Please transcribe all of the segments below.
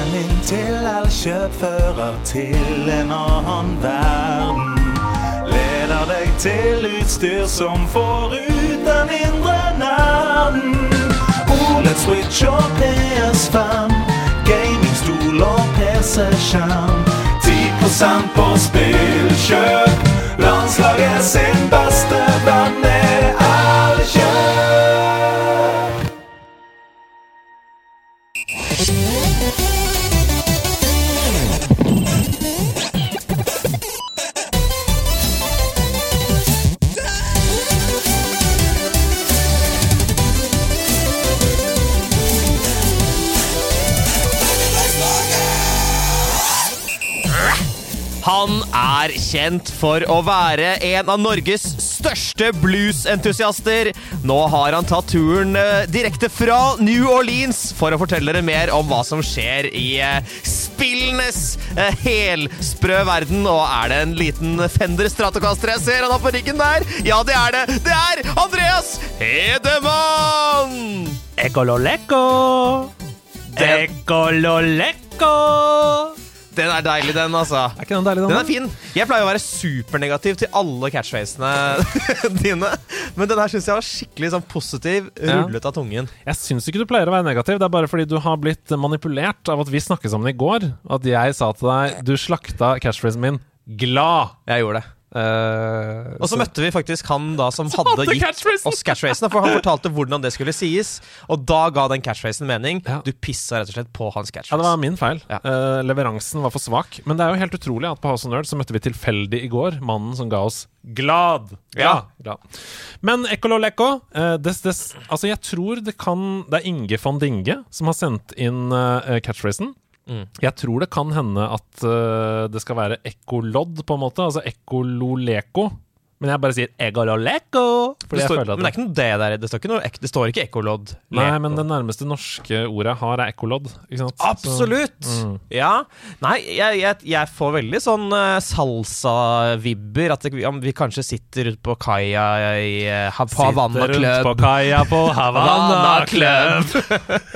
Veien inn til alle sjåfører til en annen verden. Leder deg til utstyr som får ut den indre nerden. OLED Switch og PS5, gamingstol og PC-skjerm. 10 på spillkjøp. Landslaget sin beste venn er alle Han kjent for å være en av Norges største bluesentusiaster. Nå har han tatt turen eh, direkte fra New Orleans for å fortelle dere mer om hva som skjer i eh, spillenes eh, helsprø verden. Og er det en liten Fender Stratocaster jeg ser han har på ryggen der? Ja, det er det. Det er Andreas Hedemann! Ecololeko. Den- Ecololeko. Den er deilig, den, altså. Er ikke den deilig, den? Den er fin. Jeg pleier å være supernegativ til alle catchfacene dine. Men den her syns jeg var skikkelig sånn positiv, Ja. rullet av tungen. Jeg syns ikke du pleier å være negativ. Det er bare fordi du har blitt manipulert av at vi snakket sammen i går. At jeg sa til deg Du slakta catchphrasen min 'glad'. Jeg gjorde det. Eh, Og så møtte vi faktisk han da som Som hadde hadde gitt catchphrasen. oss catchphrasen. For han fortalte hvordan det skulle sies, og da ga den catchphrasen mening. Ja. Du pissa rett og slett på hans Ja, det var min feil. Ja. Uh, leveransen var for svak. Men det er jo helt utrolig at på House of Nerd så møtte vi tilfeldig i går mannen som ga oss glad. Ja. glad. Men Ecololeko uh, des, Altså, jeg tror det kan Det er Inge von Dinge som har sendt inn uh, catchphrasen. Mm. Jeg tror det kan hende at uh, det skal være ekkolodd, på en måte. Altså ekkololeko. Men jeg bare sier egololeko. Det står, men det er ikke noe det der. Det står ikke, noe, det står ikke ekkolodd. Nei, men det nærmeste norske ordet jeg har, er ekkolodd. Absolutt! Mm. Ja. Nei, jeg, jeg, jeg får veldig sånn uh, salsa-vibber. At det, om vi kanskje sitter ute på kaia i, uh, ha- på Sitter rundt på Club. kaia på Havanna Havanna Club.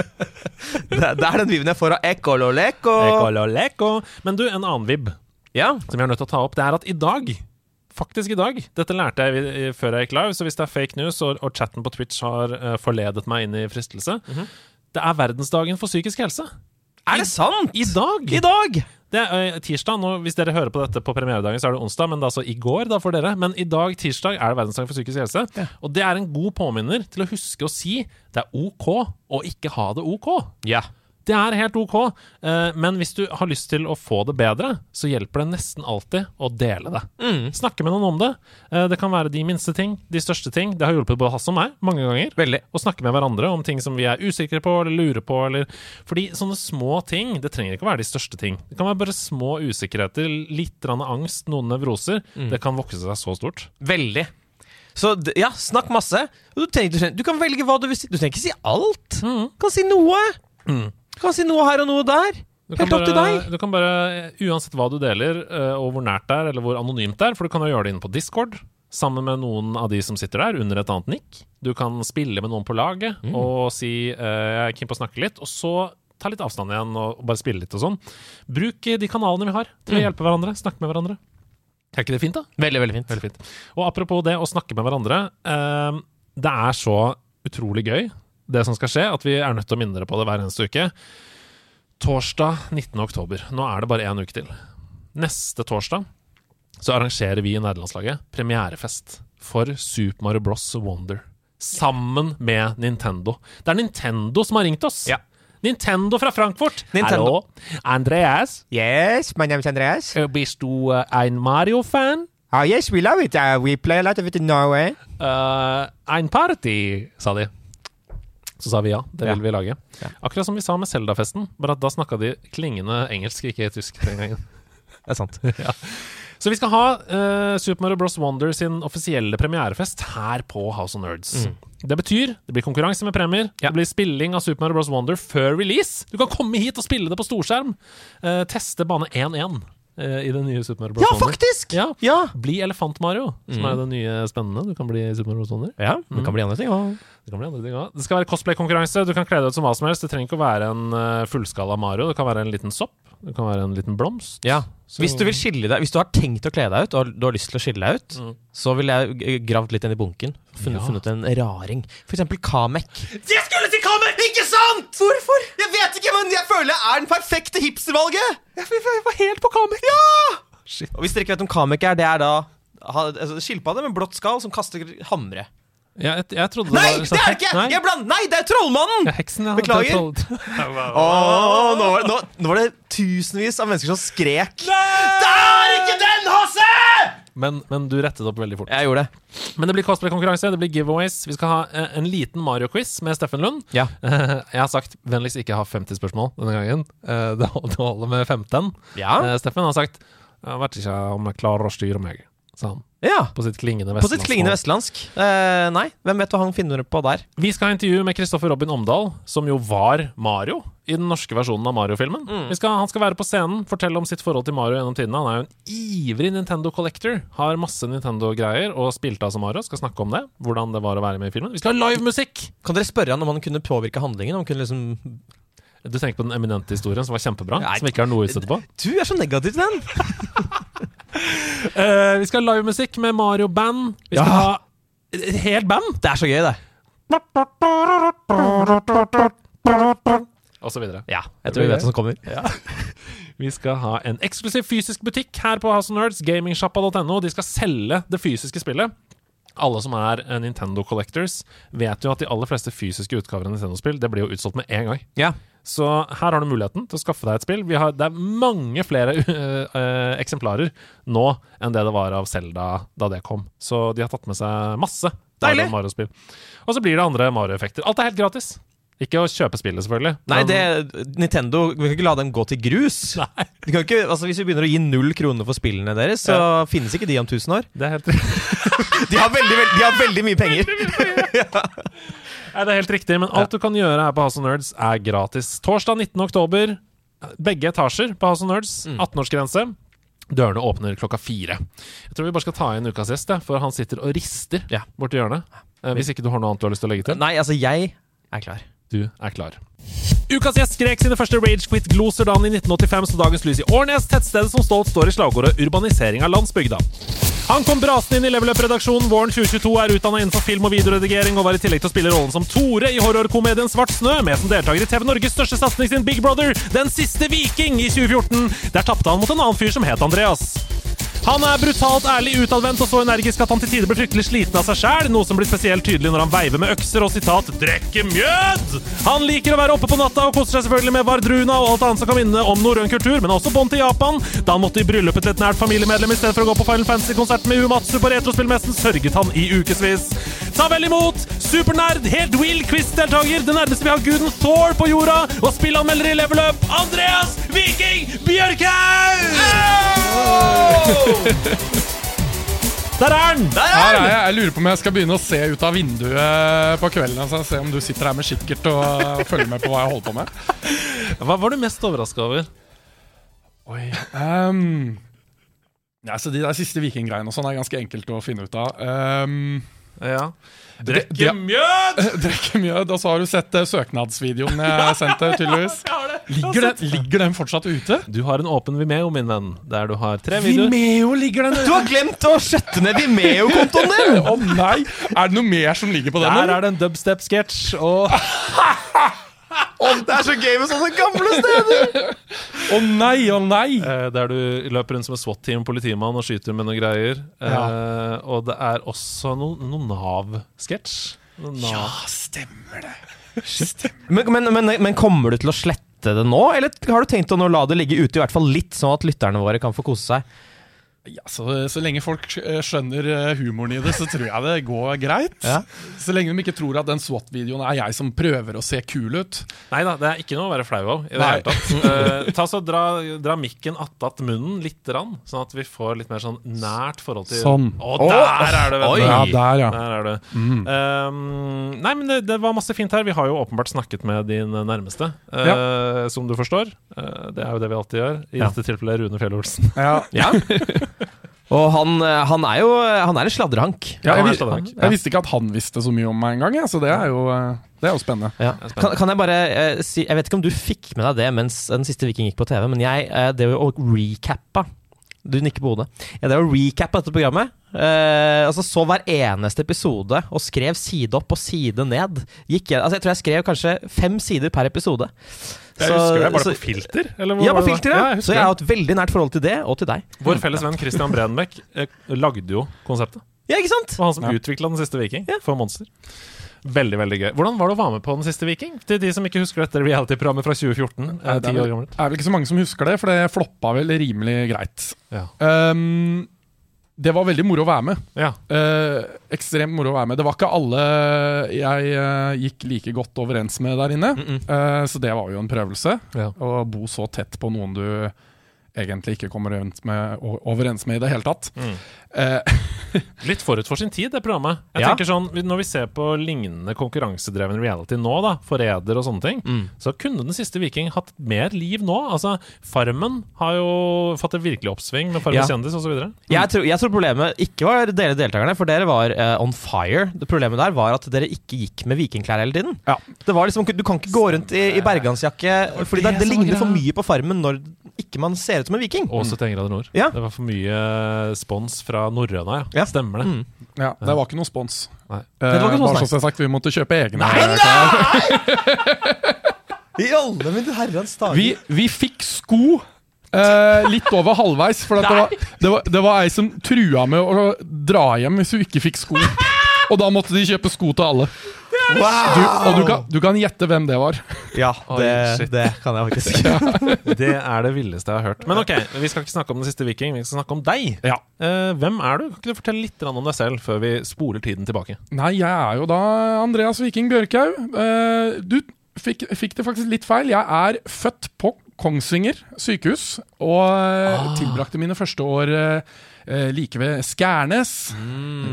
det, det er den viben jeg får av ekkololeko. Ekkololeko. Men du, en annen vib Ja. som jeg er nødt til å ta opp, det er at i dag Faktisk i dag. Dette lærte jeg før jeg gikk live, så hvis det er fake news og, og chatten på Twitch har uh, forledet meg inn i fristelse Det er verdensdagen for psykisk helse. Er det sant? I dag! I dag! Det er eh, tirsdag. Nå, hvis dere hører på dette på premieredagen, så er det onsdag, men det er altså i går da for dere. Men i dag, tirsdag, er det verdensdagen for psykisk helse. Og det er en god påminner til å huske å si det er OK å ikke ha det OK. Ja. Det er helt OK, eh, men hvis du har lyst til å få det bedre, så hjelper det nesten alltid å dele det. Mm. Snakke med noen om det. Eh, det kan være de minste ting, de største ting. Det har hjulpet både Hasse og meg mange ganger. Veldig. Å snakke med hverandre om ting som vi er usikre på eller lurer på. Eller Fordi sånne små ting, det trenger ikke å være de største ting. Det kan være bare små usikkerheter, litt angst, noen nevroser. Mm. Det kan vokse seg så stort. Veldig. Så ja, snakk masse. Du, trenger, du, kan velge hva du vil si. Du trenger ikke si alt. Mm. Du kan si noe. Du kan si noe her og noe der. Du Helt opp til deg. du kan bare, uansett hva du deler, eh, og hvor nært det er, eller hvor anonymt det er, for du kan jo gjøre det inne på Discord, sammen med noen av de som sitter der, under et annet nikk. Du kan spille med noen på laget Mm. og si uh, 'jeg er keen på å snakke litt', og så ta litt avstand igjen og bare spille litt og sånn. Bruk eh, de kanalene vi har til å Mm. hjelpe hverandre, snakke med hverandre. Er ikke det fint, da? Veldig, veldig fint. Veldig fint. Og apropos det å snakke med hverandre. eh, det er så utrolig gøy, det som skal skje, at vi er nødt til å minne dere på det hver eneste uke. Torsdag 19. oktober. Nå er det bare én uke til. Neste torsdag så arrangerer vi i nederlandslaget premierefest for Super Mario Bros. Wonder. Sammen med Nintendo. Det er Nintendo som har ringt oss! Ja. Nintendo fra Frankfurt. Nintendo. Hallo, Andreas. Yes, my name is Andreas. Eh, Bist du eh, en Mario-fan? Oh, yes, we love it. Uh, we play a lot of it in Norway. Uh, ein party, sa de. Så sa vi ja, det vil vi lage. Akkurat som vi sa med Zelda-festen, bare at da snakka de klingende engelsk, ikke tysk den gangen. Det er sant. ja. Så vi skal ha uh, Super Mario Bros. Wonder sin offisielle premierefest her på House of Nerds. Det betyr det blir konkurranse med premier, Ja. det blir spilling av Super Mario Bros. Wonder før release. Du kan komme hit og spille det på storskjerm. Uh, teste bane 1-1. Eh, i det nye Super Mario Bros. Ja, faktisk! Ja. Ja, Bli Elefant-Mario, som Mm. er det nye spennende. Du kan bli Super Mario Bros. Ja det kan bli andre ting òg. Det kan bli andre ting også. Det skal være cosplay-konkurranse. Du kan kle deg ut som hva som helst. Det trenger ikke å være en eh, fullskala Mario. Det kan være en liten sopp. Det kan være en liten blomst. Ja. Så- Hvis du vil skille deg Hvis du har tenkt å kle deg ut, og du har lyst til å skille deg ut, Mm. så ville jeg gravd litt inn i bunken. Funnet, Ja. funnet en raring. For eksempel Kamek. Jeg skulle til Kamek! Ikke sant?! Hvorfor? Jeg vet ikke, men jeg føler jeg er den perfekte hipstervalget! Jeg, jeg, var helt på Kamek. Ja! Shit. Og hvis dere ikke vet om Kamek er, det er da altså, skilpadde med blått skall som kaster hamre. Ja, jeg, jeg trodde Nei, var det er det ikke! Nei, Jeg bland... Nei, det er Trollmannen! ja, heksen, ja. Beklager. Det er troll- Åh, nå, var- nå, nå var det tusenvis av mennesker som skrek. Det er ikke den, Hasse! Men, men du rettet opp veldig fort. Jeg gjorde det. Men det blir cosplay-konkurranse, det blir giveaways. Vi skal ha eh, en liten Mario-quiz med Steffen Lund. Ja. Jeg har sagt vennligst ikke ha 50 spørsmål denne gangen. Eh, Det holder med 15. Ja. Eh, Steffen har sagt Jeg vet ikke om jeg klarer å styre meg, sa han. Ja. På sitt klingende På sitt klingende vestlandsk. Eh, nei, hvem vet hva han finner på der? Vi skal ha intervju med Kristoffer Robin Omdal, som jo var Mario i den norske versjonen av Mario-filmen. Mm. Han skal være på scenen, fortelle om sitt forhold til Mario gjennom tidene. Han er jo en ivrig Nintendo collector, har masse Nintendo-greier og spilte av som Mario. Skal snakke om det, hvordan det var å være med i filmen. Vi skal ha livemusikk! Kan dere spørre han om han kunne påvirke handlingen? Om han kunne liksom Du tenker på den eminente historien som var kjempebra, Nei. som ikke har noe å utsette på. Du er så negativ til den! Eh, vi skal ha livemusikk med Mario Band. Vi skal Ja. ha helt band! Det er så gøy, det. Og så videre. Ja, jeg tror vi vet hva som kommer. Ja. Vi skal ha en eksklusiv fysisk butikk her på House of Nerds, gamingsjappa.no. De skal selge det fysiske spillet. Alle som er eh, Nintendo Collectors, vet jo at de aller fleste fysiske utgaver av Nintendo-spill Det blir jo utsolgt med en gang. Ja. Så her har du muligheten til å skaffe deg et spill. Vi har, det er mange flere eh, eh, eksemplarer nå enn det det var av Zelda da det kom. Så de har tatt med seg masse Deilig! Mario-spill. Og så blir det andre Mario-effekter. Alt er helt gratis. Ikke å kjøpe spillet, selvfølgelig. Nei, det, Nintendo Vi kan ikke la dem gå til grus. Nei. Vi kan ikke, altså Hvis vi begynner å gi null kroner for spillene deres, så finnes ikke de om 1000 år. det er helt De har veldig, veldig, de har veldig mye penger. Nei, det er helt riktig, men alt du kan gjøre her på House of Nerds, er gratis. Torsdag 19. oktober, begge etasjer på House of Nerds. 18-årsgrense. Dørene åpner klokka fire. Jeg tror vi bare skal ta inn ukas gjest, for han sitter og rister Ja. borti hjørnet. Eh, hvis ikke du har noe annet du har lyst til å legge til. Nei, altså, jeg er klar. Du er klar. Ukas gjest skrek sine første Ragequit-gloser da han i 1985 så dagens lys i Årnes, tettstedet som stolt står i slagordet 'urbanisering av landsbygda'. Han kom brasende inn i Level Up-redaksjonen våren 2022, er utdanna innenfor film- og videoredigering og var i tillegg til å spille rollen som Tore i horrorkomedien Svart snø, med som deltaker i TV Norges største satsing sin Big Brother, Den siste viking, i 2014. Der tapte han mot en annen fyr som het Andreas. Han er brutalt ærlig utadvendt og så energisk at han til tider blir fryktelig sliten av seg sjæl, noe som blir spesielt tydelig når han veiver med økser og sitat 'drikke mjød'. Han liker å være oppe på natta og koser seg selvfølgelig med Vardruna og alt annet som kan minne om norrøn kultur, men også bånd til Japan. Da han måtte i bryllupet til et nært familiemedlem i stedet for å gå på Final Fantasy-konsert med Umatsu på Retrospillmessen, sørget han i ukevis. Ta vel imot supernerd, helt Will quiz-deltaker, det nærmeste vi har guden Thor på jorda, og spillanmelder i Level Up, Andreas Viking Bjørkhaug! Der er han! Her er jeg. jeg lurer på om jeg skal begynne å se ut av vinduet på kvelden. Altså, se om du sitter her med kikkert og følger med på hva jeg holder på med. Hva var du mest overraska over? Oi um, ja, så De der siste vikinggreiene og sånn er ganske enkelt å finne ut av. Um, Ja. Drikke mjød! Drikke mjød. Og så har du sett eh, søknadsvideoen jeg sendte, tydeligvis. Ligger den, ligger den fortsatt ute? Du har en åpen Vimeo, min venn, der du har tre videoer. Vimeo ligger den Du har glemt å skjøtte ned Vimeo-kontoen din! Å nei! Er det noe mer som ligger på den? Der er det en dubstep-sketsj, og Det er så gøy med sånne gamle steder! Å nei, å nei! eh, der du løper rundt som en SWAT-team politimann og skyter med noen greier. Eh, og det er også noe, noe Nav-sketsj. Nav. stemmer det. Men, men, men, men kommer du til å slette det nå, eller har du tenkt å nå la det ligge ute i hvert fall litt, sånn at lytterne våre kan få kose seg? Ja, så, så lenge folk eh, skjønner eh, humoren i det, så tror jeg det går greit. Ja. Så lenge de ikke tror at den SWAT-videoen er jeg som prøver å se kul ut. Nei da, det er ikke noe å være flau av. i det hele tatt. uh, ta så dra, dra mikken attat munnen lite grann, sånn at vi får litt mer sånn nært forhold til Sånn. Å, der er det, vet du! Ja, der, ja. Der er det. Uh, nei, men det, det var masse fint her. Vi har jo åpenbart snakket med din nærmeste, eh, som du forstår. Det er jo det vi alltid gjør. I Ja. dette tilfellet Rune Fjell Olsen. Ja. Ja. Og han, eh, han er jo Han er en sladrehank. Ja, jeg, jeg, jeg visste ikke at han visste så mye om meg engang, ja, så det er jo, eh, det er jo spennende. Ja. Kan, kan jeg bare eh, si Jeg vet ikke om du fikk med deg det mens den siste Viking gikk på TV, men jeg eh, det å recappa Du nikker på hodet. Ja, det å recappa dette programmet eh, Altså Så hver eneste episode og skrev side opp og side ned. Gikk altså jeg tror jeg skrev kanskje fem sider per episode. Jeg Så- husker det bare så- på filter. Eller hvor Ja, var på filter, ja. jeg så jeg har et veldig nært forhold til det, og til deg. Vår felles venn Christian Bredenbeck eh, lagde jo konseptet. Ja, ikke sant? Og han som Ja. utvikla Den siste viking Ja. for Monster. Veldig veldig gøy. Hvordan var det å være med på Den siste viking? Til de som ikke husker dette reality-programmet fra 2014. Eh, det, er vel, er vel ikke så mange som husker det, for det floppa vel rimelig greit. Ja. Um, det var veldig moro å være med. ja. Eh, ekstremt moro å være med. Det var ikke alle jeg eh, gikk like godt overens med der inne. Eh, så det var jo en prøvelse. Ja. Å bo så tett på noen du egentlig ikke kommer overens med, overens med i det hele tatt. Mm. Eh, Litt forut for sin tid, det programmet. Jeg Ja. tenker sånn, Når vi ser på lignende konkurransedreven reality nå, da, Forræder og sånne ting, Mm. så kunne Den siste viking hatt mer liv nå. Altså, Farmen har jo fått et virkelig oppsving med Farmen Ja. kjendis osv. Jeg tror, jeg tror problemet ikke var dere deltakerne, for dere var uh, on fire. Det Problemet der var at dere ikke gikk med vikingklær hele tiden. Ja. Det var liksom, Du kan ikke gå rundt i, i bergansjakke, fordi det, det det ligner for mye på Farmen når ikke man ser ut som en viking. Også til en grader nord. Ja. Det var for mye spons fra norrøna, ja. Ja. Stemmer det. Mm. ja, det var ikke noe spons. Nei. Eh, Det var ikke noe bare så sagt, vi måtte kjøpe egne Nei, nei! I alle mine herrens dager. Vi, vi fikk sko eh, litt over halvveis, for at det, var, det, var, det var ei som trua med å dra hjem hvis hun ikke fikk sko. Og da måtte de kjøpe sko til alle. Du, og du kan, du kan gjette hvem det var. Ja, det, Oi, det kan jeg faktisk. Det er det villeste jeg har hørt. Men ok, vi skal ikke snakke om Den siste viking, vi skal snakke om deg. Ja. Eh, hvem er du? Kan ikke du fortelle litt om deg selv før vi spoler tiden tilbake? Nei, jeg er jo da Andreas Viking Bjørkhaug. Eh, du fikk, fikk det faktisk litt feil. Jeg er født på Kongsvinger sykehus og ah. tilbrakte mine første år eh, eh, like ved Skærnes.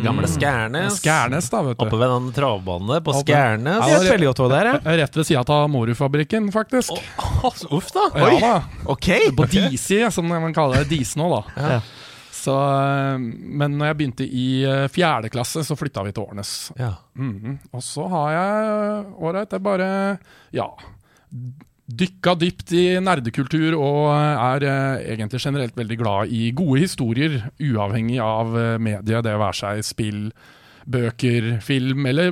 Gamle Skærnes. Skærnes, da, vet du. Oppe ved den travbanen på Oppe- Skærnes. Det er veldig godt hvor det er. jeg. Rett ved sida av Morufabrikken, faktisk. Åh, Uff, da. Ja da. Ok! På Disi, som man kaller det. Dise nå, da. Ja. Så, eh, men når jeg begynte i eh, fjerde klasse, så flytta vi til Årnes. Ja. Mhm. Og så har jeg ålreit, er bare ja, dykka dypt i nerdekultur og er eh, egentlig generelt veldig glad i gode historier, uavhengig av mediet, medie, det være seg spill, bøker, film eller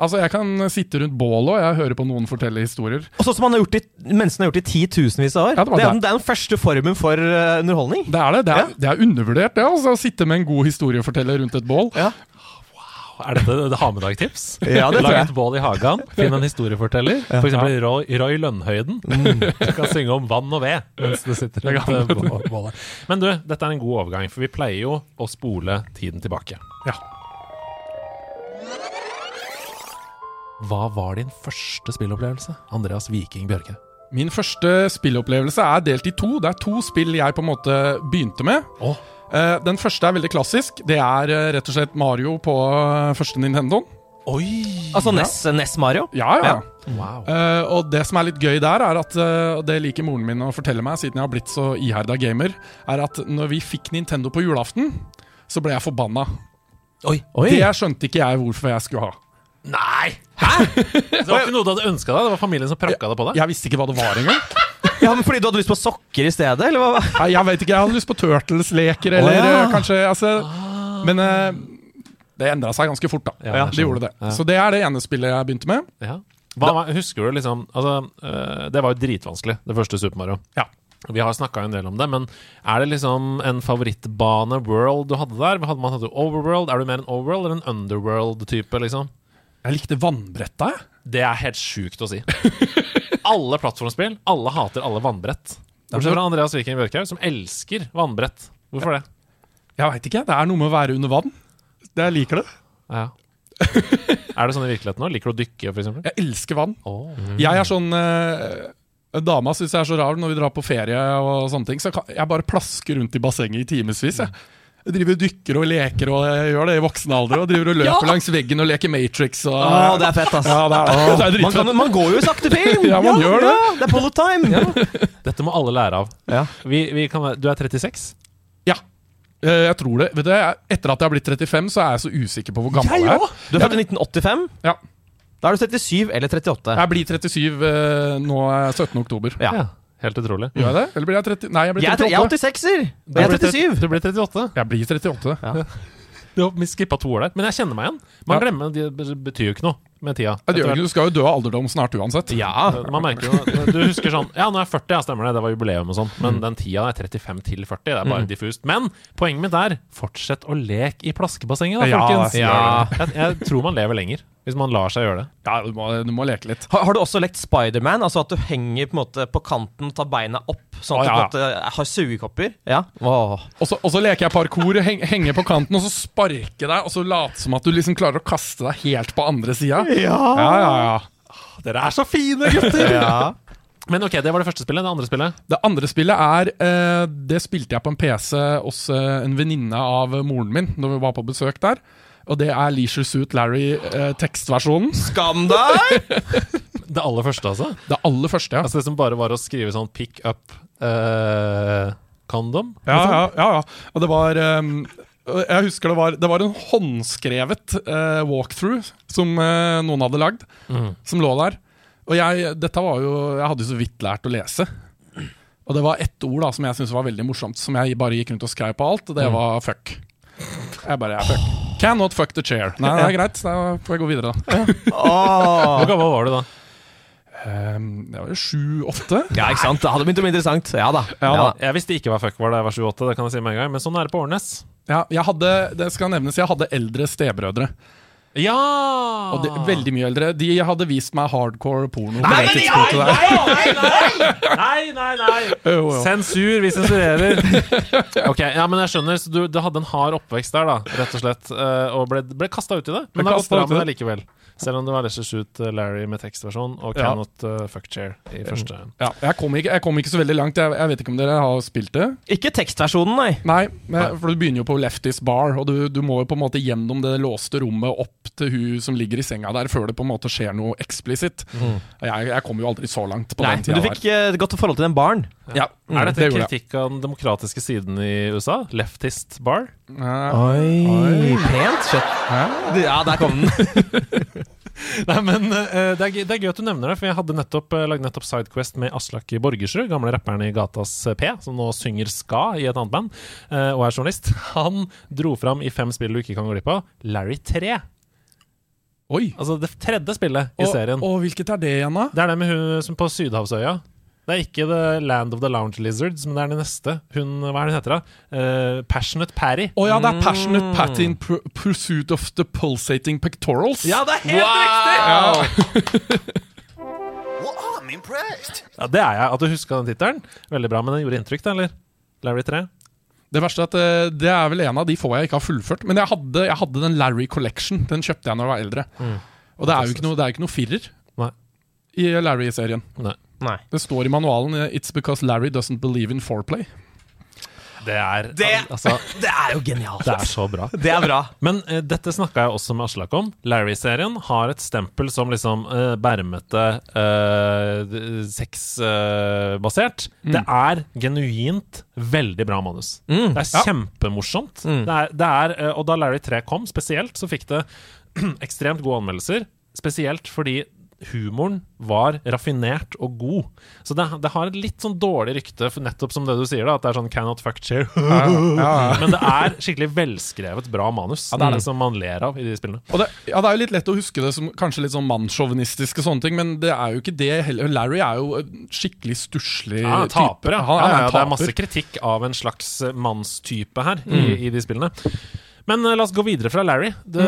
Altså, jeg kan sitte rundt bålet og jeg hører på noen fortelle historier. Og sånn som man har gjort i, menneskene har gjort i titusenvis av år. Ja, det det, er, det. den- er den første formen for eh, underholdning. Det er det. Det er, Ja. det er undervurdert, det. altså, Å sitte med en god historieforteller rundt et bål. Ja. Er dette det har med deg-tips? Ja, det Lag et bål i hagen, finn en historieforteller. For eksempel Roy, Roy Lønnhøyden. Du kan synge om vann og ved mens du sitter eh, bålet. Men du, dette er en god overgang, for vi pleier jo å spole tiden tilbake. Ja. Hva var din første spillopplevelse? Andreas Viking Bjørke. Min første spillopplevelse er delt i to. Det er to spill jeg på en måte begynte med. Åh. Eh, den første er veldig klassisk. Det er eh, rett og slett Mario på eh, første Nintendo. Oi! Altså Ness, Ness Mario. Ja, ja. Wow. Uh, og det som er litt gøy der, er at uh, det liker moren min å fortelle meg, siden jeg har blitt så iherda gamer, er at når vi fikk Nintendo på julaften, så ble jeg forbanna. Oi. Oi. Det skjønte ikke jeg hvorfor jeg skulle ha. Nei! Hæ?! Det var ikke noe du hadde ønska deg? Det var familien som prakka det på deg? Jeg visste ikke hva det var engang. Ja, men Fordi du hadde lyst på sokker i stedet? Eller hva? Nei, jeg vet ikke, jeg hadde lyst på Turtles-leker, eller oh, ja. eh, kanskje altså, Men uh, det endra seg ganske fort, da. Ja, det gjorde det. Ja. Så det er det ene spillet jeg begynte med. Ja. Hva, husker du liksom altså, øh, Det var jo dritvanskelig, det første Super Mario. Ja. Vi har snakka en del om det, men er det liksom en favorittbane, world, du hadde der? Hadde man hatt overworld? Er du mer en overworld eller en underworld-type, liksom? Jeg likte vannbretta, jeg. Det er helt sjukt å si. alle plattformspill, alle hater alle vannbrett. Bortsett fra Andreas Viking Bjørkhaug, som elsker vannbrett. Hvorfor det? Jeg veit ikke. Det er noe med å være under vann. Det, jeg liker det. Ja. er det sånn i virkeligheten nå? Liker du å dykke, eksempel? Jeg elsker vann. Oh. Jeg er sånn eh, Dama syns jeg er så rar når vi drar på ferie og sånne ting. Så jeg, kan, jeg bare plasker rundt i bassenget i timevis. Jeg. Jeg driver og dykker og leker og gjør det i voksen alder. Og driver og løper langs veggen og leker Matrix. Og, Åh, det er fett, ass. Ja, det er, det er Man, kan, man går jo i sakte film! Ja, man gjør det. Ja, det er polo time! Dette må alle lære av. Ja. Vi, vi kan, du er 36? Ja. Eh, Jeg tror det. Vet du, etter at jeg har blitt 35, så er jeg så usikker på hvor gammel jeg er. Du er født i 1985. Ja. Da er du 37 eller 38. Jeg blir 37 eh, nå eh, 17. oktober. Ja. Helt utrolig. Gjør jeg det? Eller blir jeg 30? Nei, jeg blir Jeg er, jeg er 86-er! Jeg er 37. Du blir 38. Jeg blir 38. Du har skippa to år der. Men jeg kjenner meg igjen. Man Ja. glemmer Det betyr jo ikke noe med tida. Ja, det gjør Etter ikke, du skal jo dø av alderdom snart uansett. Ja. Man merker jo Du husker sånn Ja, nå er jeg 40, ja, stemmer det. Det var jubileum og sånn. Men den tida er 35 til 40. Det er bare diffust. Men poenget mitt er fortsett å leke i plaskebassenget, da, Ja, folkens. ja. Jeg, jeg tror man lever lenger hvis man lar seg gjøre det. Ja, du må, du må leke litt. Har, har du også lekt Spiderman? Altså at du henger på, måte på kanten og tar beina opp, sånn at Å, ja. du på måte har sugekopper? Ja. Og så, og så leker jeg parkour, heng, henger på kanten og så sparke deg, og så late som at du liksom klarer å kaste deg helt på andre sida. Ja. ja, ja, ja. Dere er så fine, gutter! Ja. Men ok, det var det første spillet. Det andre spillet? Det andre spillet er eh, Det spilte jeg på en PC hos eh, en venninne av moren min Når vi var på besøk der. Og det er Leisure Suit Larry eh. Skam deg! Det aller første, altså? Det aller første, ja. Altså Det som bare var å skrive sånn pick up eh, condom? Ja, liksom? ja, ja, ja. Og det var um, Jeg husker det var, det var en håndskrevet eh, walkthrough som eh, noen hadde lagd, mm. som lå der. Og jeg, dette var jo, jeg hadde jo så vidt lært å lese. Og det var ett ord da som jeg syntes var veldig morsomt, som jeg bare gikk rundt og skrev på alt, og det var fuck. Jeg bare jeg, fuck. Cannot fuck the chair. Nei, det er greit, da får jeg gå videre, da. Hvor gammel var du da? Um, det var jo sju-åtte. Ja, ikke sant? Det hadde begynt å bli interessant. Ja da. Ja da. Jeg visste ikke hva fuck var da jeg var 28, det kan jeg si med en gang. Men sånn er det på Årnes. Ja, jeg hadde, det skal nevnes, jeg hadde eldre stebrødre. Ja! Og de, veldig mye eldre. De hadde vist meg hardcore porno. Nei, nei, nei, nei, nei, nei. Sensur, vi sensurerer. Ok, ja, men jeg skjønner. Så du, du hadde en hard oppvekst der, da, rett og slett. eh, Og ble, ble kasta ut i det. Men det har gått bra med det. det likevel. Selv om det var Leisure Shoot eh, Larry med tekstversjon og Ja. Cannot uh, Fuck Chair i første. Ja, jeg, kom ikke, jeg kom ikke så veldig langt. Jeg, jeg vet ikke om dere har spilt det? Ikke tekstversjonen, nei. Nei, Nei, for du begynner jo på Lefties bar, og du, du må jo på en måte gjennom det låste rommet opp til hun som ligger i senga der, før det på en måte skjer noe eksplisitt. Jeg, jeg kom jo aldri så langt på nei den men tida du fikk et godt forhold til den baren. Der. Mm, Er dette det kritikk av den demokratiske siden i USA? Leftist bar? Eh, Oi, pent kjøtt. Ja, der kom den. Nei, men uh, det, er, gøy- det er gøy at du nevner det, for jeg hadde nettopp uh, lagd nettopp Sidequest med Aslak Borgersrud, gamle rapperen i Gatas eh, P, som nå synger ska i et annet band, uh, og er journalist. Han dro fram i fem spill du ikke kan gå glipp av, Larry 3. Oi! Altså det tredje spillet i Og, serien. og hvilket er det igjen, da? Det er det med hun som på Sydhavsøya. Det er ikke The Land of the Lounge Lizards, men det er det neste. Hun, hva er det hun heter da? Uh, Passionate Patty. Å ja, det er Passionate Patty in pr Pursuit of the Pulsating Pectorals. Ja, det er helt riktig! Ja, det er jeg. At du huska den tittelen. Veldig bra. Men den gjorde inntrykk, da, eller? Larry 3? Det verste er at eh, det er vel en av de få jeg ikke har fullført. Men jeg hadde, jeg hadde den Larry Collection. Den kjøpte jeg når jeg var eldre. Og det er jo ikke noe, det er ikke noe firer Nei. i Larry-serien. Nei. Nei. Det står i manualen eh, 'It's because Larry doesn't believe in foreplay'. Det er Det, Altså, det er jo genialt. det er så bra. Det er bra. Men uh, dette snakka jeg også med Aslak om. Larry-serien har et stempel som liksom uh, bermete, uh, sexbasert. Det er genuint veldig bra manus. Det er Ja. kjempemorsomt. Det er, det er, eh, og da Larry 3 kom, spesielt, så fikk det ekstremt gode anmeldelser. Spesielt fordi humoren var raffinert og god. Så det, det har et litt sånn dårlig rykte, nettopp som det du sier, da, at det er sånn 'cannot fuck chair'. Men det er skikkelig velskrevet, bra manus Ja, det er det. som man ler av i de spillene. Det, ja, det er jo litt lett å huske det som kanskje litt sånn mannssjåvinistiske sånne ting, men det er jo ikke det heller. Larry er jo skikkelig stusslig Ja, type. taper, ja. Han ja, ja, det er masse kritikk av en slags eh, mannstype her i, i de spillene. Men eh, la oss gå videre fra Larry. Det,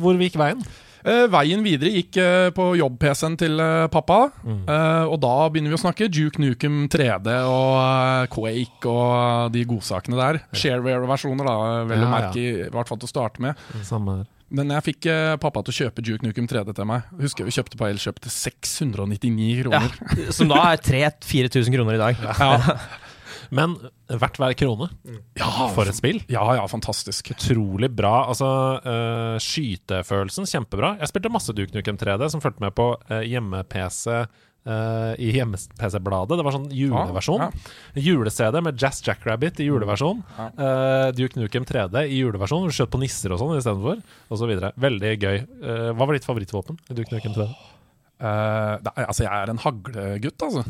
Hvor gikk veien? Eh, veien videre gikk uh, på jobb-PC-en til uh, pappa. Eh, og da begynner vi å snakke Duke Nukem 3D og Quake og de godsakene der. Shareware-versjoner, da, vel å merke, i, i hvert fall til å starte med. Samme her. Men jeg fikk eh, pappa til å kjøpe Duke Nukem 3D til meg. Husker vi kjøpte på Elkjøp til 699 Ja, kroner. som da er 3000-4000 kroner i dag. Ja, Men verdt hver krone ja, for et spill. ja, ja fantastisk. Utrolig bra. Altså, uh, skytefølelsen, kjempebra. Jeg spilte masse Duke Nukem 3D, som fulgte med på uh, hjemme-PC Uh, i hjemme-PC-bladet. Det var sånn juleversjon. Ja, Jule-CD med Jazz Jackrabbit i juleversjon. Eh, Duke Nukem 3D i juleversjon, skjøt på nisser og sånn istedenfor. Og så videre. Veldig gøy. Uh, hva var ditt favorittvåpen i Duke Nukem 3D? Uh, det altså, jeg er en haglegutt, altså.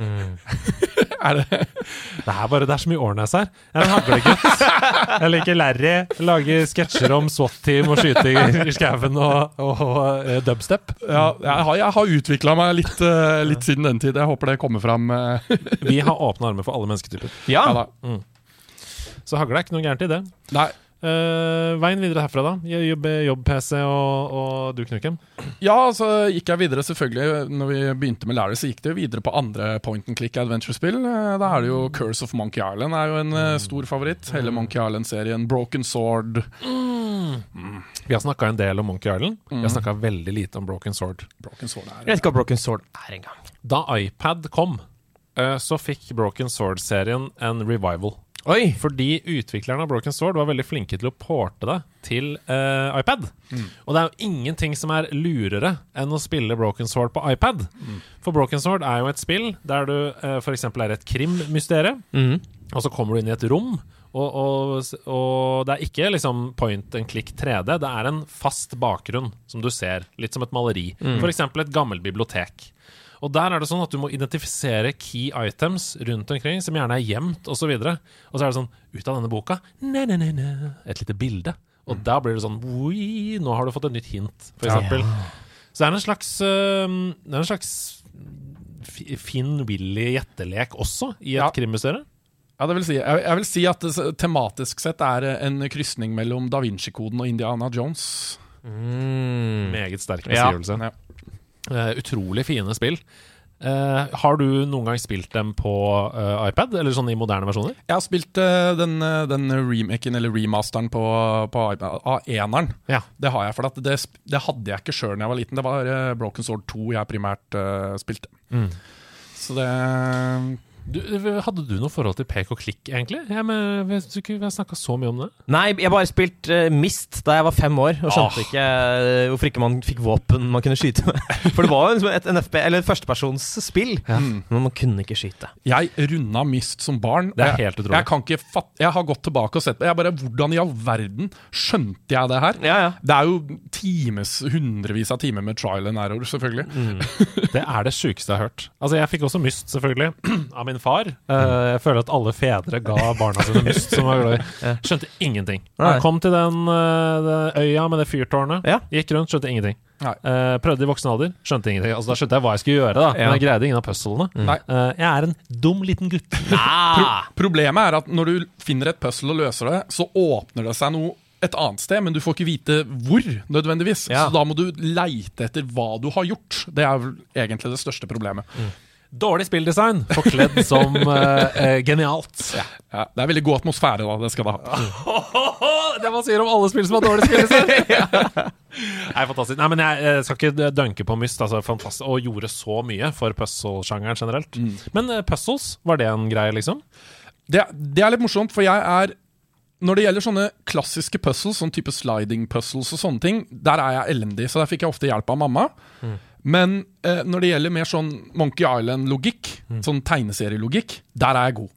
Mm. er det Det er bare det er så mye Årnes her. Jeg er en haglegutt. Jeg liker Larry. Lager sketsjer om SWAT-team og skyting i skauen og, og og, dubstep. Ja, jeg har, jeg har utvikla meg litt, eh, litt siden den tid. Jeg håper det kommer fram. eh, Vi har åpne armer for alle mennesketyper. Ja, ja, da. Så hagle er ikke noe gærent i det. Nei, Eh, veien videre herfra, da? Jobb- Jobb-PC og, og du, Knuken? Ja, så gikk jeg videre selvfølgelig Når vi begynte med Larry, så gikk det jo videre på andre point and click adventure-spill. Eh, Da er det jo Curse of Monkey Island er jo en mm. stor favoritt. Hele Monkey Island-serien. Broken Sword. Vi har snakka en del om Monkey Island. Vi har snakka veldig lite om Broken Sword. Broken Sword er jeg vet ikke hva Broken Sword er engang. Da iPad kom, eh, så fikk Broken Sword-serien en revival. Oi! Fordi utviklerne av Broken Sword var veldig flinke til å porte det til uh, iPad. Og det er jo ingenting som er lurere enn å spille Broken Sword på iPad. For Broken Sword er jo et spill der du uh, f.eks. er et krimmysterium, mm. og så kommer du inn i et rom. Og, og, og det er ikke liksom point and click 3D, det er en fast bakgrunn som du ser, litt som et maleri. For F.eks. et gammelt bibliotek. Og der er det sånn at du må identifisere key items rundt omkring, som gjerne er gjemt, osv. Og, så videre. og så er det sånn Ut av denne boka ne, ne, ne, ne, Et lite bilde. Og da blir det sånn Oi, nå har du fått et nytt hint, for Ja. eksempel. Så det er en slags øh, Det er en slags Finn Willy gjettelek også, i et Ja. krimmuseum. Ja, det vil si, jeg, jeg vil si at det tematisk sett er en krysning mellom Da Vinci-koden og Indiana Jones. Mm. Meget sterk Ja. beskrivelse. Ja. Eh, utrolig fine spill. Uh, har du noen gang spilt dem på uh, iPad, eller sånn i moderne versjoner? Jeg har spilt uh, den, den remaken, eller remasteren, på, på iPad, av eneren. Ja. Det har jeg, for det, det hadde jeg ikke sjøl da jeg var liten. Det var Broken Sword 2 jeg primært spilte. Mm. Så det Du, hadde du noe forhold til pek og klikk, egentlig? Jeg, men, vet du ikke, vi har snakka så mye om det. Nei, jeg bare spilte uh, Mist da jeg var fem år, og skjønte oh. ikke eh, hvorfor ikke man fikk våpen man kunne skyte med. For det var jo liksom et NFB, eller et førstepersons spill, men man kunne ikke skyte. Jeg runda Mist som barn. Det er Jeg- helt utrolig. Jeg, kan ikke fatte jeg har gått tilbake og sett på Jeg bare, Hvordan i all verden skjønte jeg det her? Ja, ja. Det er jo times, hundrevis av timer med trial and error, selvfølgelig. Det er det sjukeste jeg har hørt. Altså, Jeg fikk også myst, selvfølgelig, min far. Eh, jeg føler at alle fedre ga barna sine must Som var glad i. Skjønte ingenting. Jeg kom til den, eh, den øya med det fyrtårnet. Gikk rundt, skjønte ingenting. Eh, prøvde i voksen alder, skjønte ingenting. Altså Da skjønte jeg hva jeg skulle gjøre, da men jeg greide ingen av puzzlene. Eh, jeg er en dum liten gutt. Pro Problemet er at når du finner et puzzle og løser det, så åpner det seg noe et annet sted, men du får ikke vite hvor, nødvendigvis. Ja. Så da må du leite etter hva du har gjort. Det er vel egentlig det største problemet. Dårlig spilldesign forkledd som eh, eh, genialt. Ja, det er veldig god atmosfære, da. Det skal det ha. det man sier om alle spill som har dårlig spilldesign! Nei, fantastisk. Nei, men jeg, jeg skal ikke dunke på Myst. Altså, fantastisk, og gjorde så mye for puzzle-sjangeren generelt. Men uh, puzzles, var det en greie, liksom? Det, det er litt morsomt, for jeg er Når det gjelder sånne klassiske puzzles, sånn type sliding puzzles og sånne ting, der er jeg elendig, så der fikk jeg ofte hjelp av mamma. Men eh, når det gjelder mer sånn Monkey Island-logikk, sånn tegneserielogikk, der er jeg god.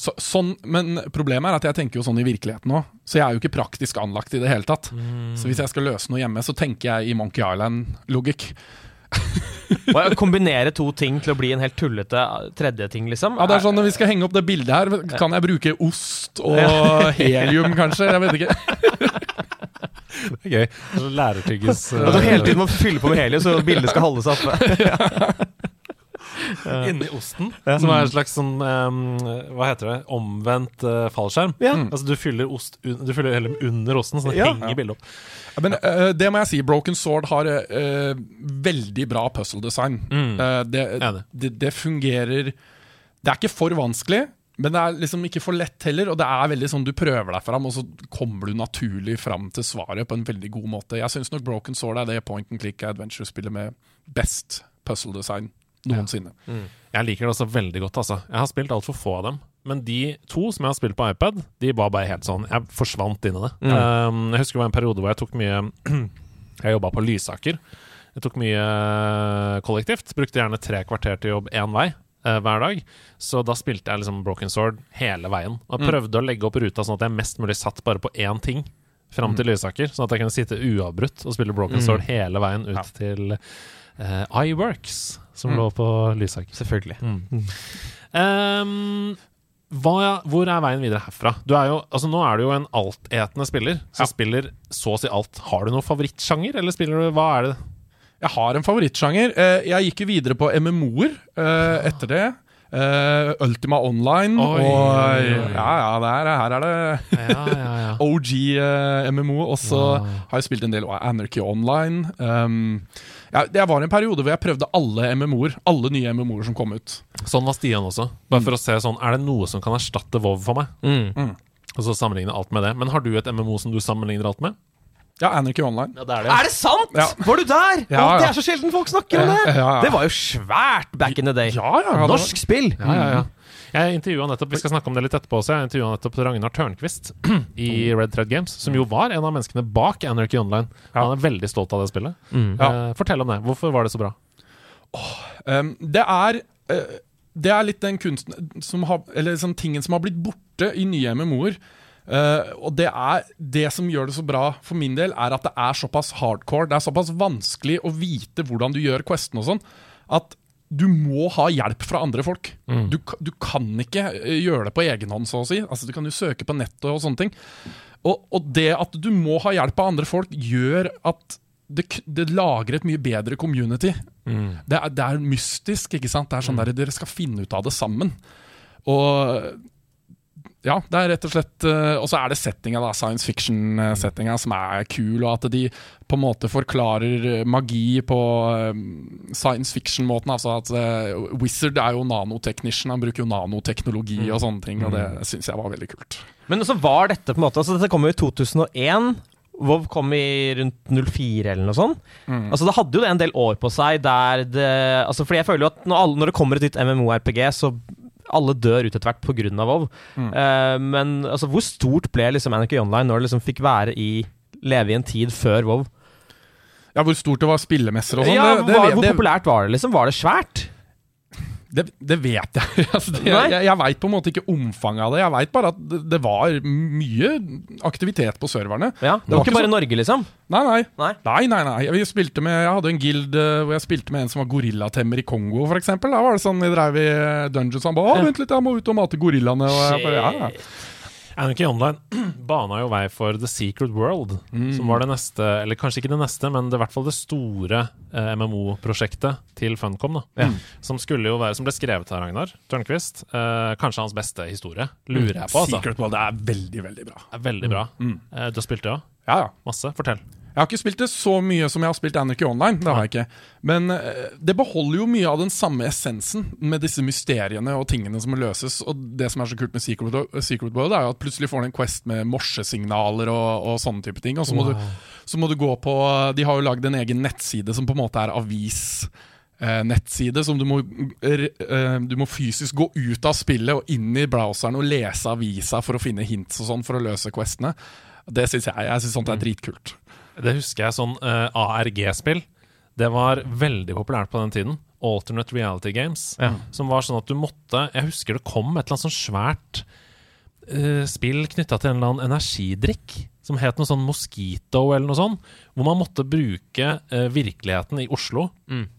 Så, sånn, men problemet er at jeg tenker jo sånn i virkeligheten òg, så jeg er jo ikke praktisk anlagt i det hele tatt. Så hvis jeg skal løse noe hjemme, så tenker jeg i Monkey Island-logikk. Å kombinere to ting til å bli en helt tullete eh, tredje ting, liksom. Ja, det er sånn Når vi skal henge opp det bildet her, kan jeg bruke ost og helium, kanskje? Jeg vet ikke. Det er gøy. Altså, Lærertygges At du hele tiden må fylle på med helium så bildet skal holde seg oppe. inni osten. Som er en slags sånn um, Hva heter det? Omvendt uh, fallskjerm. Ja. Altså Du fyller, ost, un, du fyller heller under osten, så det Ja. henger bildet opp. Men uh, det må jeg si, Broken Sword har uh, veldig bra puzzle design. Eh, det, det, det fungerer Det er ikke for vanskelig, men det er liksom ikke for lett heller. Og det er veldig sånn du prøver deg fram, og så kommer du naturlig fram til svaret på en veldig god måte. Jeg syns nok Broken Sword er det point and click adventure-spillet med best puzzle design noensinne. Jeg liker det også veldig godt, altså. Jeg har spilt altfor få av dem. Men de to som jeg har spilt på iPad, de var bare helt sånn Jeg forsvant inn i det. Um, jeg husker det var en periode hvor jeg tok mye Jeg jobba på Lysaker. Jeg tok mye kollektivt. Brukte gjerne tre kvarter til jobb én vei eh, hver dag. Så da spilte jeg liksom Broken Sword hele veien. Og jeg prøvde å legge opp ruta sånn at jeg mest mulig satt bare på én ting fram til Lysaker. Sånn at jeg kunne sitte uavbrutt og spille Broken Sword hele veien ut til uh, iWorks, som lå på Lysaker. Selvfølgelig. Ehm, hva, hvor er veien videre herfra? Du er jo, altså nå er du jo en altetende spiller som spiller så å si alt. Har du noen favorittsjanger, eller spiller du Hva er det? Jeg har en favorittsjanger. Eh, Jeg gikk jo videre på MMO-er eh, etter det. Eh, Ultima Online Oi, og oi, oi. Ja, ja, der, her er det Ja, ja, ja. OG MMO. Og så har jeg spilt en del Anarchy Online. Um, ja, det var en periode hvor jeg prøvde alle MMO-er. Alle nye MMO-er som kom ut. Sånn var Stian også. Bare for å se sånn Er det noe som kan erstatte WoW for meg? Mm. Og så sammenligne alt med det. Men har du et MMO som du sammenligner alt med? Ja, Anarchy Online. Ja, det er Er det sant?! Ja. Var du der?! Ja, Å, det er så sjelden folk snakker om det! Ja, ja. Det var jo svært back in the day. Ja, ja, ja, det- Norsk spill! Ja, ja, ja. Jeg intervjua nettopp Vi skal snakke om det litt etterpå også. Jeg nettopp Ragnar Tørnquist i Red Thread Games, som jo var en av menneskene bak Anarchy Online. Han er veldig stolt av det spillet. Ja. Eh, fortell om det. Hvorfor var det så bra? Um, det er uh, Det er litt den kunsten som har Eller sånn tingen som har blitt borte i nye MMO-er. Eh, og det er det som gjør det så bra for min del, er at det er såpass hardcore. Det er såpass vanskelig å vite hvordan du gjør questene og sånn, at du må ha hjelp fra andre folk. Du, du kan ikke eh, gjøre det på egen hånd, så å si. Altså, du kan jo søke på nettet og sånne ting. Og, og det at du må ha hjelp av andre folk, gjør at det, det lager et mye bedre community. Det, er, det er mystisk, ikke sant? Det er sånn der dere skal finne ut av det sammen. Og ja, det er rett og slett eh, Og så er det settinga, da. Science fiction-settinga som er kul, og at de på en måte forklarer magi på eh, science fiction-måten. Altså at eh, Wizard er jo nanoteknisjen, han bruker jo nanoteknologi og sånne ting, og det syns jeg var veldig kult. Men så var dette på en måte Altså Dette kom jo i 2001. WoW kom i rundt 04 eller noe sånt. Altså Det hadde jo en del år på seg der det Altså Fordi jeg føler jo at når, alle, når det kommer et nytt MMO-RPG, så alle dør ut etter hvert pga. WoW. Eh, men altså hvor stort ble liksom Anarchy Online når det liksom fikk være i Leve i en tid før WoW? Ja, Hvor stort det var spillemesser og sånn, Ja, det, det, hvor populært var det? liksom? Var det svært? Det, det vet jeg. altså, det, jeg jeg veit på en måte ikke omfanget av det. Jeg veit bare at det, det var mye aktivitet på serverne. Ja, Det var var ikke bare så- Norge, liksom? Nei, nei. Nei. Nei, nei, nei. Vi spilte med, jeg hadde en guild eh, hvor jeg spilte med en som var gorillatemmer i Kongo, f.eks. Da var det sånn vi drev i dungeons. Han ba, «Å, 'Vent litt, jeg må ut og mate gorillaene'. Og jeg bare, ja, ja. Anarchy Online bana jo vei for The Secret World, som var det neste, eller kanskje ikke det neste, men det er i hvert fall det store eh, MMO-prosjektet til Funcom. da Som skulle jo være, som ble skrevet av Ragnar Tørnquist. Eh, kanskje hans beste historie, lurer jeg på. altså Secret World er veldig, veldig bra. er Veldig bra. Eh, du har spilt det òg? Ja, ja. Masse? Fortell. Jeg har ikke spilt det så mye som jeg har spilt Anarchy Online. Det har jeg ikke Men eh, det beholder jo mye av den samme essensen med disse mysteriene og tingene som må løses. Og det som er så kult med Secret, Wo- Secret World, er jo at plutselig får du en quest med morsesignaler og, og sånne type ting. Og så må, du, så må du gå på De har jo lagd en egen nettside som på en måte er avis. eh, nettside som du må, eh, du må fysisk gå ut av spillet og inn i browseren og lese avisa for å finne hints og sånn for å løse questene. Det syns jeg. Jeg syns sånt er dritkult. Det husker jeg sånn uh, ARG-spill. Det var veldig populært på den tiden. Alternate Reality Games. Som var sånn at du måtte Jeg husker det kom et eller annet sånn svært uh, spill knytta til en eller annen energidrikk. Som het noe sånn Mosquito eller noe sånt. Hvor man måtte bruke uh, virkeligheten i Oslo.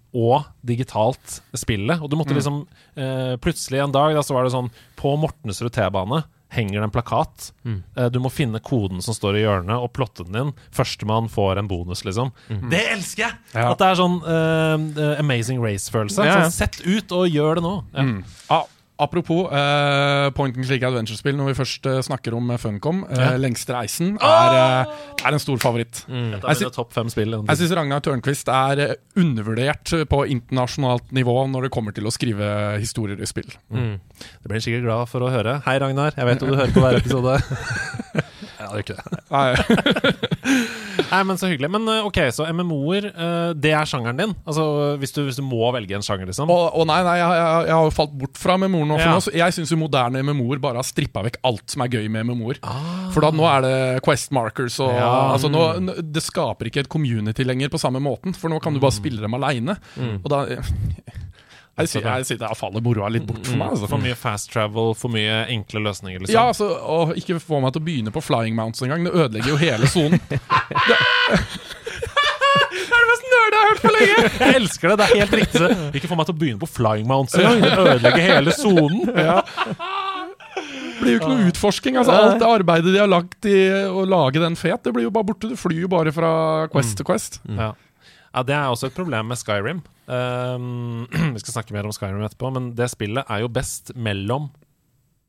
Og digitalt spillet. Og du måtte liksom eh, Plutselig en dag da så var det sånn På Mortensrud T-bane henger det en plakat. Mm. Du må finne koden som står i hjørnet, og plotte den inn. Førstemann får en bonus, liksom. Det elsker jeg! Ja. At det er sånn eh, eh, Amazing Race-følelse. Ja, ja. Sånn, Sett ut og gjør det nå. Ja. Mm. Ah, apropos uh, point and click adventure-spill, når vi først uh, snakker om eh, Funcom. Uh, Ja. Lengste reisen er, uh, er en stor favoritt. Mm. Jeg er spill. Jeg syns Ragnar Tørnquist er undervurdert på internasjonalt nivå når det kommer til å skrive historier i spill. Mm. Det blir jeg sikkert glad for å høre. Hei, Ragnar. Jeg vet jo du hører på hver episode. ja, det gjør ikke det. Nei, men Så hyggelig. Men eh, ok, så MMO-er, eh, det er sjangeren din? Altså hvis du, hvis du må velge en sjanger, liksom? Å, nei, nei jeg, jeg, har jo falt bort fra MMO-er nå. For Ja. nå, jeg syns moderne MMO-er bare har strippa vekk alt som er gøy med MMO-er. Ah. For da nå er det Quest Markers og Ja. altså nå, Det skaper ikke et community lenger på samme måten, for nå kan du bare spille dem aleine. Mm. Og da Jeg sier jeg, sier- da faller moroa litt bort for meg. Altså. For mye fast travel, for mye enkle løsninger, liksom? Ja, altså, og Ikke få meg til å begynne på flying mounts engang. Det ødelegger jo hele sonen. Jeg elsker det! Det er helt riktig. Ikke få meg til å begynne på flying mounts engang. Det ødelegger hele sonen. Det blir jo ikke noe utforsking. altså Alt det arbeidet de har lagt i å lage den fet, det blir jo bare borte. Du flyr jo bare fra Quest til Quest. Ja. ja, Det er også et problem med Skyrim. Um, vi skal snakke mer om Skyrim etterpå, men det spillet er jo best mellom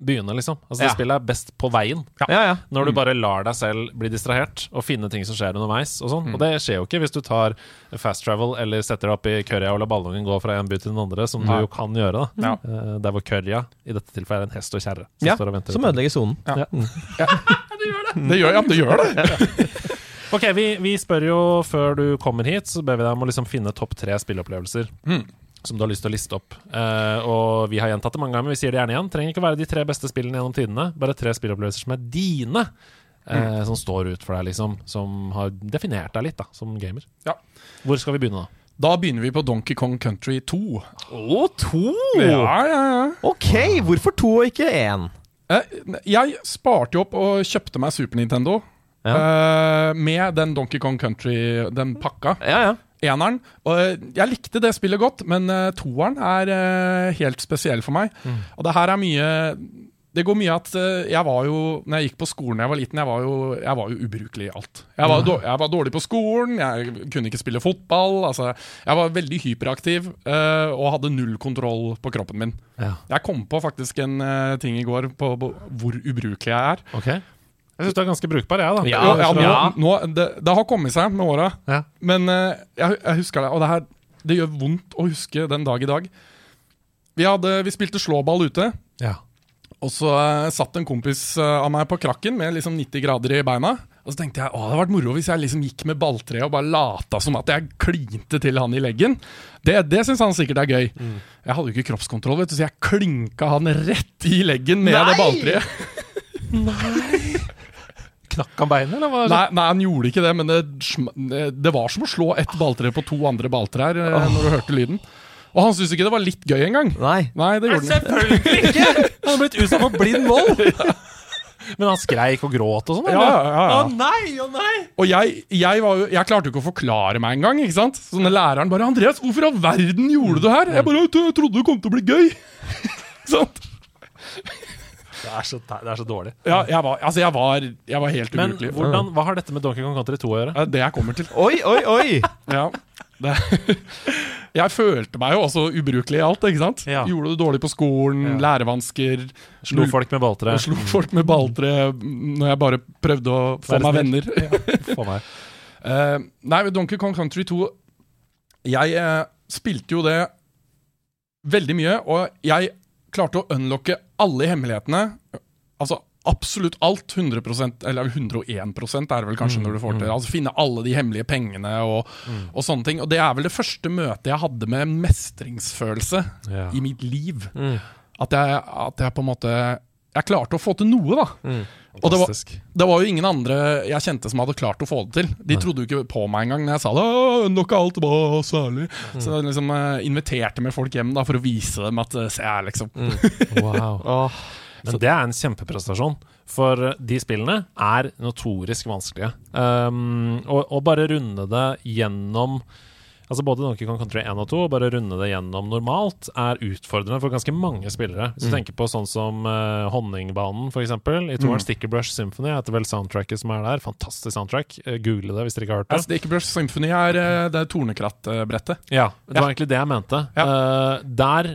byene, liksom. Altså Det Ja. spillet er best på veien. Ja, ja. Når du bare lar deg selv bli distrahert og finne ting som skjer underveis. Og sånn Og det skjer jo ikke hvis du tar fast travel eller setter deg opp i Kørja og lar ballongen gå fra en by til den andre, som du jo kan gjøre. da. Eh, Der hvor Kørja i dette tilfellet er en hest og kjerre. Som Som ødelegger sonen. Ja. Det gjør, ja, det gjør det. Ok, vi, vi spør jo før du kommer hit, så ber vi deg om å liksom finne topp tre spilleopplevelser. Mm. Som du har lyst til å liste opp. Uh, og vi har gjentatt det mange ganger, men vi sier det gjerne igjen. Trenger ikke å være de tre beste spillene gjennom tidene. Bare tre spilleopplevelser som er dine. Eh, Som står ut for deg, liksom. Som har definert deg litt da, som gamer. Ja. Hvor skal vi begynne, da? Da begynner vi på Donkey Kong Country 2. Å, to! Ja, ja, ja. Ok, hvorfor to og ikke én? Eh, Jeg sparte jo opp og kjøpte meg Super Nintendo. Eh, med den Donkey Kong Country, den pakka. Ja, ja. Eneren. Og eh, jeg likte det spillet godt, men uh, toeren er uh, helt spesiell for meg. Og det her er mye Det går mye at jeg var jo Når jeg gikk på skolen da jeg var liten, jeg var jo, jeg var jo ubrukelig i alt. Jeg var, dår- jeg var dårlig på skolen, jeg kunne ikke spille fotball. Altså, jeg var veldig hyperaktiv uh, og hadde null kontroll på kroppen min. Ja. Jeg kom på faktisk en uh, ting i går på, på hvor ubrukelig jeg er. Ok Jeg syns du er ganske brukbar, jeg, da. Ja, Ja, ja, nå, nå, det, det har kommet seg med åra, Ja. men uh, jeg, jeg husker det. Og det, her, det gjør vondt å huske den dag i dag. Vi, hadde, vi spilte slåball ute, Ja. og så uh, satt en kompis uh, av meg på krakken med liksom 90 grader i beina. Og så tenkte jeg å, det hadde vært moro hvis jeg liksom gikk med balltre og bare lata som at jeg klinte til han i leggen. Det, det syns han sikkert er gøy. Jeg hadde jo ikke kroppskontroll, vet du, så jeg klinka han rett i leggen med det balltreet. Knakk han beinet, eller? Nei, nei, han gjorde ikke det, men det, det var som å slå ett balltre på to andre balltrær oh. når du hørte lyden. Og han syntes ikke det var litt gøy engang. Nei. Nei, det gjorde han. Selvfølgelig ikke! Han har blitt utsatt for blind vold! Men han skreik og gråt og sånn? Ja, ja, ja. Å nei, å nei! Og jeg, jeg, var jo, jeg klarte jo ikke å forklare meg engang. ikke sant? Så når læreren bare 'Andreas, hvorfor i all verden gjorde du det her?' Jeg bare 'Jeg trodde det kom til å bli gøy'. Ikke sant? Det er så, det er så dårlig. Ja, jeg var, altså jeg var, jeg var helt Men ubrukelig. hvordan, hva har dette med Donkey Kong Country 2 å gjøre? Ja, Det jeg kommer til. Oi, oi, oi! Ja. Det, jeg følte meg jo også ubrukelig i alt. ikke sant? Ja. Gjorde det dårlig på skolen, Ja. lærevansker. Slo folk med balltre? Slo folk med balltre når jeg bare prøvde å få Være meg snill. venner. få meg. Uh, nei, Donkey Kong Country 2 Jeg uh, spilte jo det veldig mye, og jeg klarte å unlocke alle hemmelighetene. Altså absolutt alt. 100% eller 101 er vel kanskje når du får til. Altså Finne alle de hemmelige pengene og, og sånne ting. Og det er vel det første møtet jeg hadde med mestringsfølelse Ja. i mitt liv. Mm. At, jeg, at jeg på en måte Jeg klarte å få til noe, da. Og det var, det var jo ingen andre jeg kjente som hadde klart å få det til. De trodde jo ikke på meg engang når jeg sa det. «Åh, Nok alt var særlig. Så jeg liksom eh, inviterte med folk hjem da for å vise dem at eh, se her, liksom. Wow. oh. Men det er en kjempeprestasjon. For de spillene er notorisk vanskelige. Um, og, og bare runde det gjennom Altså Både Donkey Kong Country 1 og 2, bare runde det gjennom normalt, er utfordrende for ganske mange spillere. Hvis du tenker på sånn som uh, Honningbanen, f.eks. I toeren Sticker Brush Symphony heter vel soundtracket som er der. Fantastisk soundtrack. Eh, Google det hvis dere ikke har hørt det. Ja, Sticker Brush Symphony er uh, det tornekrattbrettet. Ja, det Ja. var egentlig det jeg mente. Eh, der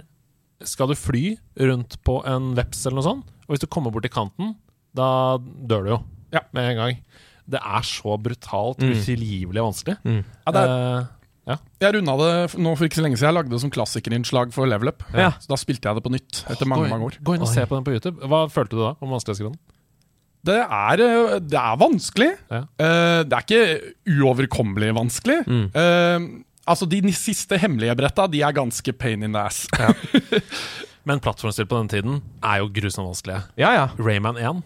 skal du fly rundt på en veps eller noe sånt, og hvis du kommer bort til kanten, da dør du jo Ja. med en gang. Det er så brutalt utilgivelig vanskelig. Ja, det er, ja. jeg runda det nå for ikke så lenge siden. Jeg lagde det som klassikerinnslag for Level Up. Ja. Så da spilte jeg det på nytt etter mange mange år. Gå inn og se på den på YouTube. Hva følte du da om vanskelighetsgraden? Det er, eh, det er vanskelig. Ja. Uh, det er ikke uoverkommelig vanskelig. Eh, altså De siste hemmelige bretta De er ganske pain in the ass. Men plattformspill på den tiden er jo grusomt vanskelige. Ja, ja. Rayman 1.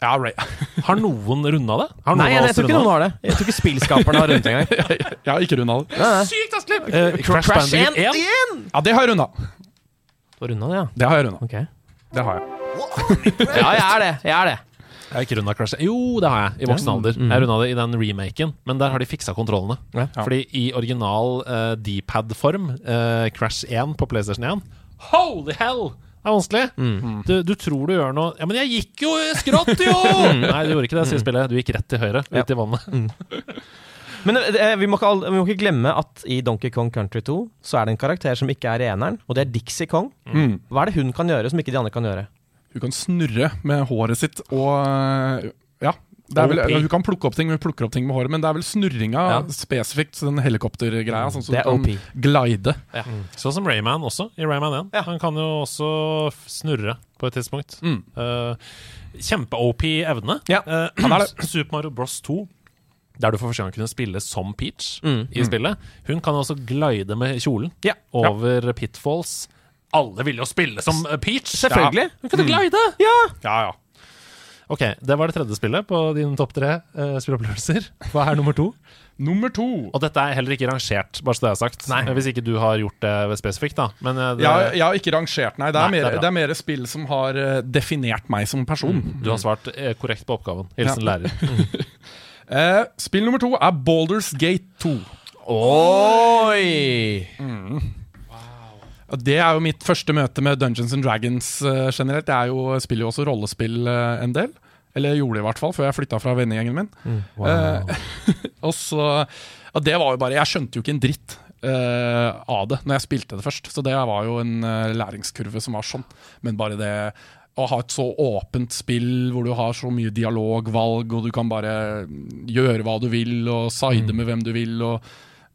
Ja, Ray. Har noen runda det? Har noen Nei, jeg, tror ikke noen har det. Jeg tror ikke spillskaperne har rundet engang. Jeg har ikke runda det. Nei, nei. Sykt assklipp Eh, Crash, Crash Bandicoot 1. 1 Ja, det har jeg runda. Du har runda det, ja. Det har jeg runda. Okay. Det har jeg. Ja, jeg er det. Jeg er det. Jeg har ikke runda Crash Jo, det har jeg, i voksen alder. Jeg runda det i den remaken, men der har de fiksa kontrollene. Ja. Fordi i original uh, D-pad-form, uh, Crash 1 på PlayStation 1 Holy hell! Er vanskelig. Du, du tror du gjør noe Ja, men jeg gikk jo skrått, jo! Nei, du gjorde ikke det, sier spillet. Du gikk rett til høyre, ut i vannet. Men eh, vi må, ikke, all- vi må ikke glemme at i Donkey Kong Country 2 så er det en karakter som ikke er eneren, og det er Dixie Kong. Mm. Hva er det hun kan gjøre som ikke de andre kan gjøre? Hun kan snurre med håret sitt og øh, Ja. Det er vel, hun kan plukke opp ting, hun plukker opp ting med håret, men det er vel snurringa Ja. spesifikt, den helikoptergreia, sånn som du kan OP. glide. Sånn som Rayman også, i Rayman 1. Ja. Han kan jo også snurre på et tidspunkt. Mm. Uh, Kjempe-OP evne. Ja, Uh, han er det. Super Mario Bros 2, der du for første gang kunne spille som Peach Mm. i spillet. Hun kan også glide med kjolen Ja. over pitfalls. Alle vil jo spille som eh, Peach! Selvfølgelig. Hun kan jo glide! Ja! Ja, ja. Ok, Det var det tredje spillet på dine topp tre uh, spillopplevelser. Hva er nummer to? Nummer to. Og dette er heller ikke rangert, bare så det er sagt. Nei. Eh, Hvis ikke du har gjort det spesifikt, da. Men eh, det, Jeg, jeg har ikke rangert, nei. Det er, Nei, det er mer, det er mer spill som har øh, definert meg som person. du har svart eh, korrekt på oppgaven. Hilsen lærer. uh, spill nummer to er Balders Gate 2. Oi! Og Det er jo mitt første møte med Dungeons and Dragons eh, generelt. Jeg jo, spiller jo også rollespill eh, en del. Eller gjorde det i hvert fall, før jeg flytta fra vennegjengen min. Eh, og så og Det var jo bare Jeg skjønte jo ikke en dritt uh, av det når jeg spilte det først. Så det var jo en uh, læringskurve som var sånn. Men bare det å ha et så åpent spill hvor du har så mye dialogvalg, og du kan bare gjøre hva du vil, og side med hvem du vil, og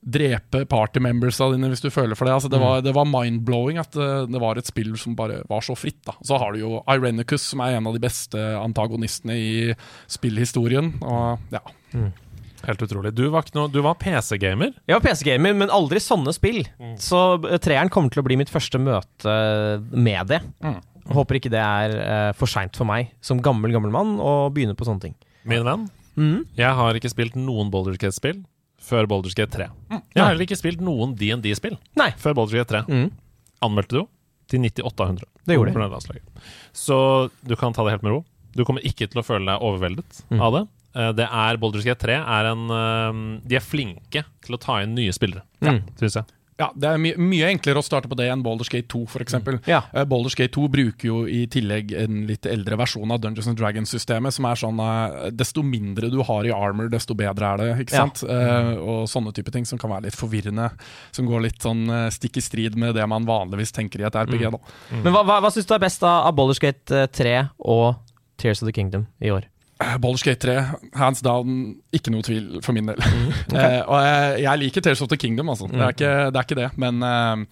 drepe party membersa dine hvis du føler for det. Altså, det, var, det var mind-blowing at det, det var et spill som bare var så fritt. Da. Så har du jo Irenicus, som er en av de beste antagonistene i spillhistorien. Og ja. Helt utrolig. Du var, var PC-gamer. Jeg var PC-gamer, men aldri sånne spill. Så eh, treeren kommer til å bli mitt første møte med det. Mm. Håper ikke det er eh, for seint for meg som gammel, gammel mann å begynne på sånne ting. Min venn. Mhm. Jeg har ikke spilt noen Boulder Gate-spill før Baldur's Gate 3. Jeg har heller ikke spilt noen D&D-spill Nei. før Baldur's Gate 3. Mm. Anmeldte du jo til 9800. Det gjorde jeg. Så du kan ta det helt med ro. Du kommer ikke til å føle deg overveldet Mm. av det. Eh, Det er Baldur's Gate 3 er en eh, De er flinke til å ta inn nye spillere, Mm. syns jeg. Ja, Det er my mye enklere å starte på det enn Baldur's Gate 2, f.eks. eksempel Ja. Uh, Baldur's Gate 2 bruker jo i tillegg en litt eldre versjon av Dungeons and Dragons-systemet, som er sånn uh, Desto mindre du har i armor, desto bedre er det. ikke Ja. sant? Eh, og sånne type ting som kan være litt forvirrende. Som går litt sånn stikk i strid med det man vanligvis tenker i et RPG. da. Men hva, hva, hva syns du er best av, av Baldur's Gate eh, 3 og Tears of the Kingdom i år? Eh, Baldur's 3, hands down, ikke noe tvil for min del. eh, og jeg, jeg liker Tales of the Kingdom, altså. Det, er ikke, det er ikke det, men eh,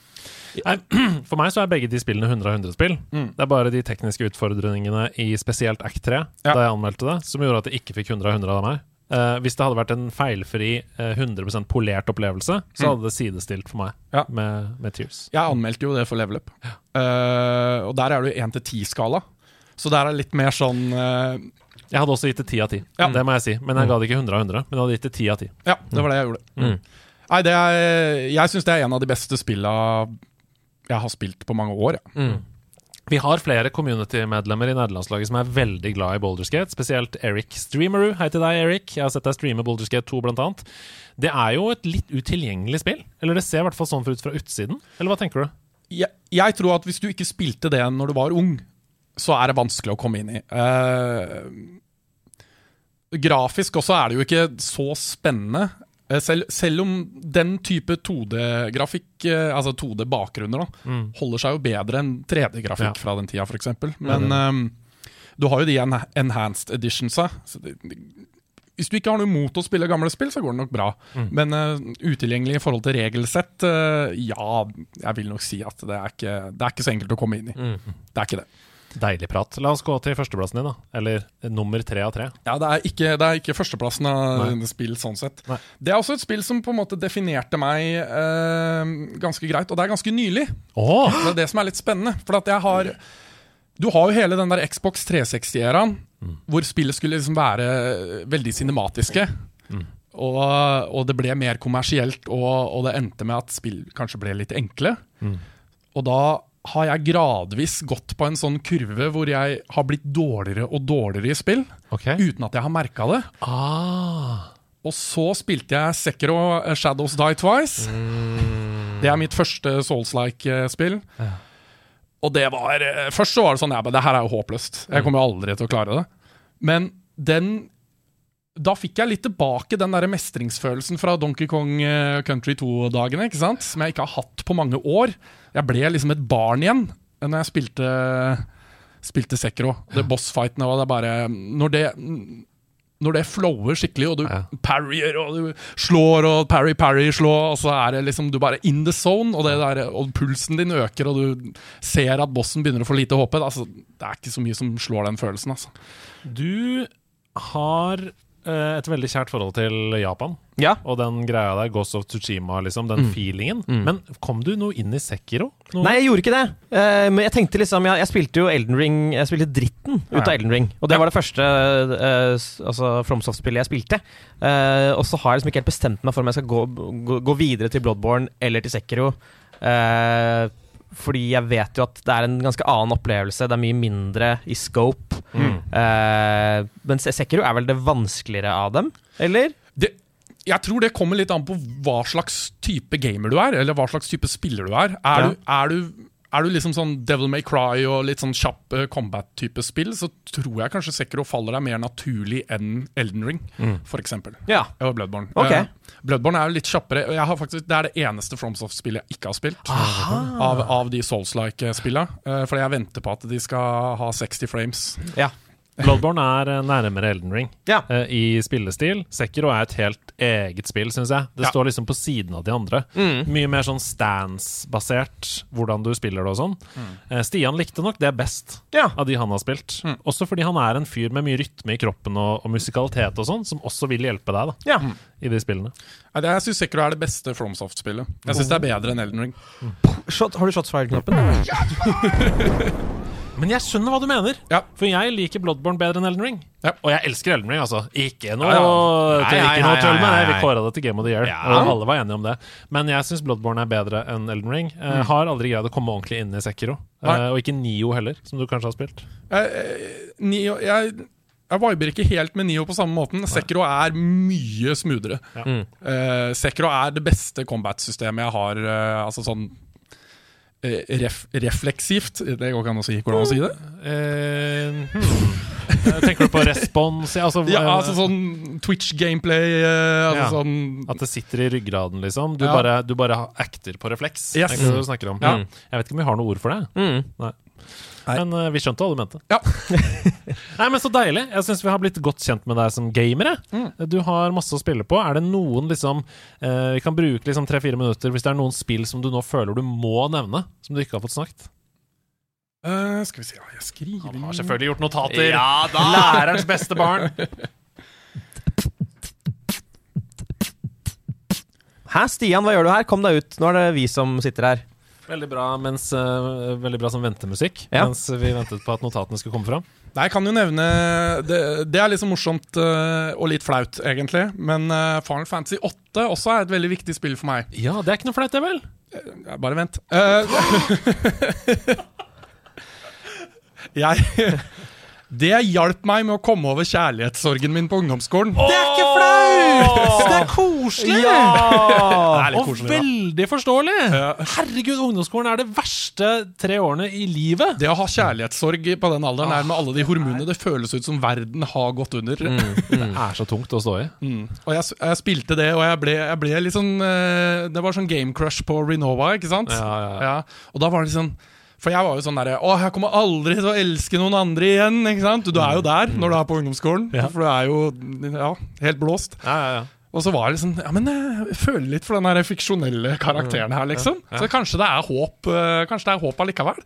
For meg så er begge de spillene 100 av 100 spill. Mm. Det er bare de tekniske utfordringene i spesielt Act 3, Ja. da jeg anmeldte det, som gjorde at jeg ikke fikk 100 av 100 av meg. Eh, hvis det hadde vært en feilfri, eh, 100 polert opplevelse, så hadde det sidestilt for meg Mm. Ja. med, med Tears. Jeg anmeldte jo det for Level Up. Eh, og der er det jo 1 til 10-skala. Så der er det litt mer sånn eh, Jeg hadde også gitt det 10 av 10, Ja. det må jeg si. Men jeg ga det ikke 100 av 100, men jeg hadde gitt det 10 av 10. Ja, det var det jeg gjorde. Mm. Nei, det er, jeg syns det er en av de beste spilla jeg har spilt på mange år. Ja. Mm. Vi har flere community-medlemmer i nederlandslaget som er veldig glad i Boulderskate, spesielt Eric Streamerud. Hei til deg, Eric. Jeg har sett deg streame Boulderskate 2, blant annet. Det er jo et litt utilgjengelig spill. Eller det ser i hvert fall sånn ut fra utsiden. Eller hva tenker du? jeg, jeg tror at hvis du ikke spilte det når du var ung, så er det vanskelig å komme inn i. Eh, grafisk også er det jo ikke så spennende. Sel Selv, om den type 2D-grafikk, eh, altså 2D-bakgrunner, mm. holder seg jo bedre enn 3D-grafikk Ja. fra den tida, f.eks. Men eh, du har jo de en enhanced editionsa. Hvis du ikke har noe imot å spille gamle spill, så går det nok bra. Men uh, utilgjengelig i forhold til regelsett, uh, ja, jeg vil nok si at det er ikke, det er ikke så enkelt å komme inn i. Det er ikke det. Deilig prat. La oss gå til førsteplassen din, da. Eller nummer tre av tre. Ja, det er ikke, det er ikke førsteplassen av Nei. spill sånn sett. Nei. Det er også et spill som på en måte definerte meg eh, ganske greit, og det er ganske nylig. Oh. Det er det som er litt spennende. For at jeg har Du har jo hele den der Xbox 360-æraen, hvor spillet skulle liksom være veldig cinematiske. Og, og det ble mer kommersielt, og, og det endte med at spill kanskje ble litt enkle. Og da har jeg gradvis gått på en sånn kurve hvor jeg har blitt dårligere og dårligere i spill, Okay. uten at jeg har merka det. Ah. Og så spilte jeg Sekiro eh, Shadows Die Twice. Det er mitt første Souls-like-spill. Og det var eh, Først så var det sånn Ja, men det her er jo håpløst. Jeg kommer jo aldri til å klare det. Men den Da fikk jeg litt tilbake den der mestringsfølelsen fra Donkey Kong eh, Country 2-dagene, ikke sant? Som jeg ikke har hatt på mange år. Jeg ble liksom et barn igjen når jeg spilte Spilte Sekiro. Det bossfightene var det bare Når det når det flower skikkelig, og du Ja. parryer og du slår og parry, parry, slå, og så er det liksom du bare in the zone, og, det der, og pulsen din øker, og du ser at bossen begynner å få lite håp. Altså, det er ikke så mye som slår den følelsen, altså. Du har eh, et veldig kjært forhold til Japan. Ja. Og den greia der, Ghost of Tsushima, liksom, den feelingen. Men kom du noe inn i Sekiro? Noe? Nei, jeg gjorde ikke det. Uh, men jeg tenkte liksom Jeg, jeg spilte jo Elden Ring Jeg spilte dritten ut av Elden Ring. Og det var det første uh, altså FromSoft-spillet jeg spilte. Uh, og så har jeg liksom ikke helt bestemt meg for om jeg skal gå, gå, gå videre til Bloodborne eller til Sekiro. Eh, fordi jeg vet jo at det er en ganske annen opplevelse. Det er mye mindre i scope. Eh, men Se- Sekiro er vel det vanskeligere av dem, eller? Det, jeg tror det kommer litt an på hva slags type gamer du er, eller hva slags type spiller du er. Er, Ja. du, er, du, er du liksom sånn Devil May Cry og litt sånn kjapp eh, combat-type spill, så tror jeg kanskje Sekro faller deg mer naturlig enn Elden Ring, for eksempel. Ja. Og Bloodborne. Okay. Uh, Bloodborne er jo litt kjappere. Jeg har faktisk, det er det eneste FromSoft-spillet jeg ikke har spilt. Av, av de Souls-like-spillene. Uh, fordi jeg venter på at de skal ha 60 frames. Ja. Bloodborne er eh, nærmere Elden Ring Ja. uh, i spillestil. Sekiro er et helt eget spill, syns jeg. Det Ja. står liksom på siden av de andre. Mye mer sånn stance-basert, hvordan du spiller det og sånn. Eh, Stian likte nok det best Ja. av de han har spilt. Også fordi han er en fyr med mye rytme i kroppen og, og musikalitet og sånn, som også vil hjelpe deg da, ja. i de spillene. Jeg syns Sekiro er det beste FromSoft-spillet. Jeg syns det er bedre enn Elden Ring. Shot, har du shotsfire-knappen? Men jeg skjønner hva du mener, Ja. for jeg liker Bloodborne bedre enn Elden Ring. Ja. Og jeg elsker Elden Ring, altså. Ikke noe, tull med det. Vi kåra det til Game of the Year, og alle var enige om det. Men jeg syns Bloodborne er bedre enn Elden Ring. Jeg har aldri greid å komme ordentlig inn i Sekiro. Uh, Eh, og ikke Nio heller, som du kanskje har spilt. Jeg- Nio, jeg, jeg viber ikke helt med Nio på samme måten. Sekiro er mye smoothere. Ja. Mm. Uh, Sekiro er det beste combat-systemet jeg har. Uh, altså sånn eh, ref, refleksivt. Det går ikke an å si. Hvordan det an å si det? Uh, hmm. Eh, Tenker du på respons? Ja, altså, Ja, eh, altså sånn Twitch-gameplay. eh, altså Ja. sånn At det sitter i ryggraden, liksom. Du, Ja. bare, du bare acter på refleks. Yes. Er det du snakker om? Ja. Mm. Jeg vet ikke om vi har noe ord for det. Mm. Nei. Men uh, vi skjønte hva du mente. Ja. Nei, men Så deilig. Jeg syns vi har blitt godt kjent med deg som gamere. Mm. Du har masse å spille på. Er det noen liksom uh, Vi kan bruke liksom tre-fire minutter hvis det er noen spill som du nå føler du må nevne, som du ikke har fått snakket. Uh, Skal vi se, ja, jeg skriver Han har selvfølgelig gjort notater. Ja da! Lærerens beste barn. Hæ, Stian, hva gjør du her? Kom deg ut. Nå er det vi som sitter her. Veldig bra, mens, uh, veldig bra som ventemusikk Ja. mens vi ventet på at notatene skulle komme fram. Nei, Jeg kan jo nevne Det, det er liksom morsomt uh, og litt flaut, egentlig. Men uh, Final Fantasy 8 også er et veldig viktig spill for meg. Ja, det er ikke noe flaut, det vel? Ja, bare vent. Jeg Det hjalp meg med å komme over kjærlighetssorgen min på ungdomsskolen. Det er ikke flaut! Det er koselig! Er Og koselig, veldig forståelig. Ja. Herregud, ungdomsskolen er det verste tre årene i livet. Det å ha kjærlighetssorg på den alderen her med alle de hormonene, det føles ut som verden har gått under. Det er så tungt å stå i. Mm. Og jeg, jeg spilte det, og jeg ble, jeg ble litt sånn eh, Det var sånn game crush på Renova, ikke sant? Ja, ja, ja. Og da var det sånn For jeg var jo sånn derre Å, jeg kommer aldri til å elske noen andre igjen, ikke sant? Du er jo der når du er på ungdomsskolen, Ja. for du er jo ja, helt blåst. Ja, ja, ja. Og så var det liksom Ja, men jeg føler litt for den der fiksjonelle karakteren her, liksom. Så kanskje det er håp eh, Kanskje det er håp allikevel.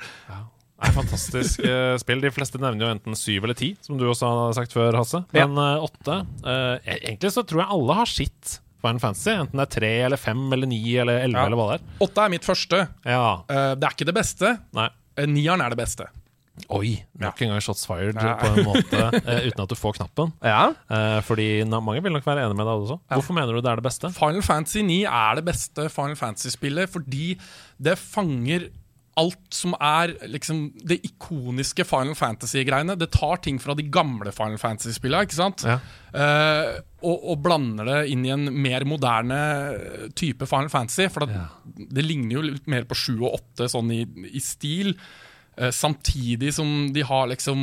Det er fantastisk eh, spill. De fleste nevner jo enten syv eller ti, som du også har sagt før, Hasse. Men ja. åtte eh, Egentlig så tror jeg alle har sitt Final Fantasy. Enten det er tre eller fem eller ni eller elleve Ja. eller hva det er. Åtte er mitt første. Ja. Eh, det er ikke det beste. Nei. Eh, Nieren er det beste. Oi! Nok en gang shots fired Ja. på en måte uh, uten at du får knappen. Ja. Uh, fordi na, mange vil nok være enig med deg også. Hvorfor mener du det er det beste? Final Fantasy 9 er det beste Final Fantasy-spillet fordi det fanger alt som er liksom det ikoniske Final Fantasy-greiene. Det tar ting fra de gamle Final Fantasy-spillene, ikke sant? Ja. Uh, og, og blander det inn i en mer moderne type Final Fantasy. For det, det ligner jo litt mer på 7 og 8 sånn i, i stil. Eh, samtidig som de har liksom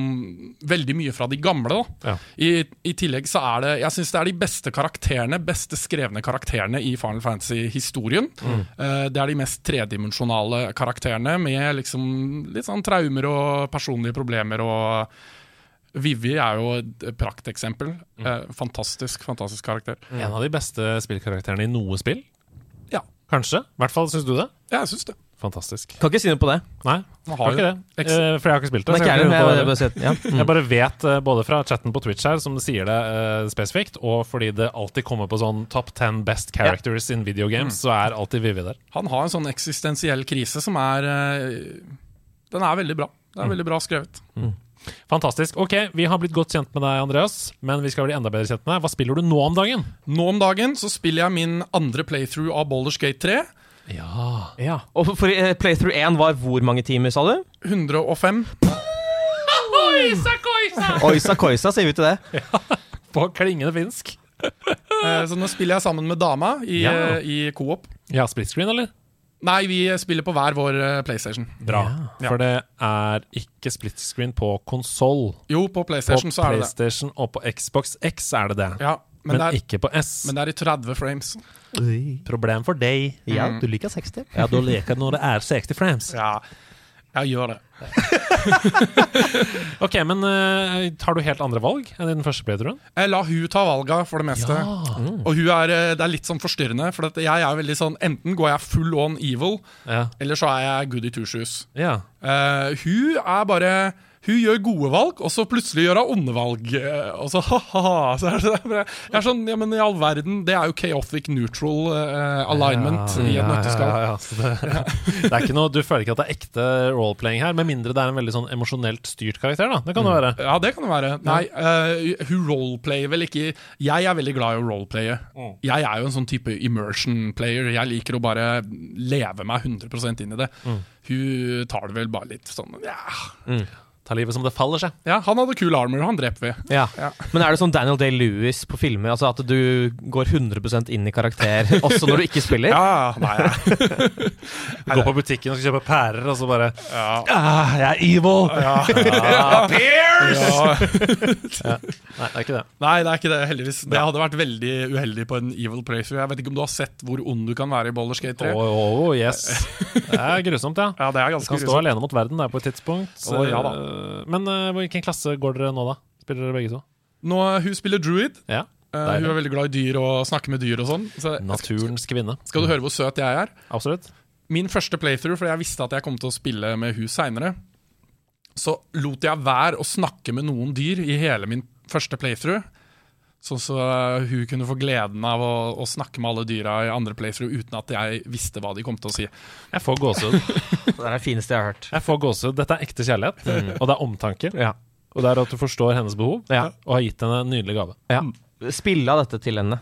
veldig mye fra de gamle. da Ja. I, I tillegg så er det Jeg syns det er de beste karakterene Beste skrevne karakterene i Final Fantasy-historien. Eh, det er de mest tredimensjonale karakterene med liksom litt sånn traumer og personlige problemer. og Vivi er jo et prakteksempel. Eh, fantastisk, fantastisk karakter. En av de beste spillkarakterene i noe spill? Ja, Kanskje? I hvert fall syns du det? Ja, jeg syns det. Fantastisk. Kan ikke si noe på det. Nei, Man har ikke jo det. eks- Eh, for jeg har ikke spilt det. Ikke jeg, jeg, jeg, bare- ja. jeg bare vet, eh, både fra chatten på Twitch her, som sier det eh, spesifikt, og fordi det alltid kommer på sånn top 10 best characters in video games, så er alltid Vivi der. Han har en sånn eksistensiell krise som er eh, Den er veldig bra. Det er veldig bra skrevet. Fantastisk. Ok, vi har blitt godt kjent med deg, Andreas, men vi skal bli enda bedre kjent med deg. Hva spiller du nå om dagen? Nå om dagen så spiller jeg min andre playthrough av Baldur's Gate 3. Ja Ja. Og for uh, playthrough 1 var hvor mange timer, sa du? 105. Oisa koisa, sier vi til det. På klingende finsk. uh, så nå spiller jeg sammen med dama i, Ja. eh, i co-op. Ja, split screen, eller? Nei, vi spiller på hver vår PlayStation. Bra. Ja. For det er ikke split screen på konsoll. Jo, på På PlayStation så er det det. På PlayStation og på Xbox X er det det. Ja, men, men er, ikke på S. men det er i 30 frames. Problem for deg. Ja, du liker 60. Ja, da leker når det er 60 frames. Ja, jeg gjør det. Ok, men uh, tar du helt andre valg enn i den første playthroughen? Jeg lar hun ta valga for det meste. Og hun er, eh, det er litt sånn forstyrrende, for at jeg er veldig sånn Enten går jeg full on evil, Ja. eller så er jeg goody two shoes. ja. Uh, hun er bare Hun gjør gode valg, og så plutselig gjør hun onde valg. eh, og så er det bare, jeg er sånn, ja, men i all verden, det er jo chaotic neutral uh, alignment i et nøtteskall. Ja, ja, ja. Det, det er ikke noe, du føler ikke at det er ekte roleplaying her, med mindre det er en veldig sånn emosjonelt styrt karakter. da Det kan det være. Ja, det kan det være. Nei, uh, hun roleplayer vel ikke Jeg er veldig glad i å roleplaye. Jeg er jo en sånn type immersion player. Jeg liker å bare leve meg 100 inn i det. Hun tar det vel bare litt sånn ja. Ta livet som det faller seg. ja, han hadde kul armor, han dreper vi. Ja. Ja. Men er det sånn Daniel Day-Lewis på filmer? Altså At du går 100% inn i karakter også når du ikke spiller? Ja, nei, ja. Du går på butikken og skal kjøpe pærer, og så bare ja. ah, Jeg er evil! Ja. Nei, det er ikke det. Nei, det er ikke det, heldigvis. Det hadde vært veldig uheldig på en evil playthrough. Jeg vet ikke om du har sett hvor ond du kan være i Baldur's Gate 3? Oh, oh, yes. Det er grusomt, ja. Ja, det er Du ganske grusomt. stå alene mot verden der på et tidspunkt. Å, ja da. Eh, Men eh, hvilken klasse går dere nå, da? Spiller dere begge to? Nå, hun spiller druid. Ja. Eh, hun er veldig glad i dyr og snakker med dyr og sånn. Så Naturens kvinne. skal du høre hvor søt jeg er? Absolutt. Min første playthrough, for jeg visste at jeg kom til å spille med hun seinere, så lot jeg være å snakke med noen dyr i hele min første playthrough. Sånn så eh, hun kunne få gleden av å, å snakke med alle dyra i andre playthrough uten at jeg visste hva de kom til å si. Jeg får gåsehud. Det er det fineste jeg har hørt. Jeg får gåsehud. Dette er ekte kjærlighet, og det er omtanke. Ja. Og det er at du forstår hennes behov, Ja. og har gitt henne en nydelig gave. ja. Spille av dette til henne.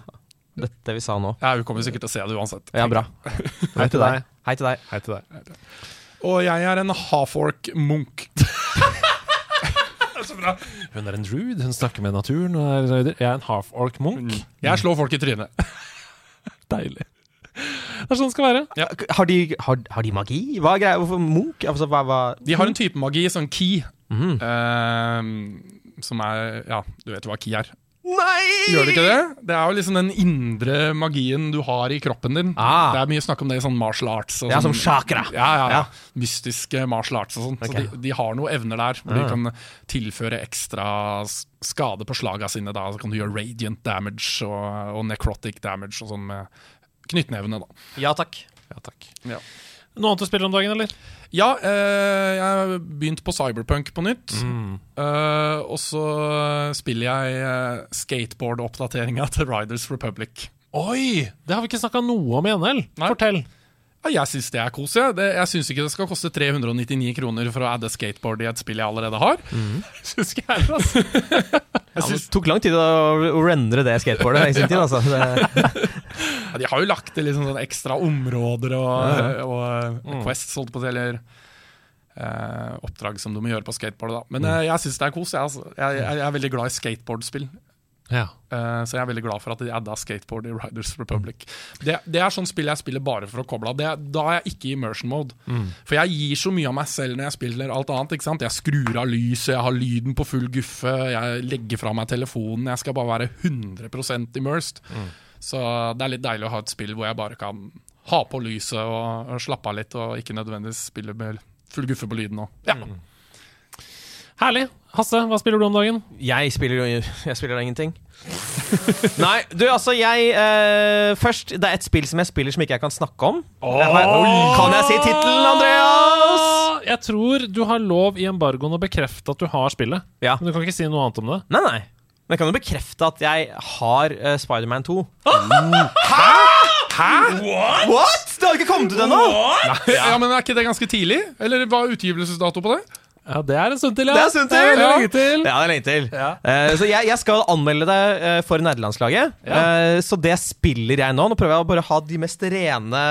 Dette vi sa nå. Ja, Hun kommer sikkert til å se det uansett. Ja, bra. Hei til deg. Hei til deg. Hei til deg. Og jeg er en half-orc munk. Så bra. Hun er en druid, hun snakker med naturen. Og er, jeg er en half-orc munk. Jeg slår folk i trynet. Deilig. Det er sånn det skal være. Har de, har, har de magi? Hva er greia? Hvorfor Munch? Altså, hva, hva? De har en type magi, sånn ki. Mm. Uh, som er Ja, du vet hva ki er. Nei! Gjør det ikke det? Det er jo liksom den indre magien du har i kroppen din. Ah. Det er mye snakk om det i sånn martial arts. Ja, sånn, som chakra. Ja, ja, ja. Mystiske martial arts og sånn. Okay. Så de, de har noen evner der hvor de Ah. kan tilføre ekstra skade på slaga sine. Da. Så kan du gjøre radiant damage og, og necrotic damage og sånn med knyttnevene, da. Ja takk. Ja, takk. Ja. Noe annet du spiller om dagen, eller? Ja, eh, jeg har begynt på Cyberpunk på nytt. Mm. Eh, og så spiller jeg eh, skateboard-oppdateringa til Riders Republic. Oi! Det har vi ikke snakka noe om i NL. Nei. Fortell. Ja, jeg syns det er kos. Jeg, det, jeg syns ikke det skal koste 399 kroner for å adde skateboard i et spill jeg allerede har. Syns ikke jeg, altså. Ja, det tok lang tid å, rendre det skateboardet i sin tid, altså. Det, Ja, de har jo lagt til liksom ekstra områder og, og Mm. quests, holdt på å si, eller eh, oppdrag som du må gjøre på skateboardet. da. Men Mm. eh, jeg syns det er kos. Jeg, altså. jeg, jeg, jeg er veldig glad i skateboardspill. Ja. Uh, så jeg er veldig glad for at de adda skateboard i Riders Republic. Det, det er sånn spill jeg spiller bare for å koble av. Det Da er jeg ikke i immersion mode. For jeg gir så mye av meg selv når jeg spiller alt annet. ikke sant? Jeg skrur av lyset, jeg har lyden på full guffe, jeg legger fra meg telefonen. Jeg skal bare være 100% immersed. Så det er litt deilig å ha et spill hvor jeg bare kan ha på lyset og, og slappe av litt, og ikke nødvendigvis spille med full guffe på lyden. òg. Ja. Herlig. Hasse, hva spiller du om dagen? jeg spiller Jeg spiller ingenting. Nei, du, altså, jeg eh, Først, det er et spill som jeg spiller som ikke jeg kan snakke om. Jeg har- Kan jeg si tittelen, Andreas? Jeg tror du har lov i embargoen å bekrefte at du har spillet. Ja. Men du kan ikke si noe annet om det. Nei, nei. Men jeg kan jo bekrefte at jeg har uh, Spiderman 2. Hæ?! What?! Det har ikke kommet ut ennå! ja, Men er ikke det ganske tidlig? Eller hva er utgivelsesdato på det? Ja, Det er en stund til, ja. Det er en stund til. Ja. lenge til. Ja, det er lenge til. Ja. Uh, så jeg, jeg skal anmelde deg eh, for nederlandslaget. Eh, så det spiller jeg nå. Nå prøver jeg å bare ha de mest rene,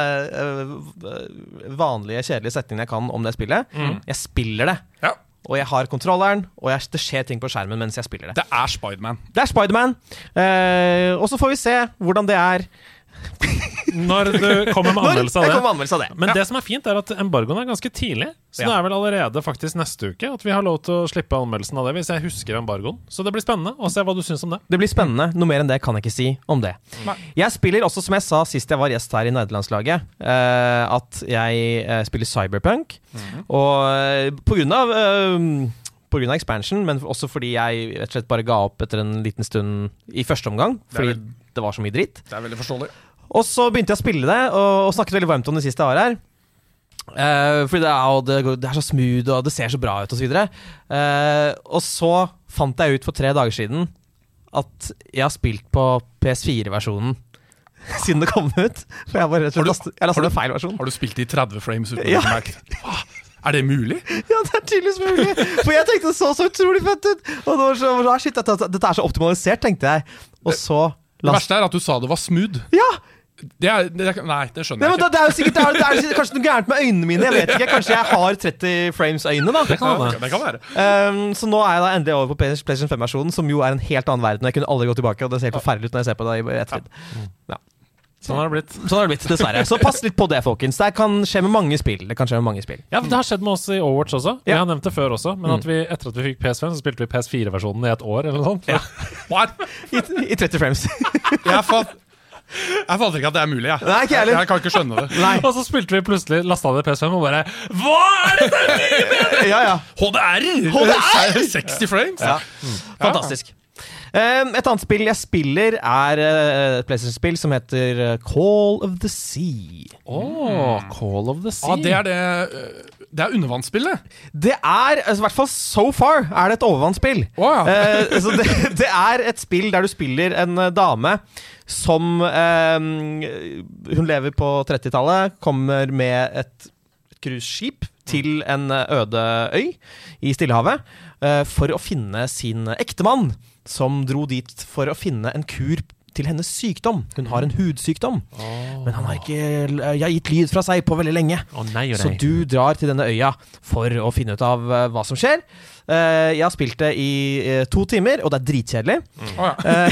vanlige, kjedelige setningene jeg kan om det spillet. Jeg spiller det. Ja. Og jeg har kontrolleren, og jeg, det skjer ting på skjermen mens jeg spiller det. Det er Spiderman. Det er Spiderman. Uh, og så får vi se hvordan det er Når du kommer med anmeldelse av det. kommer anmeldelse av det. Men det som er fint, er at embargoen er ganske tidlig. Så Ja. det er vel allerede faktisk neste uke at vi har lov til å slippe anmeldelsen av det. Hvis jeg husker embargoen. Så det blir spennende å se hva du syns om det. Det blir spennende. Noe mer enn det kan jeg ikke si om det. Nei. Jeg spiller også, som jeg sa sist jeg var gjest her i nederlandslaget, eh, at jeg eh, spiller Cyberpunk. Og eh, på grunn av på grunn av expansion, men også fordi jeg rett og slett bare ga opp etter en liten stund i første omgang. Det vel, Fordi det var så mye dritt. Det er veldig forståelig. Og så begynte jeg å spille det, og, og snakket veldig varmt om det siste jeg var her. Uh, fordi det er, og det, det er så smooth, og det ser så bra ut, osv. Uh, og så fant jeg ut for tre dager siden at jeg har spilt på PS4-versjonen siden det kom ut. For jeg bare rett og slett jeg har lastet du- feil versjon. Har du spilt i 30 frames uten Ja. å merke? Er det mulig? Ja, det er tydeligvis mulig! For jeg tenkte det så så utrolig fett ut! Og det var så, ah, shit, dette, dette er så optimalisert, tenkte jeg. Og så Det verste er at du sa det var smooth. Ja! Det er, det er, nei, det skjønner men jeg da, ikke. det er jo sikkert det er, det er kanskje noe gærent med øynene mine. Jeg vet ikke, Kanskje jeg har 30 frames-øyne. da Det kan Ja, det kan være. Um, så nå er jeg da endelig over på PlayStation 5-versjonen, som jo er en helt annen verden. Jeg kunne aldri gå tilbake, og det ser helt forferdelig ut når jeg ser på det i ettertid. Ja. Sånn har det blitt. Sånn har det blitt, dessverre. Så pass litt på det, folkens. Det kan skje med mange spill. Det kan skje med mange spill. Ja, Det har skjedd med oss i Overwatch også. Vi Ja. har nevnt det før også. Men at vi, etter at vi fikk PS5, så spilte vi PS4-versjonen i et år. eller noe sånt. Ja. What? I, i 30 frames. Jeg, fatt, jeg fatter ikke at det er mulig. Jeg, Nei, ikke jeg jeg kan ikke skjønne det. Nei. Og så spilte vi plutselig, lasta ned PS5 og bare Hva er dette?! Ja, ja. HDR! HDR! 60 frames? Ja. Fantastisk. Um, et annet spill jeg spiller, er uh, et PlayStation-spill som heter uh, Call of the Sea. Åh, Call of the Sea. Ah, det er det øh, Det er undervannsspillet. Det er, altså, i hvert fall so far, er det et overvannsspill. Wow. Eh, så det, det er et spill der du spiller en eh, dame som eh, Hun lever på 30-tallet, kommer med et cruiseskip til en eh, øde øy i Stillehavet eh, for å finne sin ektemann, som dro dit for å finne en kur til hennes sykdom. Hun har en hudsykdom, men han har ikke eh, gitt lyd fra seg på veldig lenge. Oh, nei nei. Så du drar til denne øya for å finne ut av eh, hva som skjer. Eh, jeg har spilt det i eh, to timer, og det er dritkjedelig. Å, ja.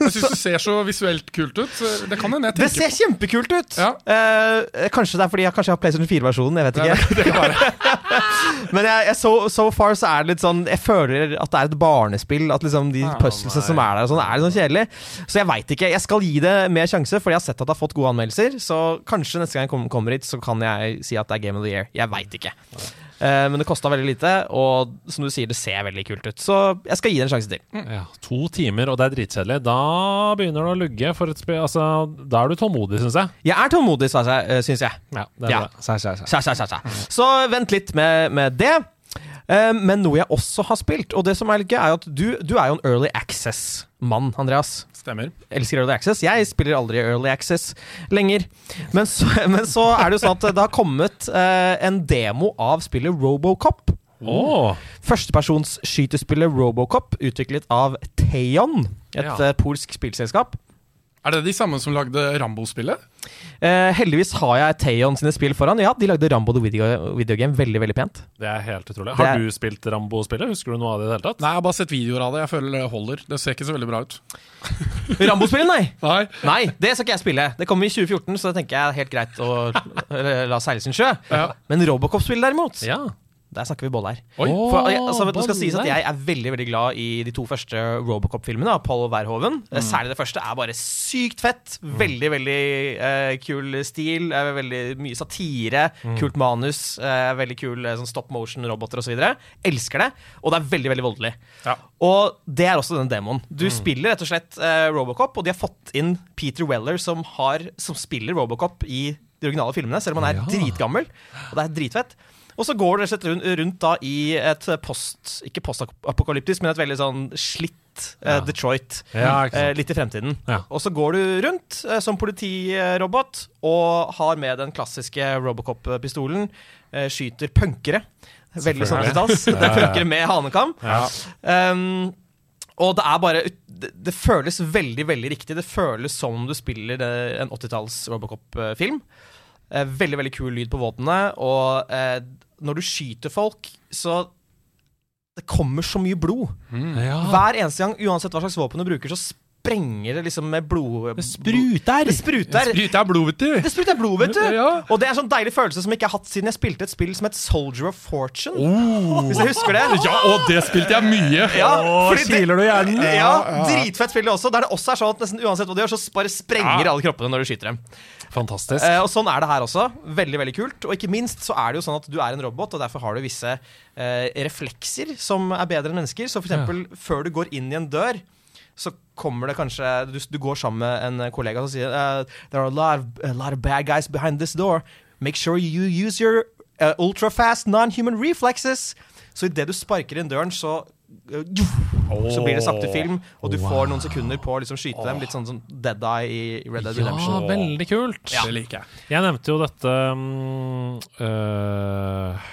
Jeg syns det ser så visuelt kult ut. Det kan hende jeg Det tenker ser kjempekult ut! Ja. Eh, kanskje det er fordi jeg kanskje har PlayStation 4-versjonen. Jeg vet Ja, ikke. det, det kan. Men jeg, jeg, so, so far så er det litt sånn Jeg føler at det er et barnespill. At liksom de Ah, puzzlesene som er der, sånn, er litt sånn kjedelig. Så jeg veit ikke. Jeg skal gi det mer sjanse, Fordi jeg har sett at det har fått gode anmeldelser. Så kanskje neste gang jeg kommer hit, så kan jeg si at det er Game of the Year. Jeg veit ikke. Eh, men det kosta veldig lite, og som du sier, det ser veldig kult ut. Så jeg skal gi det en sjanse til. Ja, to timer, og det er dritkjedelig. Da begynner det å lugge for et spill. Altså, da er du tålmodig, syns jeg. Jeg er tålmodig, syns jeg. Ja, det er Ja. det. Så, så, så. Så vent litt med, med det. Eh, men noe jeg også har spilt, og det som er litt gøy, er at du, du er jo en early access-mann, Andreas. Stemmer. Elsker early access. Jeg spiller aldri early access lenger. Men så, men så er det jo sånn at det har kommet eh, en demo av spillet Robocop. Oh. Førstepersons skytespillet Robocop, utviklet av Theon, et Ja. eh, polsk spillselskap. Er det de samme som lagde Rambo-spillet? Eh, heldigvis har jeg Theon sine spill foran. Ja, de lagde Rambo the Video, video Game veldig, veldig pent. det er helt utrolig. Har er- du spilt Rambo-spillet? Husker du noe av det i det hele tatt? Nei, jeg har bare sett videoer av det. Jeg føler det holder. Det ser ikke så veldig bra ut. Rambo-spillet, nei! Nei. Nei, det skal ikke jeg spille. Det kommer i 2014, så det tenker jeg er helt greit å la- seile sin sjø. Ja. Men Robocop-spillet, derimot, Ja. Der snakker vi bolle her. For, jeg, altså, det skal sies at jeg er veldig veldig glad i de to første Robocop-filmene. av Paul Verhoeven. Mm. Særlig det første er bare sykt fett. Veldig veldig uh, kul stil. eh, veldig mye satire. Mm. Kult manus. Uh, veldig kul eh, sånn stop motion-roboter osv. Elsker det. Og det er veldig veldig voldelig. Ja. Og det er også denne demoen. Du Mm. spiller rett og slett uh, Robocop, og de har fått inn Peter Weller, som, har, som spiller Robocop i de originale filmene, selv om han er Ja. dritgammel. Og det er dritfett. Og så går det rundt, rundt da i et post Ikke postapokalyptisk, men et veldig sånn slitt eh, Ja. Detroit. Ja, eh, litt i fremtiden. Ja. Og så går du rundt eh, som politirobot og har med den klassiske Robocop-pistolen. Skyter punkere. Veldig sånn stas. Det er punkere med hanekam. Um, og det er bare det, det føles veldig, veldig riktig. Det føles som om du spiller en 80-talls Robocop-film. Veldig, veldig kul lyd på våpnene, og når du skyter folk, så Det kommer så mye blod. Ja. Hver eneste gang, uansett hva slags våpen du bruker, så sprenger det liksom med blod... Det spruter! Det spruter! det spruter blod, vet du. Det spruter blod, vet du! Ja. Og det er en sånn deilig følelse som jeg ikke har hatt siden jeg spilte et spill som het Soldier of Fortune. Oh. Hvis jeg husker det. Ja, og det spilte jeg mye. Ja, oh, kiler du hjernen? Ja, dritfett spill det også. Der det også er sånn at nesten uansett hva du gjør, så bare sprenger Ja. alle kroppene når du skyter dem. Fantastisk. Eh, og sånn er det her også. Veldig, veldig kult. Og ikke minst så er det jo sånn at du er en robot, og derfor har du visse eh, reflekser som er bedre enn mennesker. Så for eksempel, før du går inn i en dør, så kommer det kanskje Du, du går sammen med en kollega som sier uh, There are a lot, of, a lot of bad guys behind this door. Make sure you use your uh, ultra-fast non-human reflexes. Så idet du sparker inn døren, så eh, så blir det sakte film, og du får noen sekunder på å liksom skyte dem. Litt sånn som Dead Eye i Red Dead Redemption. Ja, veldig kult. Det liker jeg. Jeg nevnte jo dette um, øh,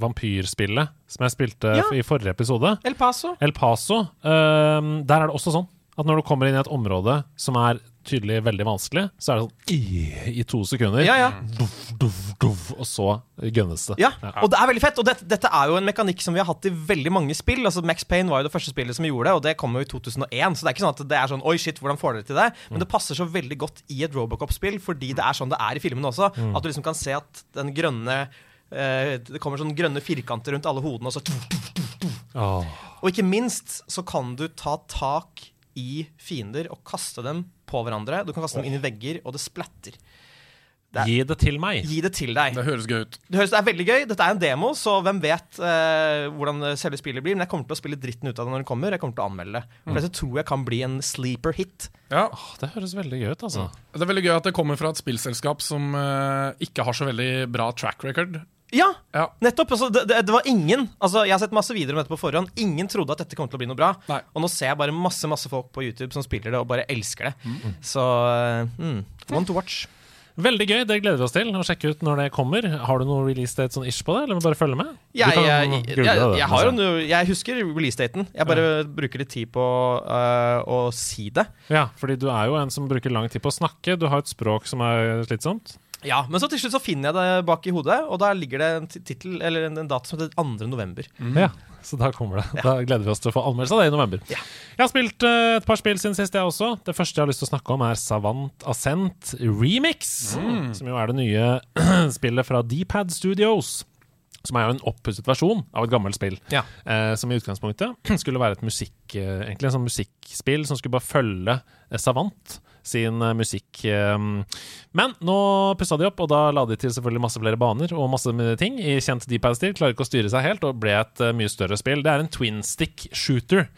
vampyrspillet som jeg spilte Ja. i forrige episode. El Paso. El Paso. øhm, der er det også sånn at når du kommer inn i et område som er tydelig veldig vanskelig, så er det sånn i, i to sekunder. Ja, ja. Duff, duff, duff, og så gønnes det. Ja, og det er veldig fett. Og dette, dette er jo en mekanikk som vi har hatt i veldig mange spill. Altså Max Payne var jo det første spillet som gjorde det, og det kom jo i 2001. Så det er ikke sånn at det er sånn Oi, shit, hvordan får dere til det? Men det passer så veldig godt i et Robocop-spill, fordi det er sånn det er i filmene også. At du liksom kan se at den grønne Det kommer sånne grønne firkanter rundt alle hodene, og så oh. Og ikke minst så kan du ta tak i fiender og kaste dem på hverandre. Du kan kaste dem inn i vegger, og det splatter. Det er- Gi det til meg. Gi det til deg. Det høres gøy ut. Det høres det er veldig gøy. Dette er en demo, så hvem vet eh, hvordan selve spillet blir. Men jeg kommer til å spille dritten ut av det når det kommer. Jeg kommer til å anmelde det. For dette tror jeg kan bli en sleeper hit. Ja, Åh, det høres veldig gøy ut, altså. Det er veldig gøy at det kommer fra et spillselskap som eh, ikke har så veldig bra track record. Ja, Ja. nettopp. Altså, det, det, var ingen Altså, Jeg har sett masse videoer om dette på forhånd. Ingen trodde at dette kom til å bli noe bra. Nei. Og nå ser jeg bare masse masse folk på YouTube som spiller det og bare elsker det. Så eh, mm, one to watch. Veldig gøy. Det gleder vi oss til å sjekke ut når det kommer. Har du noe release date sånn ish på det, eller må du bare følge med? Jeg, jeg, jeg, det, jeg, har jo altså. jeg husker releasedaten. Jeg bare bruker litt tid på uh, å si det. Ja, fordi du er jo en som bruker lang tid på å snakke. Du har et språk som er slitsomt. Ja, Men så til slutt så finner jeg det bak i hodet, og da ligger det en titel, eller en, en dato som heter 2. november. Ja, så da kommer det. Da gleder vi oss til å få anmeldelse av det i november. Ja. Jeg har spilt uh, et par spill siden sist, jeg også. Det første jeg har lyst til å snakke om, er Savant Ascent Remix. Som jo er det nye spillet fra Dpad Studios. Som er jo en oppusset versjon av et gammelt spill. Ja. Eh, som i utgangspunktet skulle være et musikk eh, Egentlig en sånn musikkspill som skulle bare følge eh, Savant sin eh, musikk. Eh, men nå pussa de opp, og da la de til selvfølgelig masse flere baner og masse ting i kjent Dpad-stil. Klarer ikke å styre seg helt, og ble et eh, mye større spill. Det er en twin stick shooter.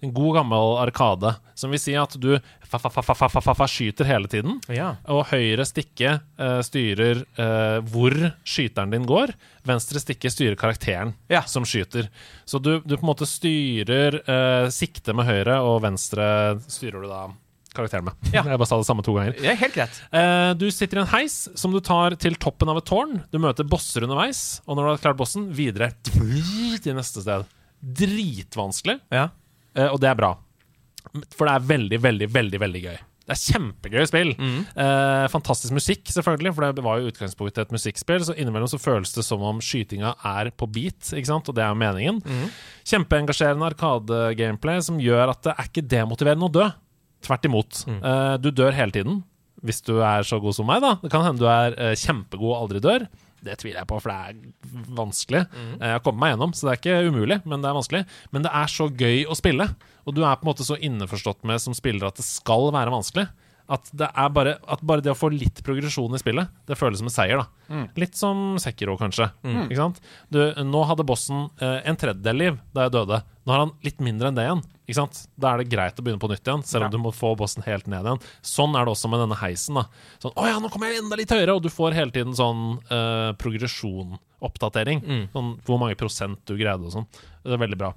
En god gammel arkade. Som vil si at du skyter hele tiden. Ja. Og høyre stikke uh, styrer uh, hvor skyteren din går. Venstre stikke styrer karakteren Ja. som skyter. Så du, du på en måte styrer uh, sikte med høyre, og venstre styrer du da karakteren med. Ja. Jeg bare sa det samme to ganger. Er helt greit. Eh, du sitter i en heis som du tar til toppen av et tårn. Du møter bosser underveis, og når du har klart bossen, videre til neste sted. Dritvanskelig, Ja. eh, og det er bra. For det er veldig, veldig, veldig veldig gøy. Det er kjempegøy spill. Eh, fantastisk musikk, selvfølgelig, for det var jo utgangspunktet et musikkspill. Så innimellom så føles det som om skytinga er på beat, ikke sant? og det er jo meningen. Kjempeengasjerende arkade-gameplay som gjør at det er ikke demotiverende å dø. Tvert imot. Eh, du dør hele tiden, hvis du er så god som meg, da. Det kan hende du er uh, kjempegod og aldri dør. Det tviler jeg på, for det er vanskelig. Eh, Jeg har kommet meg gjennom, så det er ikke umulig, men det er vanskelig. Men det er så gøy å spille, og du er på en måte så innforstått med som spiller at det skal være vanskelig. At, det bare, at bare det å få litt progresjon i spillet, det føles som en seier. da Litt som Sekiro, kanskje. Ikke sant? Du, nå hadde bossen eh, en tredjedel liv da jeg døde. Nå har han litt mindre enn det igjen. Ikke sant? Da er det greit å begynne på nytt igjen, selv om du må få bossen helt ned igjen. Sånn er det også med denne heisen. da Sånn, Å ja, nå kommer jeg enda litt høyere! Og du får hele tiden sånn eh, progresjon, oppdatering. Sånn hvor mange prosent du greide og sånn. Det er veldig bra.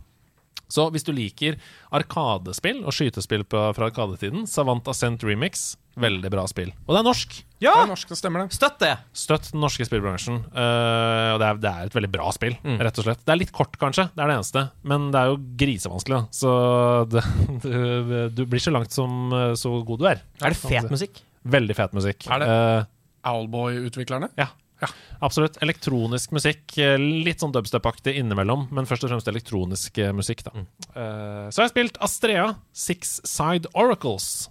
Så hvis du liker arkadespill og skytespill på, fra arkadetiden, Savant Ascent Remix, veldig bra spill. Og det er norsk! Det Ja, er norsk, det stemmer det. støtt det! Støtt den norske spillbransjen. Uh, og det er, det er et veldig bra spill, rett og slett. Det er litt kort, kanskje, det er det eneste. Men det er jo grisevanskelig, da. Så det, du, du blir så langt som så god du er. Er det fet musikk? Veldig fet musikk. Er det? uh, Owlboy-utviklerne. ja. Absolutt. Elektronisk musikk. eh, Litt sånn dubstep-aktig innimellom, men først og fremst elektronisk eh, musikk. da Eh, Så har jeg spilt Astrea Six Side Oracles.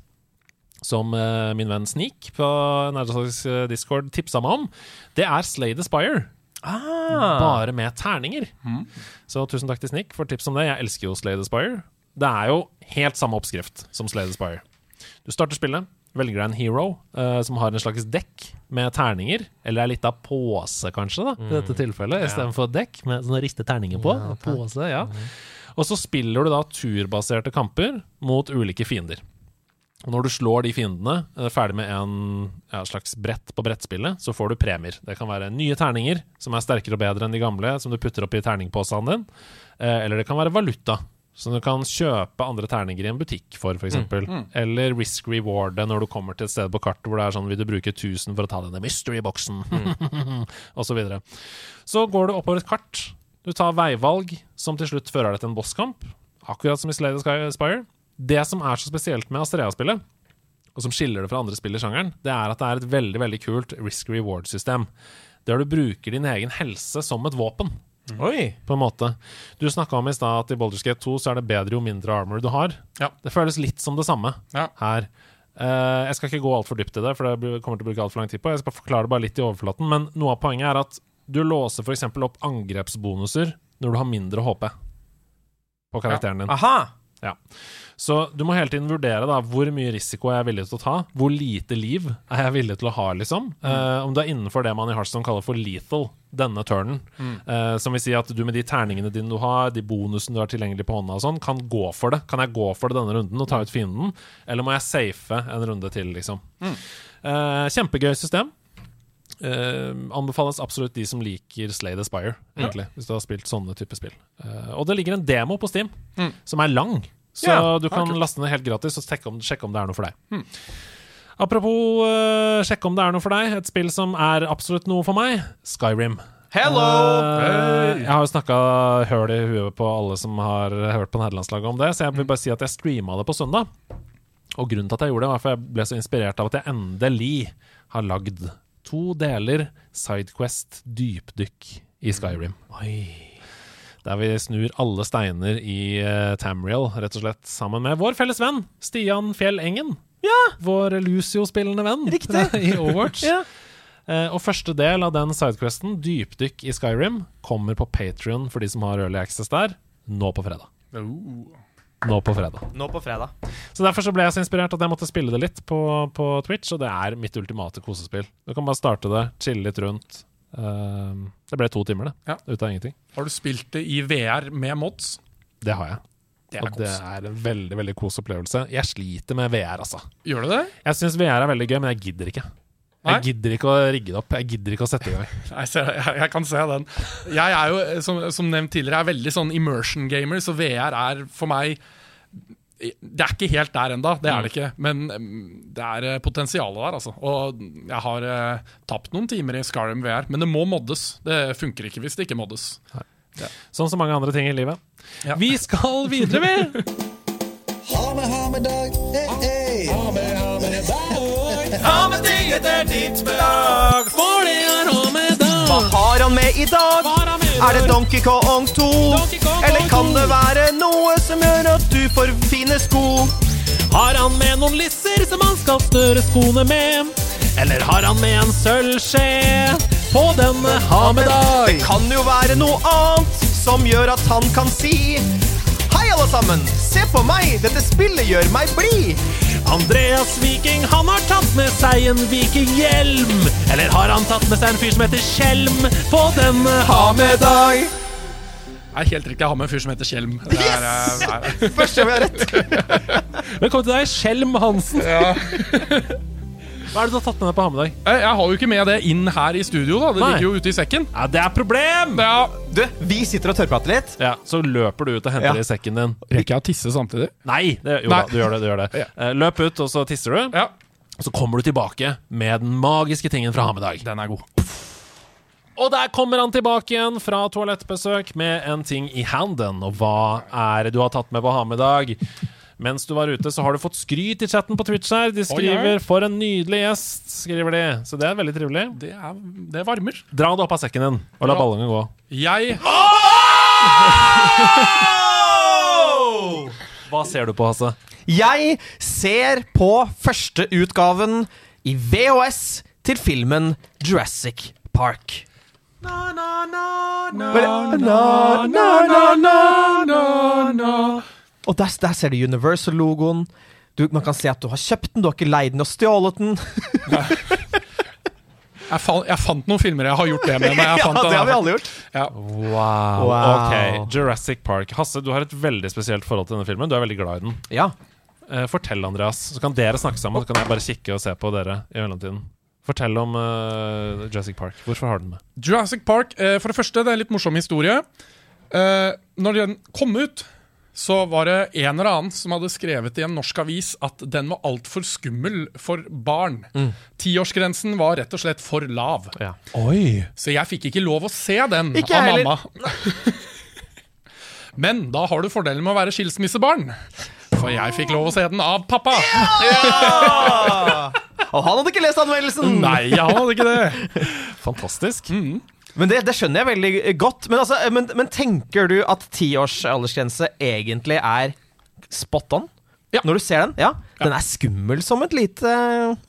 Som uh, min venn Sneak på Nerdesalgs eh, Discord tipsa meg om. Det er Slay the Spire. Ah. Bare med terninger. Så tusen takk til Sneak for tips om det. Jeg elsker jo Slay the Spire. Det er jo helt samme oppskrift som Slay the Spire. Du starter spillet, velger deg en hero uh, som har en slags dekk med terninger. Eller ei lita pose, kanskje, da, i dette tilfellet, istedenfor dekk med sånne riste terninger på. pose, ja. Og så spiller du da turbaserte kamper mot ulike fiender. Og når du slår de fiendene, er ferdig med en ja, slags brett på brettspillet, så får du premier. Det kan være nye terninger, som er sterkere og bedre enn de gamle, som du putter opp i terningposen din. Eh, eller det kan være valuta, som du kan kjøpe andre terninger i en butikk for, f.eks. Eller risk reward når du kommer til et sted på kartet hvor det er sånn Vil du bruke 1000 for å ta denne mystery-boksen? og så videre. Så går du oppover et kart. Du tar veivalg som til slutt fører deg til en bosskamp. Akkurat som i Slade Sky Spire. Det som er så spesielt med Astrea-spillet, og som skiller det fra andre spill i sjangeren, det er at det er et veldig veldig kult risk reward-system. Der du bruker din egen helse som et våpen, Oi. på en måte. Du snakka om i stad at i Baldur's Gate 2 så er det bedre jo mindre armor du har. Ja. Det føles litt som det samme Ja. her. Uh, jeg skal ikke gå altfor dypt i det, for det kommer til å bruke altfor lang tid på. Jeg skal forklare det bare litt i overflaten. Men noe av poenget er at du låser f.eks. opp angrepsbonuser når du har mindre HP på karakteren din. Aha! Ja. Så du må hele tiden vurdere da hvor mye risiko er jeg villig til å ta. Hvor lite liv er jeg villig til å ha, liksom. Eh, om du er innenfor det man i Hearthstone kaller for lethal denne turnen. Eh, som vil si at du med de terningene dine du har, de bonusene du har tilgjengelig på hånda og sånn, kan gå for det. Kan jeg gå for det denne runden og ta ut fienden, eller må jeg safe en runde til, liksom. Eh, kjempegøy system. Eh, anbefales absolutt de som liker Slay the Spire, egentlig, hvis du har spilt sånne type spill. Uh, og det ligger en demo på Steam som er lang, så Ja, du kan laste ned helt gratis og sjekke om, sjekke om det er noe for deg. Apropos uh, sjekke om det er noe for deg. Et spill som er absolutt noe for meg. Skyrim. Hello! Hey. jeg har jo snakka høl i huet på alle som har hørt på nederlandslaget om det, så jeg vil bare si at jeg streama det på søndag. Og grunnen til at jeg gjorde det, var for jeg ble så inspirert av at jeg endelig har lagd to deler Sidequest dypdykk i Skyrim. Oi. Der vi snur alle steiner i uh, Tamriel, rett og slett, sammen med vår felles venn Stian Fjell Engen. Ja, Vår Lucio-spillende venn Riktig. i Overwatch. ja. Uh, og første del av den sidequesten, dypdykk i Skyrim, kommer på Patrion for de som har early access der, nå på fredag. Oh. Nå på fredag. Nå på fredag. Så Derfor så ble jeg så inspirert at jeg måtte spille det litt på, på Twitch, og det er mitt ultimate kosespill. Du kan bare starte det, chille litt rundt. Uh, det ble to timer, det. Ja. Ut av ingenting. Har du spilt det i VR med mods? Det har jeg. Det er Og det er en veldig veldig kos opplevelse. Jeg sliter med VR, altså. Gjør du det? Jeg syns VR er veldig gøy, men jeg gidder ikke. Nei? Jeg gidder ikke å rigge det opp. Jeg gidder ikke å sette i gang. Jeg, jeg, jeg kan se den. Jeg er jo, eh, som, som nevnt tidligere, er veldig sånn immersion gamer, så VR er for meg Det er ikke helt der enda, det er det ikke. Men mm, det er eh, potensialet der, altså. Og jeg har eh, tapt noen timer i Skyrim VR, men det må moddes. Det funker ikke hvis det ikke moddes. Sånn som mange andre ting i livet. Ja. Vi skal videre, vi! Ha med, ha med dag. Eh, hey. Ha med ditt belag. For det er ha med dag. Hva har han med i dag? Han Er det? Donkey Kong 2? Donkey Kong Eller kan det være noe som gjør at du får fine sko? Har han med noen lisser som han skal snøre skoene med? Eller har han med en sølvskje på denne ha med dag? Det kan jo være noe annet som gjør at han kan si Hei, alle sammen! Se på meg! Dette spillet gjør meg blid! Andreas Viking, han har tatt med seg en vikinghjelm. Eller har han tatt med seg en fyr som heter Skjelm på denne ha med dag? Er helt riktig, jeg har med en fyr som heter Skjelm. Det er, Yes! eh, Første gang vi har rett. Velkommen til deg, Skjelm Hansen. ja. Hva er det du har tatt med deg på ha med dag? Eh, Jeg har jo ikke med det inn her i studio, da. Det Nei. ligger jo ute i sekken. Ja, det er problem! Ja. Du, vi sitter og tørrprater litt. Ja, Så løper du ut og henter Ja. det i sekken din. Rekker jeg å tisse samtidig? Nei! Det, jo Nei. da, du gjør det. du gjør det Ja. Eh, Løp ut, og så tisser du. Ja. Og så kommer du tilbake med den magiske tingen fra Hamedag. Den er god. Og der kommer han tilbake igjen fra toalettbesøk med en ting i handen. Og hva er det du har tatt med på ha med dag? Mens du var ute, så har du fått skryt i chatten på Twitch her. De skriver 'For en nydelig gjest', skriver de. Så det er veldig trivelig. Det, er, det varmer. Dra det opp av sekken din, og la ballongen gå. Jeg Hva ser du på, Hasse? Jeg ser på førsteutgaven i VHS til filmen Jurassic Park. Na, na, na, na, na, na, na, na. Og der, der ser du Universal-logoen. Man kan se at du har kjøpt den, du har ikke leid den og stjålet den. Jeg, fant, jeg fant noen filmer jeg har gjort det med. Men jeg Ja, det har vi alle gjort. Ja. Wow. Wow. Ok, Jurassic Park. Hasse, du har et veldig spesielt forhold til denne filmen. Du er veldig glad i den. Ja. Uh, fortell, Andreas. Så kan dere snakke sammen, så kan jeg bare kikke og se på dere i mellomtiden. Fortell om uh, Jurassic Park. Hvorfor har du den med? Jurassic Park, uh, for det første, det er en litt morsom historie. Eh, når den kom ut, så var det en eller annen som hadde skrevet i en norsk avis at den var altfor skummel for barn. Tiårsgrensen var rett og slett for lav. Oi! Så jeg fikk ikke lov å se den Ikke av heller. mamma. Men da har du fordelen med å være skilsmissebarn. For jeg fikk lov å se den av pappa. Ja! Og han hadde ikke lest anmeldelsen! Nei, han hadde ikke det. Fantastisk. Men det, det skjønner jeg veldig godt. Men, altså, men, men tenker du at tiårs aldersgrense egentlig er spot on? Ja. Når du ser den? Ja. Den er skummel som et lite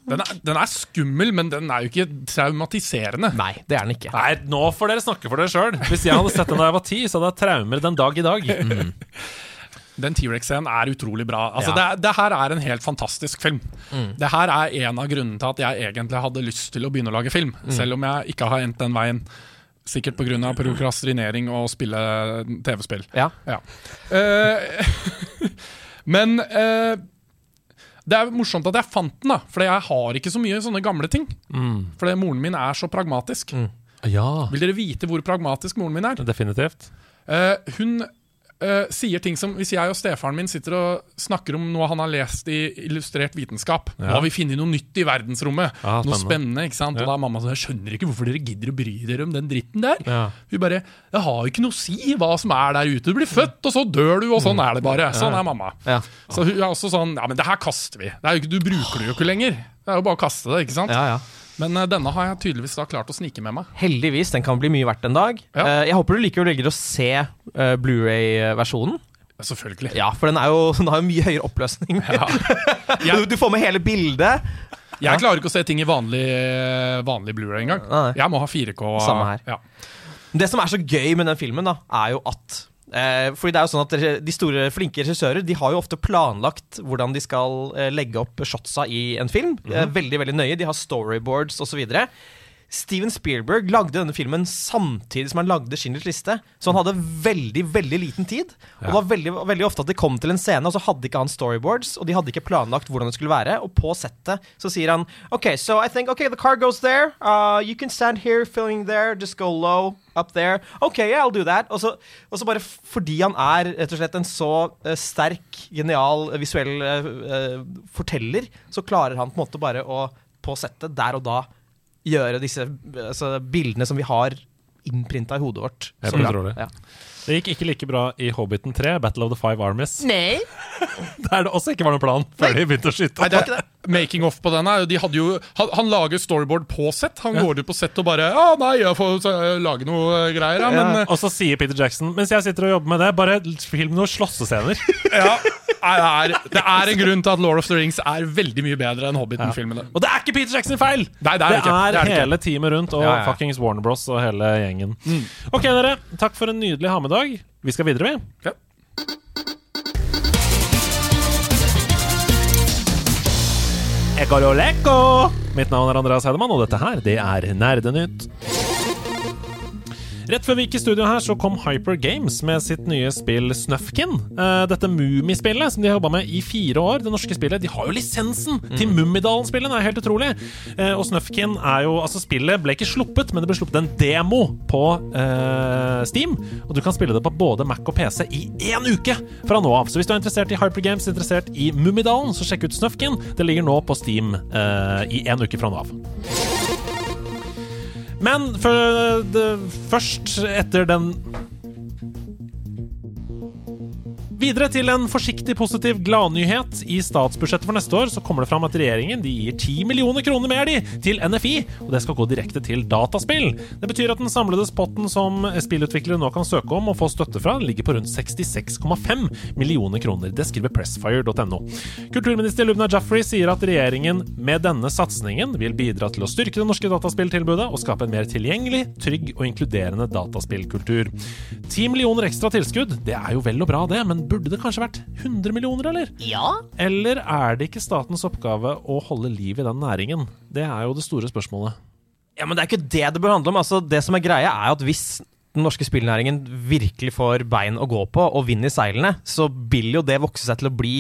Den er, den er skummel, men den er jo ikke traumatiserende. Nei, det er den ikke. Nei, nå får dere snakke for dere sjøl. Hvis jeg hadde sett den da jeg var ti, så hadde jeg traumer den dag i dag. Den T-rex-scenen er utrolig bra. Altså, Ja. det, det her er en helt fantastisk film. Det her er en av grunnene til at jeg egentlig hadde lyst til å begynne å lage film. Selv om jeg ikke har endt den veien. Sikkert pga. prokrastinering og spille TV-spill. Ja. Ja. Uh, men uh, det er morsomt at jeg fant den, da. For jeg har ikke så mye sånne gamle ting. Fordi moren min er så pragmatisk. Ja, Vil dere vite hvor pragmatisk moren min er? definitivt. Uh, hun eh, sier ting som Hvis jeg og stefaren min sitter og snakker om noe han har lest i illustrert vitenskap, Ja. nå har vi funnet noe nytt i verdensrommet, Ah, noe spennende. spennende, ikke sant? Ja. Og da er mamma sånn Jeg skjønner ikke hvorfor dere gidder å bry dere om den dritten der. Ja. Hun bare Det har jo ikke noe å si hva som er der ute. Du blir født, og så dør du, og sånn er det bare. Sånn er mamma. Ja. Så hun er også sånn Ja, men det her kaster vi. Er ikke, du bruker det jo ikke lenger. Det er jo bare å kaste det, ikke sant? Ja, ja. Men eh, denne har jeg tydeligvis da klart å snike med meg. Heldigvis, den kan bli mye verdt en dag. Ja. Eh, jeg håper du likevel velger å se eh, Blu-ray-versjonen. Selvfølgelig. Ja, for den, jo, den har jo mye høyere oppløsning. Ja. du, du får med hele bildet. Jeg klarer ikke å se ting i vanlig, vanlig Blu-ray engang. Jeg må ha 4K. Samme her. Ja. Det som er så gøy med den filmen, da, er jo at eh, fordi det er jo sånn at De store, flinke regissører De har jo ofte planlagt hvordan de skal eh, legge opp shotsa i en film. Mhm. eh, veldig veldig nøye. De har storyboards osv. Steven Spielberg lagde denne filmen samtidig som han lagde Schindlers liste. Så han hadde veldig veldig liten tid. Og det var veldig, veldig ofte at de kom til en scene, og så hadde ikke han storyboards, og de hadde ikke planlagt hvordan det skulle være. Og på settet så sier han OK, so I think OK, the car goes there. Uh, you can stand here, filling there, just go low. Up there. OK, yeah, I'll do that. Og så, og så bare fordi han er rett og slett en så uh, sterk, genial, eh, visuell uh, forteller, så klarer han på en måte bare å på settet der og da gjøre disse altså, bildene som vi har innprinta i hodet vårt. Helt så bra. Ja. Det gikk ikke like bra i Hobbiten 3, Battle of the Five Armies. Nei. Der det også ikke var noen plan før de begynte å skyte. Nei, det, making off på den er de hadde jo, han, han lager storyboard på sett. Han går ut på sett og bare 'Å nei, jeg får så, jeg lage noe eh, greier, ja. Men ja. Og så sier Peter Jackson mens jeg sitter og jobber med det, bare film noen slåssescener. ja, det, er, det er en grunn til at Lord of the Rings er veldig mye bedre enn Hobbiten-filmene. Og det er ikke Peter Jackson feil! Nei, det er det ikke. Det er det ikke. hele teamet rundt og Ja, ja. fuckings Warner Bros. og hele gjengen. Ok, dere. Takk for en nydelig ha-med-dag. Vi skal videre, vi. Ja. Ekololeko! Mitt navn er Andreas Heidemann, og dette her, det er Nerdenytt. Rett før vi gikk i studio her, så kom Hyper Games med sitt nye spill Snufkin. Eh, dette Mummispillet som de har jobba med i fire år. Det norske spillet. De har jo lisensen til Mummidalen-spillet! Det er helt utrolig. Eh, og Snufkin er jo Altså, spillet ble ikke sluppet, men det ble sluppet en demo på uh, Steam. Og du kan spille det på både Mac og PC i én uke fra nå av. Så hvis du er interessert i Hyper Games, interessert i Mummidalen, så sjekk ut Snufkin. Det ligger nå på Steam uh, i én uke fra nå av. Men for det, først etter den Videre til en forsiktig positiv gladnyhet. I statsbudsjettet for neste år så kommer det fram at regjeringen de gir 10 millioner kroner mer de, til NFI, og det skal gå direkte til dataspill. Det betyr at den samlede spotten som spillutviklere nå kan søke om og få støtte fra, ligger på rundt 66,5 millioner kroner. Det skriver pressfire.no. Kulturminister Lubna Jaffrey sier at regjeringen med denne satsingen vil bidra til å styrke det norske dataspilltilbudet og skape en mer tilgjengelig, trygg og inkluderende dataspillkultur. 10 millioner ekstra tilskudd, det er jo vel og bra det, men burde det kanskje vært 100 millioner, eller? Ja. Eller er det ikke statens oppgave å holde liv i den næringen? Det er jo det store spørsmålet. Ja, men det er ikke det det bør handle om. Altså, det som er greia, er at hvis den norske spillnæringen virkelig får bein å gå på og vind i seilene, så vil jo det vokse seg til å bli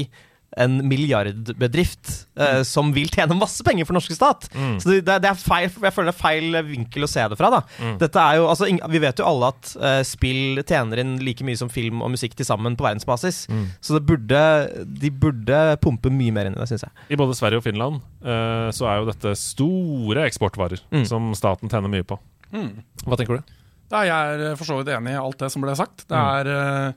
en milliardbedrift eh, som vil tjene masse penger for den norske stat. Så det, det er feil, jeg føler det er feil vinkel å se det fra. da. Dette er jo, altså, Vi vet jo alle at eh, spill tjener inn like mye som film og musikk til sammen på verdensbasis. Så det burde, de burde pumpe mye mer inn i det, syns jeg. I både Sverige og Finland eh, så er jo dette store eksportvarer Mm. som staten tjener mye på. Hva tenker du? Da, jeg er for så vidt enig i alt det som ble sagt. Det Mm. er eh,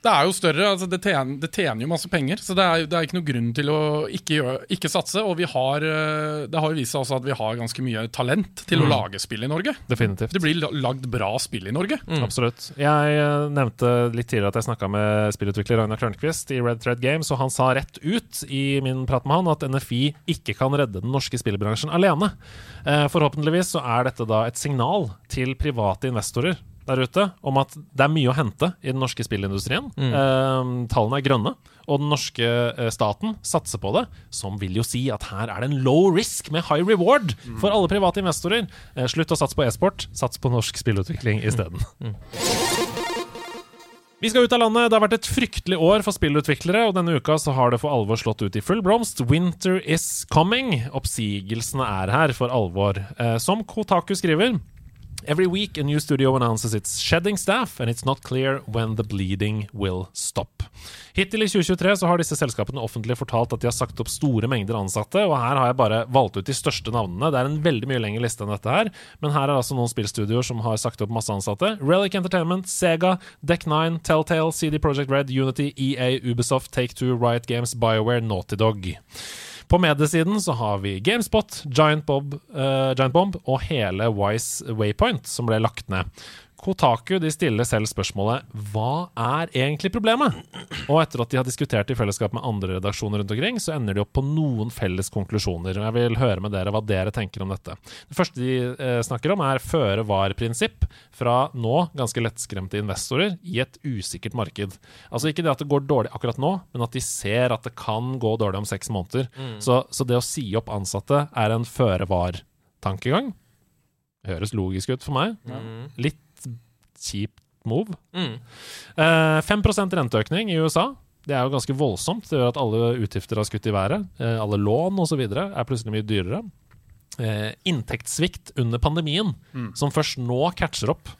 Det er jo større, altså det, tjener, det tjener jo masse penger, så det er, det er ikke noe grunn til å ikke, gjøre, ikke satse. Og vi har, eh, det har jo vist seg også at vi har ganske mye talent til å lage spill i Norge. Definitivt. Det blir lagd bra spill i Norge. Absolutt. Jeg eh, nevnte litt tidligere at jeg snakka med spillutvikler Ragnar Klørnquist i Red Thread Games, og han sa rett ut i min prat med han at NFI ikke kan redde den norske spillbransjen alene. Eh, Forhåpentligvis så er dette da et signal til private investorer der ute om at det er mye å hente i den norske spillindustrien. Eh, tallene er grønne, og den norske eh, staten satser på det, som vil jo si at her er det en low risk med high reward for alle private investorer. Eh, slutt å satse på e-sport, sats på norsk spillutvikling isteden. Vi skal ut av landet. Det har vært et fryktelig år for spillutviklere, og denne uka så har det for alvor slått ut i full blomst. Winter is coming. Oppsigelsene er her for alvor. Eh, som Kotaku skriver Every week, a new studio announces it's shedding staff, and it's not clear when the bleeding will stop. Hittil i 2023 så har disse selskapene offentlig fortalt at de har sagt opp store mengder ansatte, og her har jeg bare valgt ut de største navnene. Det er en veldig mye lengre liste enn dette her, men her er altså noen spillstudioer som har sagt opp masse ansatte. Relic Entertainment, Sega, Deck9, Telltale, CD Projekt Red, Unity, EA, Ubisoft, Take-Two, Riot Games, BioWare, Naughty Dog. På mediesiden så har vi GameSpot, Giant, Bob, uh, Giant Bomb og hele Wise Waypoint, som ble lagt ned. Kotaku de stiller selv spørsmålet hva er egentlig problemet? Og etter at de har diskutert i fellesskap med andre redaksjoner rundt omkring, så ender de opp på noen felles konklusjoner. Og Jeg vil høre med dere hva dere tenker om dette. Det første de eh, snakker om, er føre var-prinsipp fra nå ganske lettskremte investorer i et usikkert marked. Altså ikke det at det går dårlig akkurat nå, men at de ser at det kan gå dårlig om seks måneder. Så, så det å si opp ansatte er en føre var-tankegang. Høres logisk ut for meg. Litt kjipt move. Mm. Uh, 5 renteøkning i USA. Det er jo ganske voldsomt. Det gjør at alle utgifter har skutt i været. Uh, alle lån osv. er plutselig mye dyrere. Uh, inntektssvikt under pandemien, som først nå catcher opp.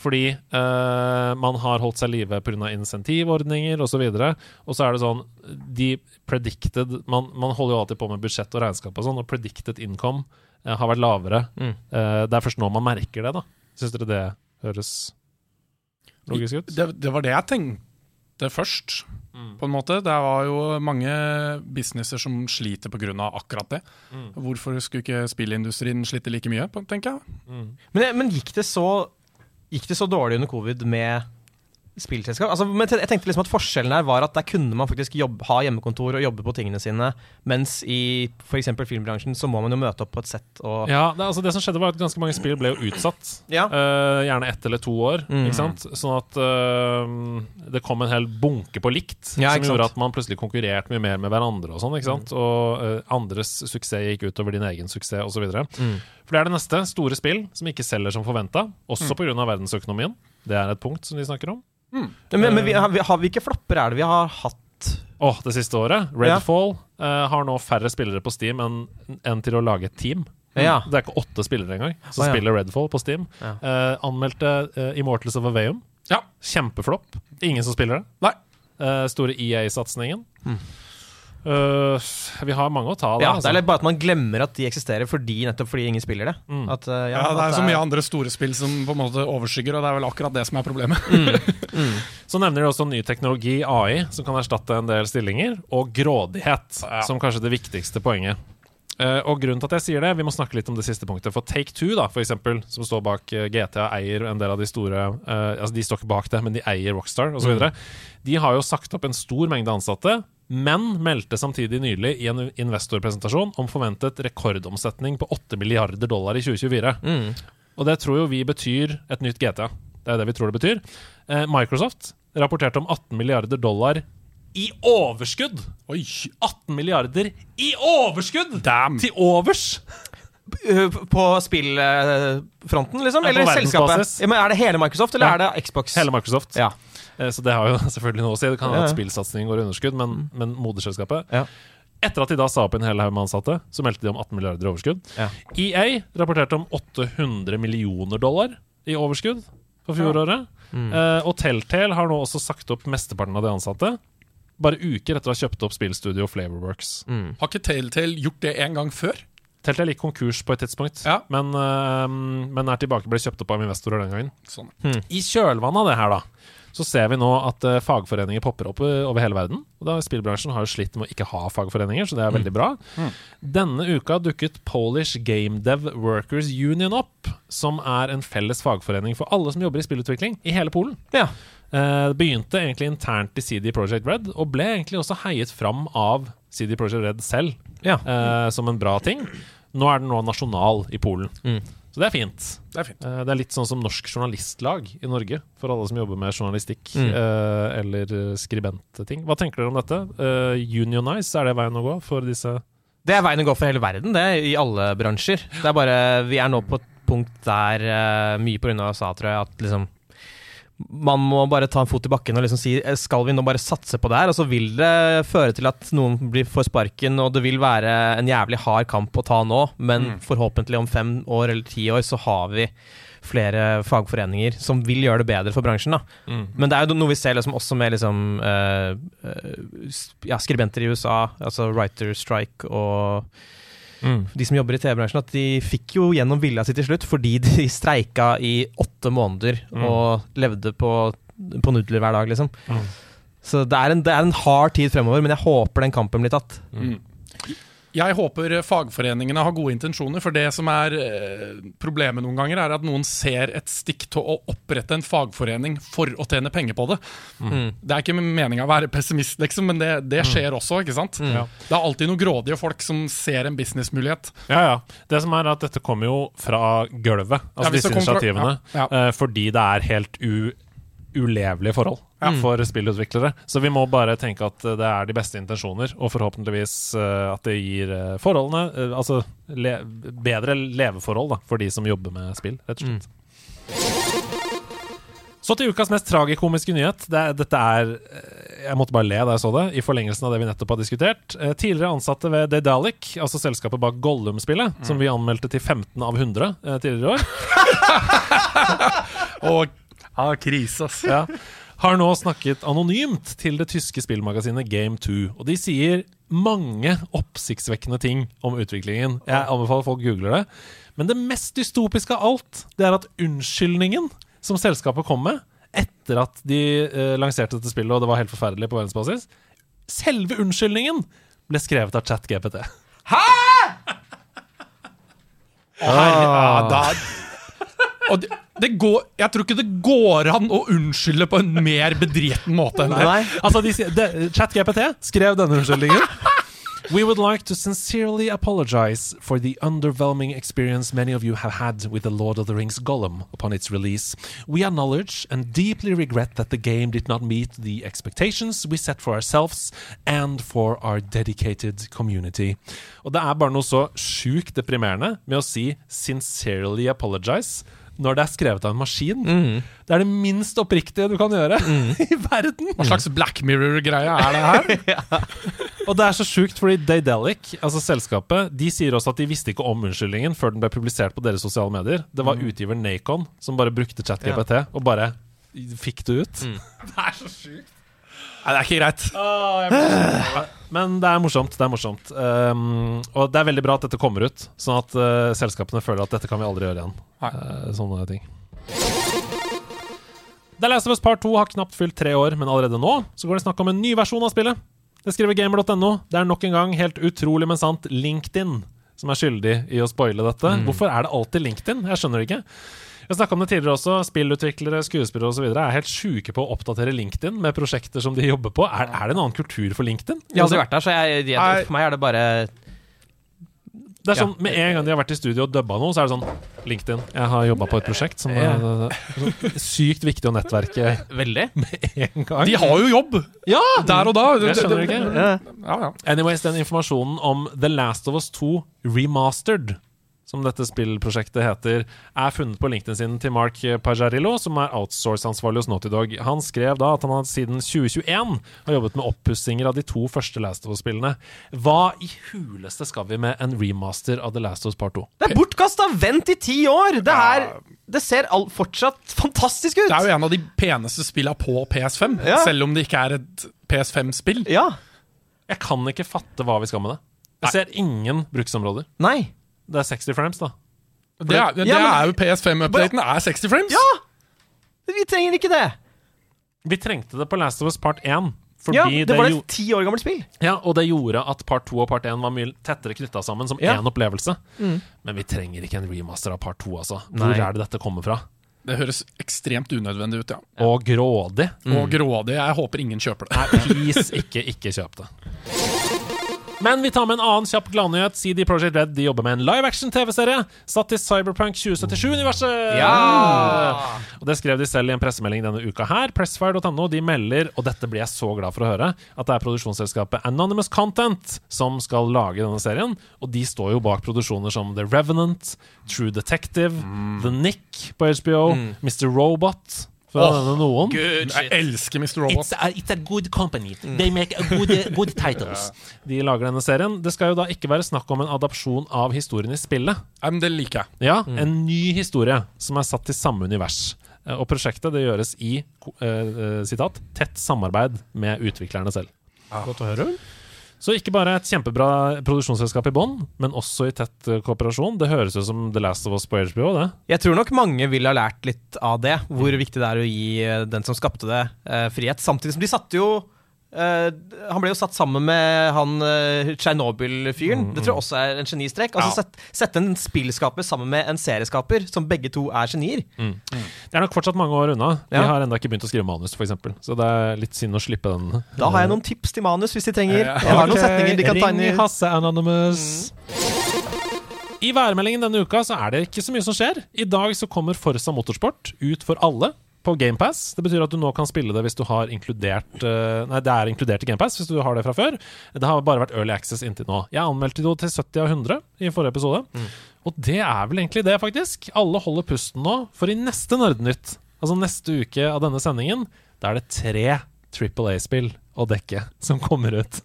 Fordi eh, man har holdt seg i live pga. insentivordninger osv. Og, så og så er det sånn De predicted man, man holder jo alltid på med budsjett og regnskap og sånn, og predicted income eh, har vært lavere. Mm. Eh, det er først nå man merker det, da. Syns dere det høres logisk ut? Det, det var det jeg tenkte først, på en måte. Det var jo mange businesser som sliter pga. akkurat det. Hvorfor skulle ikke spillindustrien slite like mye, tenker jeg. Men, men gikk, det så, gikk det så dårlig under covid med spillselskap? Altså, men jeg tenkte liksom at Forskjellen her var at der kunne man faktisk jobbe, ha hjemmekontor og jobbe på tingene sine, mens i f.eks. filmbransjen så må man jo møte opp på et sett og Ja, det, altså det som skjedde var at ganske mange spill ble jo utsatt. Ja. Uh, gjerne ett eller to år. Mm. Ikke sant? Sånn at uh, det kom en hel bunke på likt, Ja, som gjorde at man plutselig konkurrerte mye mer med hverandre. Og sånn, ikke sant? Og uh, andres suksess gikk utover din egen suksess, osv. Mm. For det er det neste. Store spill som ikke selger som forventa, også på grunn av verdensøkonomien. Det er et punkt som de snakker om. Men, men vi, har, vi, har vi ikke flopper, er det vi har hatt? Åh, det siste året. Redfall eh, har nå færre spillere på Steam enn en til å lage et team. Ja. Det er ikke åtte spillere engang som ah, ja. spiller Redfall på Steam. Ja. Eh, anmeldte uh, Immortals of Aveum. Ja. Kjempeflopp. Ingen som spiller det. Nei. Eh, store EA-satsingen. Eh, vi har mange å ta av Ja, altså. det altså. er bare at man glemmer at de eksisterer fordi, nettopp fordi ingen spiller det. Mm. At, uh, Ja, det er så mye andre store spill som på en måte overskygger, og det er vel akkurat det som er problemet. Så nevner de også ny teknologi, AI, som kan erstatte en del stillinger, og grådighet, som kanskje det viktigste poenget. Uh, og grunnen til at jeg sier det, Vi må snakke litt om det siste punktet. For Take Two, da, for eksempel, som står bak GTA, eier en del av de store uh, Altså, de står ikke bak det, men de eier Rockstar osv. Mm. De har jo sagt opp en stor mengde ansatte, men meldte samtidig nylig i en investorpresentasjon om forventet rekordomsetning på 8 milliarder dollar i 2024. Mm. Og det tror jo vi betyr et nytt GTA. Det er det vi tror det betyr. Eh, Microsoft rapporterte om 18 milliarder dollar i overskudd! Oi, 18 milliarder i overskudd! damn! Til overs! Uh, På spillfronten, liksom? Ja, Eller selskapet? Ja, men er det hele Microsoft, eller Ja. er det Xbox? Hele Microsoft. Ja. Eh, Så det har jo selvfølgelig noe å si. Det kan være hende ja. at spillsatsingen går i underskudd, men, men moderselskapet Ja. Etter at de da sa opp en hel haug med ansatte, så meldte de om 18 milliarder i overskudd. Ja. EA rapporterte om 800 millioner dollar i overskudd for fjoråret. Mm. Uh, og Telltale har nå også sagt opp mesteparten av de ansatte. Bare uker etter å ha kjøpt opp spillstudio Flavorworks. Mm. Har ikke Telltale gjort det en gang før? Telltale gikk konkurs på et tidspunkt, Ja. men, uh, men er tilbake, ble kjøpt opp av investorer den gangen. Sånn. I kjølvannet av det her, da, så ser vi nå at uh, fagforeninger popper opp eh, over hele verden. Og da Spillbransjen har jo slitt med å ikke ha fagforeninger, så det er veldig bra. Denne uka dukket Polish Game Dev Workers Union opp, som er en felles fagforening for alle som jobber i spillutvikling i hele Polen. Ja. Uh, Det begynte egentlig internt i CD Projekt Red, og ble egentlig også heiet fram av CD Projekt Red selv Ja. uh, som en bra ting. Nå er den nå nasjonal i Polen. Mm. Så det er fint. Det er fint. Eh, Det er litt sånn som Norsk Journalistlag i Norge, for alle som jobber med journalistikk Mm. eh, eller skribentting. Hva tenker dere om dette? Eh, unionize, er det veien å gå for disse Det er veien å gå for hele verden, det, i alle bransjer. Det er bare, Vi er nå på et punkt der, mye pga. USA, tror jeg, at liksom man må bare ta en fot i bakken og liksom si eh, Skal vi nå bare satse på det her? Og så vil det føre til at noen blir får sparken, og det vil være en jævlig hard kamp å ta nå, men forhåpentlig om fem år eller ti år så har vi flere fagforeninger som vil gjøre det bedre for bransjen. da Men det er jo noe vi ser liksom også med liksom uh, uh, ja, skribenter i USA, altså writer strike og Mm. de som jobber i TV-bransjen, at de fikk jo gjennom vilja si til slutt fordi de streika i åtte måneder og levde på, på nudler hver dag, liksom. Mm. Så det er, en, det er en hard tid fremover, men jeg håper den kampen blir tatt. Jeg håper fagforeningene har gode intensjoner, for det som er eh, problemet noen ganger, er at noen ser et stikk til å opprette en fagforening for å tjene penger på det. Mm. Det er ikke meninga å være pessimist, liksom, men det, det skjer også, ikke sant? Ja. Det er alltid noen grådige folk som ser en businessmulighet. Ja, ja. Det som er at dette kommer jo fra gulvet, altså Ja, disse initiativene, fra- ja, eh, fordi det er helt u ulevelige forhold for spillutviklere. Så vi må bare tenke at eh, det er de beste intensjoner, og forhåpentligvis eh, at det gir eh, forholdene Altså le bedre leveforhold da, for de som jobber med spill, rett og slett. Så til ukas mest tragikomiske nyhet. Det, dette er Jeg måtte bare le da jeg så det, i forlengelsen av det vi nettopp har diskutert. Tidligere ansatte ved Daedalic, altså selskapet bak Gollum-spillet, som vi anmeldte til 15 av 100 eh, tidligere i år, Og ah, krise, ass. ja, har nå snakket anonymt til det tyske spillmagasinet Game2. Og de sier mange oppsiktsvekkende ting om utviklingen. Jeg anbefaler folk googler det. Men det mest dystopiske av alt, det er at unnskyldningen som selskapet kom med etter at de eh, lanserte dette spillet, og det var helt forferdelig på verdensbasis Selve unnskyldningen ble skrevet av ChatGPT. Herre, ja, da, og går, jeg tror ikke det går an å unnskylde på en mer bedriten måte enn det. Nei. Altså, de, de, ChatGPT skrev denne unnskyldningen. We would like to sincerely apologize for the underwhelming experience many of you have had with The Lord of the Rings Gollum upon its release. We acknowledge and deeply regret that the game did not meet the expectations we set for ourselves and for our dedicated community. Og det er bare noe så sjukt deprimerende med å si 'sincerely apologize' når det er skrevet av en maskin. Det er det minst oppriktige du kan gjøre i verden. Hva slags Black Mirror-greie er det her? Og det er så sjukt, fordi Daedalic, altså selskapet, de sier også at de visste ikke om unnskyldningen før den ble publisert på deres sosiale medier. Det var utgiver Nacon som bare brukte ChatGPT og bare fikk det ut. Det er så sjukt. Nei, det er ikke greit. Men det er morsomt. det er morsomt um, Og det er veldig bra at dette kommer ut, sånn at uh, selskapene føler at dette kan vi aldri gjøre igjen. Uh, sånne ting. The Last of Us Part 2 har knapt fylt tre år, men allerede nå så går det snakk om en ny versjon av spillet. Det skriver gamer.no. Det er nok en gang, helt utrolig, men sant, LinkedIn som er skyldig i å spoile dette. Hvorfor er det alltid LinkedIn? Jeg skjønner det ikke. Jeg snakka om det tidligere også. Spillutviklere, skuespillere osv. er helt sjuke på å oppdatere LinkedIn med prosjekter som de jobber på. Er, er det en annen kultur for LinkedIn? Jeg har aldri vært der, så jeg, jeg, for meg er det bare Det er Ja. sånn, Med en gang de har vært i studio og dubba noe, så er det sånn LinkedIn. Jeg har jobba på et prosjekt som er, er sånn sykt viktig å nettverke Veldig. med en gang. De har jo jobb ja! der og da. Jeg skjønner ikke. Ja, ja. Anyways, den informasjonen om The Last of Us 2 Remastered, som dette spillprosjektet heter, er funnet på LinkedIn sin til Mark Pajarillo, som er outsource-ansvarlig hos Naughty Dog. Han skrev da at han hadde siden 2021 har jobbet med oppussinger av de to første Last of Us-spillene. Hva i huleste skal vi med en remaster av The Last of Us Part 2? Det er bortkasta! Vent i ti år! Det her Det ser all, fortsatt fantastisk ut! Det er jo en av de peneste spilla på PS5, Ja. selv om det ikke er et PS5-spill. Ja. Jeg kan ikke fatte hva vi skal med det. Jeg ser ingen bruksområder. Nei. Det er 60 frames, da. Det er, det Ja, men- er jo PS5-updaten er 60 frames. Ja! Vi trenger ikke det. Vi trengte det på Last of Us Part 1. Fordi Ja, det, det var et ti år gammelt spill. ja, og det gjorde at part 2 og part 1 var mye tettere knytta sammen som én Ja. opplevelse. Men vi trenger ikke en remaster av part 2, altså. Hvor Nei. er det dette kommer fra? Det høres ekstremt unødvendig ut, ja. Og grådig. Og grådig. Jeg håper ingen kjøper det. Nei, please, ikke, ikke kjøp det. Men vi tar med en annen kjapp gladnyhet. CD Project Red de jobber med en live action-TV-serie satt i Cyberpunk 2077-universet. Ja! Og Det skrev de selv i en pressemelding denne uka her. Pressfire.no de melder, og dette blir jeg så glad for å høre, at det er produksjonsselskapet Anonymous Content som skal lage denne serien. Og de står jo bak produksjoner som The Revenant, True Detective, The Nick på HBO, Mr. Robot, for å nevne noen. Good Jeg elsker Mr. Robot. It's a, it's a good company. They make good, good titles. De lager denne serien. Det skal jo da ikke være snakk om en adapsjon av historien i spillet. Ja, men det liker jeg. Ja, En ny historie som er satt i samme univers. Eh, Og prosjektet det gjøres i uh, sitat, tett samarbeid med utviklerne selv. Godt å høre. Så ikke bare et kjempebra produksjonsselskap i bånn, men også i tett eh, kooperasjon. Det høres ut som The Last of Us på HBO, det. Jeg tror nok mange vil ha lært litt av det, hvor viktig det er å gi eh, den som skapte det, eh, frihet. Samtidig som de satte jo Han ble jo satt sammen med han uh, Tsjernobyl-fyren. Det tror jeg også er en genistrek. Altså Ja. sett, Sette en spillskaper sammen med en serieskaper, som begge to er genier. Det er nok fortsatt mange år unna. De Ja. har ennå ikke begynt å skrive manus, f.eks. Så det er litt synd å slippe den. Da har jeg noen tips til manus hvis de trenger. Ja. Jeg har noen setninger de kan ta inn i Ring Hasse Anonymous. I værmeldingen denne uka så er det ikke så mye som skjer. I dag så kommer Forsa Motorsport ut for alle på GamePass. Det betyr at du nå kan spille det hvis du har inkludert eh, Nei, det er inkludert i GamePass hvis du har det fra før. Det har bare vært Early Access inntil nå. Jeg anmeldte det til 70 av 100 i forrige episode. Og det er vel egentlig det, faktisk. Alle holder pusten nå, for i neste Nerdnytt, altså neste uke av denne sendingen, da er det tre Triple A-spill å dekke som kommer ut.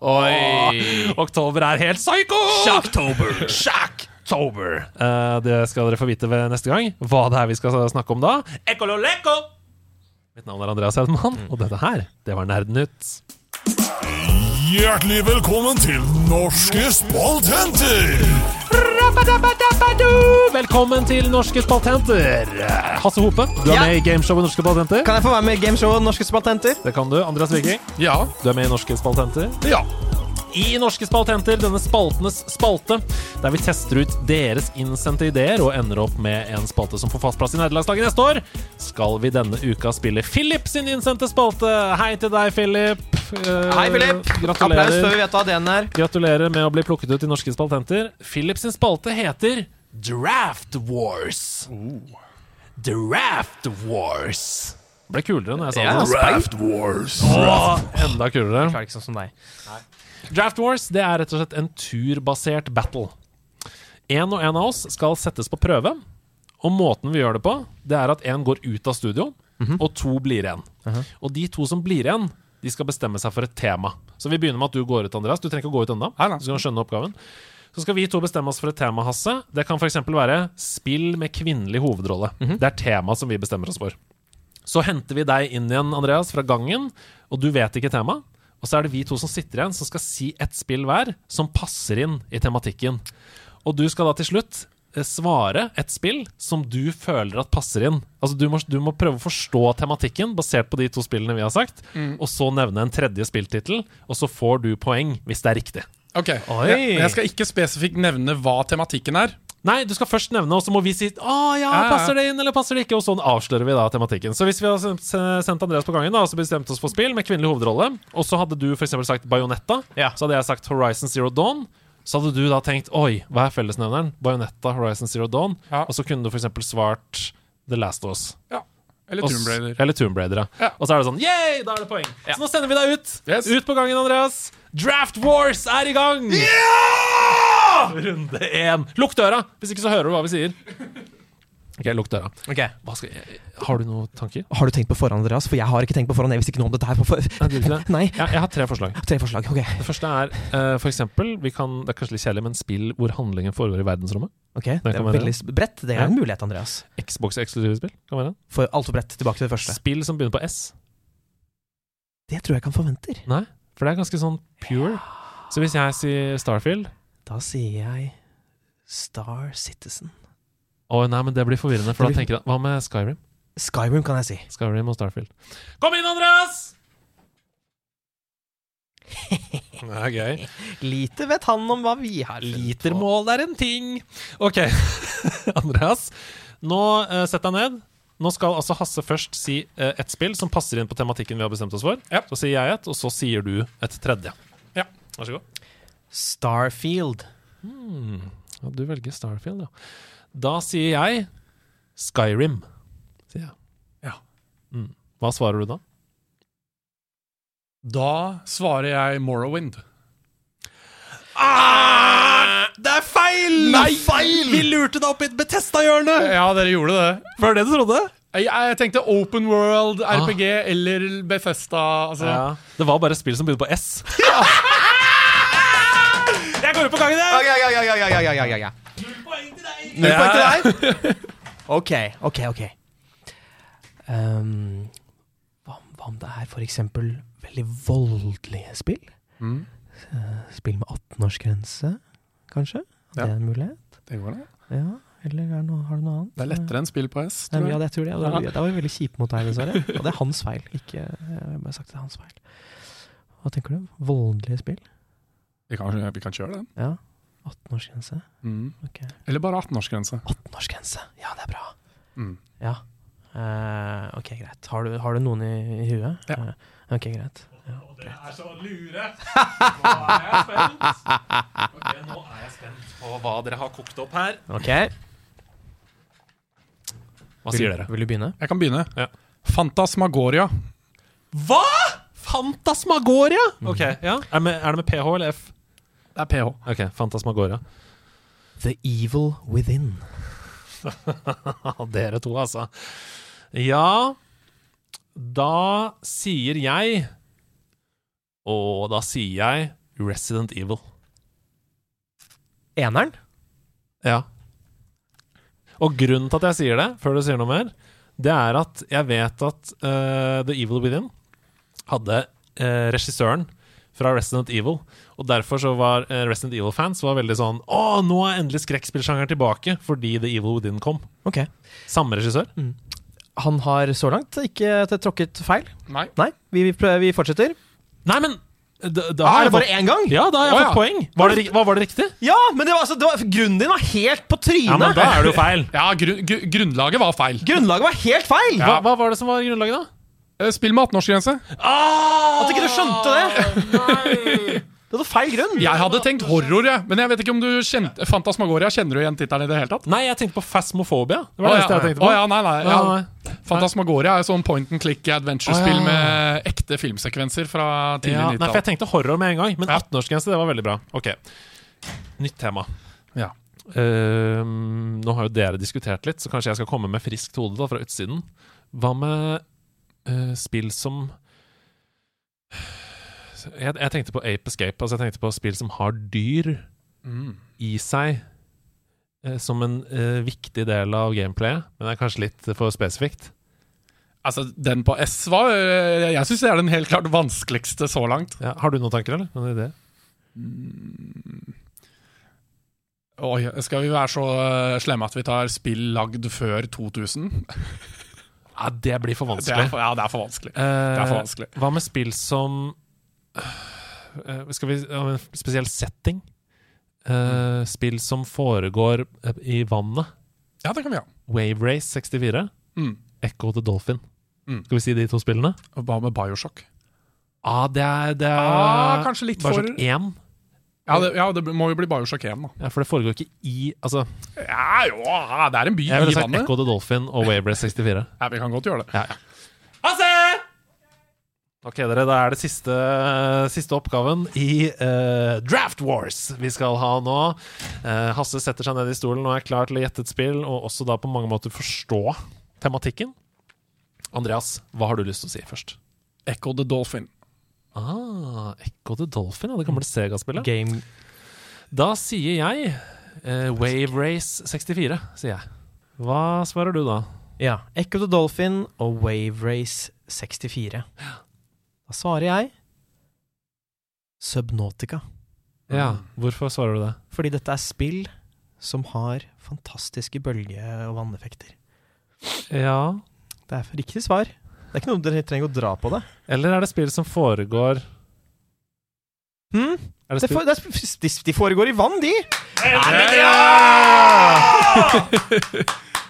Oi! Oktober er helt psycho! Shocktober. Shocktober. Uh, det skal dere få vite ved neste gang. Hva det er vi skal snakke om da. Ekololeko! Mitt navn er Andreas Hedman, og dette her, det var Nerdenytt. Hjertelig velkommen til Norske spaltenter! Velkommen til Norske spaltenter. Hasse Hope, du er Ja. med i gameshowet Norske spaltenter. Kan jeg få være med i gameshowet Norske spaltenter? Det kan du. Andreas Viking, Ja. du er med i Norske spaltenter. Ja. I Norske spaltenter, denne spaltenes spalte, der vi tester ut deres innsendte ideer og ender opp med en spalte som får fast plass i nederlandslaget neste år, skal vi denne uka spille Philip sin innsendte spalte. Hei til deg, Philip. Eh, Hei, Philip. Applaus før Gratulerer. vi vet hva DN er. Gratulerer med å bli plukket ut i Norske spaltenter. Philip sin spalte heter Draft Wars. Draft Wars. Ble kulere når jeg sa Ja, det. Draft Wars. Åh, enda kulere. Klarer ikke sånn som deg. Draft Wars det er rett og slett en turbasert battle. En og en av oss skal settes på prøve. Og måten vi gjør det på, det er at én går ut av studio, og to blir igjen. Og de to som blir igjen, de skal bestemme seg for et tema. Så vi begynner med at du går ut, Andreas. Du trenger ikke å gå ut ennå. Du skal skjønne oppgaven. Så skal vi to bestemme oss for et tema, Hasse. Det kan f.eks. være spill med kvinnelig hovedrolle. Det er temaet som vi bestemmer oss for. Så henter vi deg inn igjen, Andreas, fra gangen, og du vet ikke tema. Og så er det vi to som sitter igjen, som skal si ett spill hver som passer inn i tematikken. Og du skal da til slutt eh, svare et spill som du føler at passer inn. Altså Du må, du må prøve å forstå tematikken basert på de to spillene vi har sagt, og så nevne en tredje spilltittel, og så får du poeng hvis det er riktig. Ok. Jeg, jeg skal ikke spesifikt nevne hva tematikken er. Nei, du skal først nevne, og så må vi si Å ja, passer det inn, eller passer det ikke? Og sånn avslører vi da tematikken. Så hvis vi hadde sendt Andreas på gangen, da, og så bestemte oss for spill med kvinnelig hovedrolle, og så hadde du f.eks. sagt Bajonetta, Ja. så hadde jeg sagt Horizon Zero Dawn. Så hadde du da tenkt Oi, hva er fellesnevneren? Bajonetta, Horizon Zero Dawn. Ja. Og så kunne du f.eks. svart The Last of Us. Ja. Eller Tomb Raider. Eller Tomb Raider, ja. Ja. Og så er det sånn Yeah, da er det poeng. Så nå sender vi deg ut. Yes. Ut på gangen, Andreas. Draft Wars er i gang! Runde én. Lukk døra! Hvis ikke så hører du hva vi sier. Ok, lukk døra. Okay. Hva skal jeg, har du noen tanker? Har du tenkt på forhånd, Andreas? For jeg har ikke tenkt på forhånd. Jeg visste ikke noe om dette her. for... Nei, det? Nei. Ja, jeg har tre forslag. Tre forslag. Ok. Det første er uh, for eksempel vi kan, Det er kanskje litt kjedelig, men spill hvor handlingen foregår i verdensrommet. ok Det er veldig bredt. Det er Ja. en mulighet, Andreas. Xbox-eksklusive spill kan være. For altfor bredt. Tilbake til det første. Spill som begynner på S. Det tror jeg ikke han forventer. Nei, for det er ganske sånn pure. Så hvis jeg sier Starfield Da sier jeg Star Citizen. Å nei, men det blir forvirrende, for da tenker jeg Hva med Skyrim? Skyrim, kan jeg si. Skyrim og Starfield. Kom inn, Andreas! Det er gøy. Lite vet han om hva vi har. funnet. Litermål er en ting. Ok, Andreas. Nå uh, Sett deg ned. Nå skal altså Hasse først si uh, et spill som passer inn på tematikken vi har bestemt oss for. Ja. Så sier jeg et, og så sier du et tredje. Ja. Vær så god. Starfield. Ja, du velger Starfield, ja. Da sier jeg Skyrim. Sier jeg. Ja. Mm. Hva svarer du da? Da svarer jeg Morrowind. Det er feil! Nei! feil! Vi lurte deg opp i et Betesta-hjørne! Ja, dere gjorde det. Var det det du trodde? Jeg, jeg tenkte Open World, RPG eller Bethesda. Altså. Ja. Det var bare spill som begynte på S. jeg går ut på gangen, jeg! Ja, ja, ja, ja, ja, ja, ja, ja, ja. Null poeng til deg. OK, OK, OK. Um, hva, hva om det er eksempel veldig voldelige spill? Mm. Eh, Spill med 18-årsgrense, kanskje? Det er en mulighet? Det går det. Ja, eller er noe, har du noe annet? Det er lettere enn spill på S. Tror men ja, jeg. det tror jeg. Det var, det var veldig kjipt mot deg, dessverre. Og det er hans feil. Ikke, jeg bare sagt det er hans feil. Hva tenker du? Voldelige spill? Vi kan, vi kan kjøre den. Ja. 18-årsgrense. Mm. Okay. Eller bare 18-årsgrense. 18-årsgrense. Ja, det er bra. Mm. Ja. Uh, ok, greit. Har du, har du noen i, i huet? Ja. Uh, ok, greit. Ja, Det er så lure. Nå er jeg spent. Ok, nå er jeg spent på hva dere har kokt opp her. Ok. Hva sier dere? Vil du begynne? Jeg kan begynne. Ja. Fantasmagoria. Hva?! Fantasmagoria? Ok, ja. Er, det med, er det med PH eller F? Det er PH. Ok, Fantasmagoria. The Evil Within. Dere to, altså. Ja Da sier jeg Og da sier jeg Resident Evil. Eneren? Ja. Og grunnen til at jeg sier det, før du sier noe mer, det er at jeg vet at uh, The Evil Within hadde uh, regissøren fra Resident Evil. Og derfor så var eh, Resident Evil-fans var veldig sånn Å, nå er endelig skrekkspillsjangeren tilbake, fordi The Evil Within kom. Ok. Samme regissør. Han har så langt ikke tråkket feil. Nei. Nei, vi, vi, prøver, vi fortsetter. Nei, men da, da Ah, har er jeg det bare fått, én gang? Ja, da har jeg oh, fått ja. poeng. Var det, var, var det riktig? Ja, men det var, altså, det var, grunnen din var helt på trynet! Ja, men da er det jo feil. Ja, gru- gru- grunnlaget var feil. Grunnlaget var helt feil! Hva, hva var det som var grunnlaget, da? Eh, Spill med 18-årsgrense. At ikke du skjønte det! Det hadde feil grunn. Jeg hadde tenkt horror, jeg. Men jeg vet ikke om du kjente Fantasmagoria. Kjenner du igjen tittelen i det hele tatt? Nei, jeg tenkte på Fasmofobia. Det var det ja. eneste jeg tenkte på. Å, ja, nei, nei, Ja, nei. Fantasmagoria er sånn point and click adventure-spill med ekte filmsekvenser fra tidlig Ja, nei, for 90-tall. jeg tenkte horror med en gang, men 18-årsgrense, det var veldig bra. Ok, Nytt tema. Ja. Uh, nå har jo dere diskutert litt, så kanskje jeg skal komme med friskt hode da, fra utsiden. Hva med eh, spill som jeg, jeg tenkte på Ape Escape. Altså jeg tenkte på spill som har dyr Mm. i seg eh, som en uh, viktig del av gameplayet, men det er kanskje litt for spesifikt. Altså, den på S var Jeg syns det er den helt klart vanskeligste så langt. Ja, har du noen tanker, eller? Noen idé? Oi, skal vi være så slemme at vi tar spill lagd før 2000? Ja, det blir for Det vanskelig. er for, ja, det er for vanskelig. Eh, Det er for vanskelig. Hva med spill som eh, Skal vi ha en spesiell setting? Eh, Spill som foregår eh, i vannet. Ja, det kan vi ha. Wave Race 64. Mm. Echo the Dolphin. Mm. Skal vi si de to spillene? Hva med Bioshock? Ah, det er, det er Ah, kanskje litt Bioshock for 1. ja det, ja, det må jo bli Bioshock 1, da. Ja, for det foregår ikke i Altså, Ja, jo, det er en by jeg ville i sagt vannet. Echo the Dolphin og Wave 64. Ja, vi kan godt gjøre det. Ja, ja. Hasse! Ok, dere, da er det siste, siste oppgaven i eh, Draft Wars vi skal ha nå. Eh, Hasse setter seg ned i stolen og er klar til å gjette et spill, og også da på mange måter forstå tematikken. Andreas, hva har du lyst til å si først? Echo the Dolphin. Ah, Echo the Dolphin, ja, det gamle Sega-spillet. Game Da sier jeg eh, Wave Race 64, sier jeg. Hva svarer du da? Ja. Echo the Dolphin og Wave Race 64. Da svarer jeg Subnautica. Ja, Hvorfor svarer du det? Fordi dette er spill som har fantastiske bølge- og vanneffekter. Ja Det er riktig svar. Det er ikke noe dere trenger å dra på det. Eller er det spill som foregår Hm? er det Det for, det er, sp- de, de foregår i vann, de!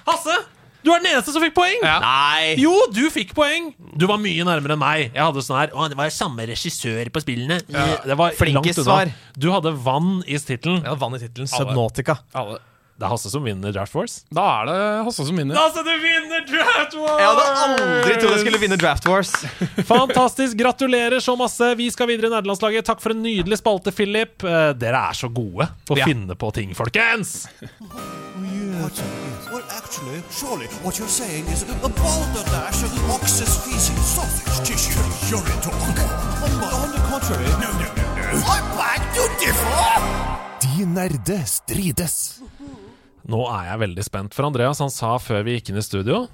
Hasse! Du er den eneste som fikk poeng! Ja. Nei! Jo, du fikk poeng! Du var mye nærmere enn meg. Jeg hadde sånn her Å, det var samme regissør på spillene. Det var Flinkest langt unna. svar. Du hadde vann i tittelen. hadde vann i tittelen. Subnautica. Alle. Det er Hasse som vinner Draft Wars. Da er det Hasse som vinner. Hasse, du vinner Draft Wars! Jeg hadde aldri trodd jeg skulle vinne Draft Wars. Fantastisk. Gratulerer så masse. Vi skal videre i nederlandslaget. Takk for en nydelig spalte, Philip. Eh, Dere er så gode på å Ja. finne på ting, folkens! Well, actually, surely what you're saying is a balderdash of ox's feces, sausage tissue, urine talk. On the contrary, no, no, no, no. I beg to differ! De nerde strides. Nå er jeg veldig spent, for Andreas han sa før vi gikk inn i studio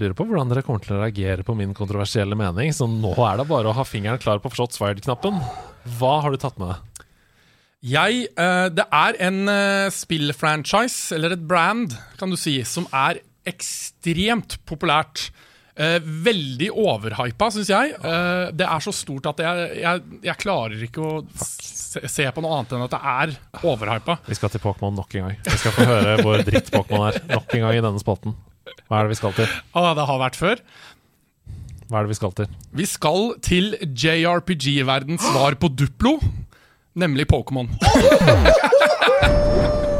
Lurer på hvordan dere kommer til å reagere på min kontroversielle mening, så nå er det bare å ha fingeren klar på shots fired-knappen. Hva har du tatt med deg? Jeg, eh, det er en uh, spillfranchise, eller et brand, kan du si, som er ekstremt populært. Eh, veldig overhypa, syns jeg. Eh, det er så stort at jeg, jeg, jeg klarer ikke å se, se på noe annet enn at det er overhypa. Vi skal til Pokémon nok en gang. Vi skal få høre hvor dritt Pokémon er nok en gang i denne spalten. Hva er det vi skal til? Ah, det har vært før. Hva er det vi skal til? Vi skal til JRPG-verdens svar på Duplo, nemlig Pokémon.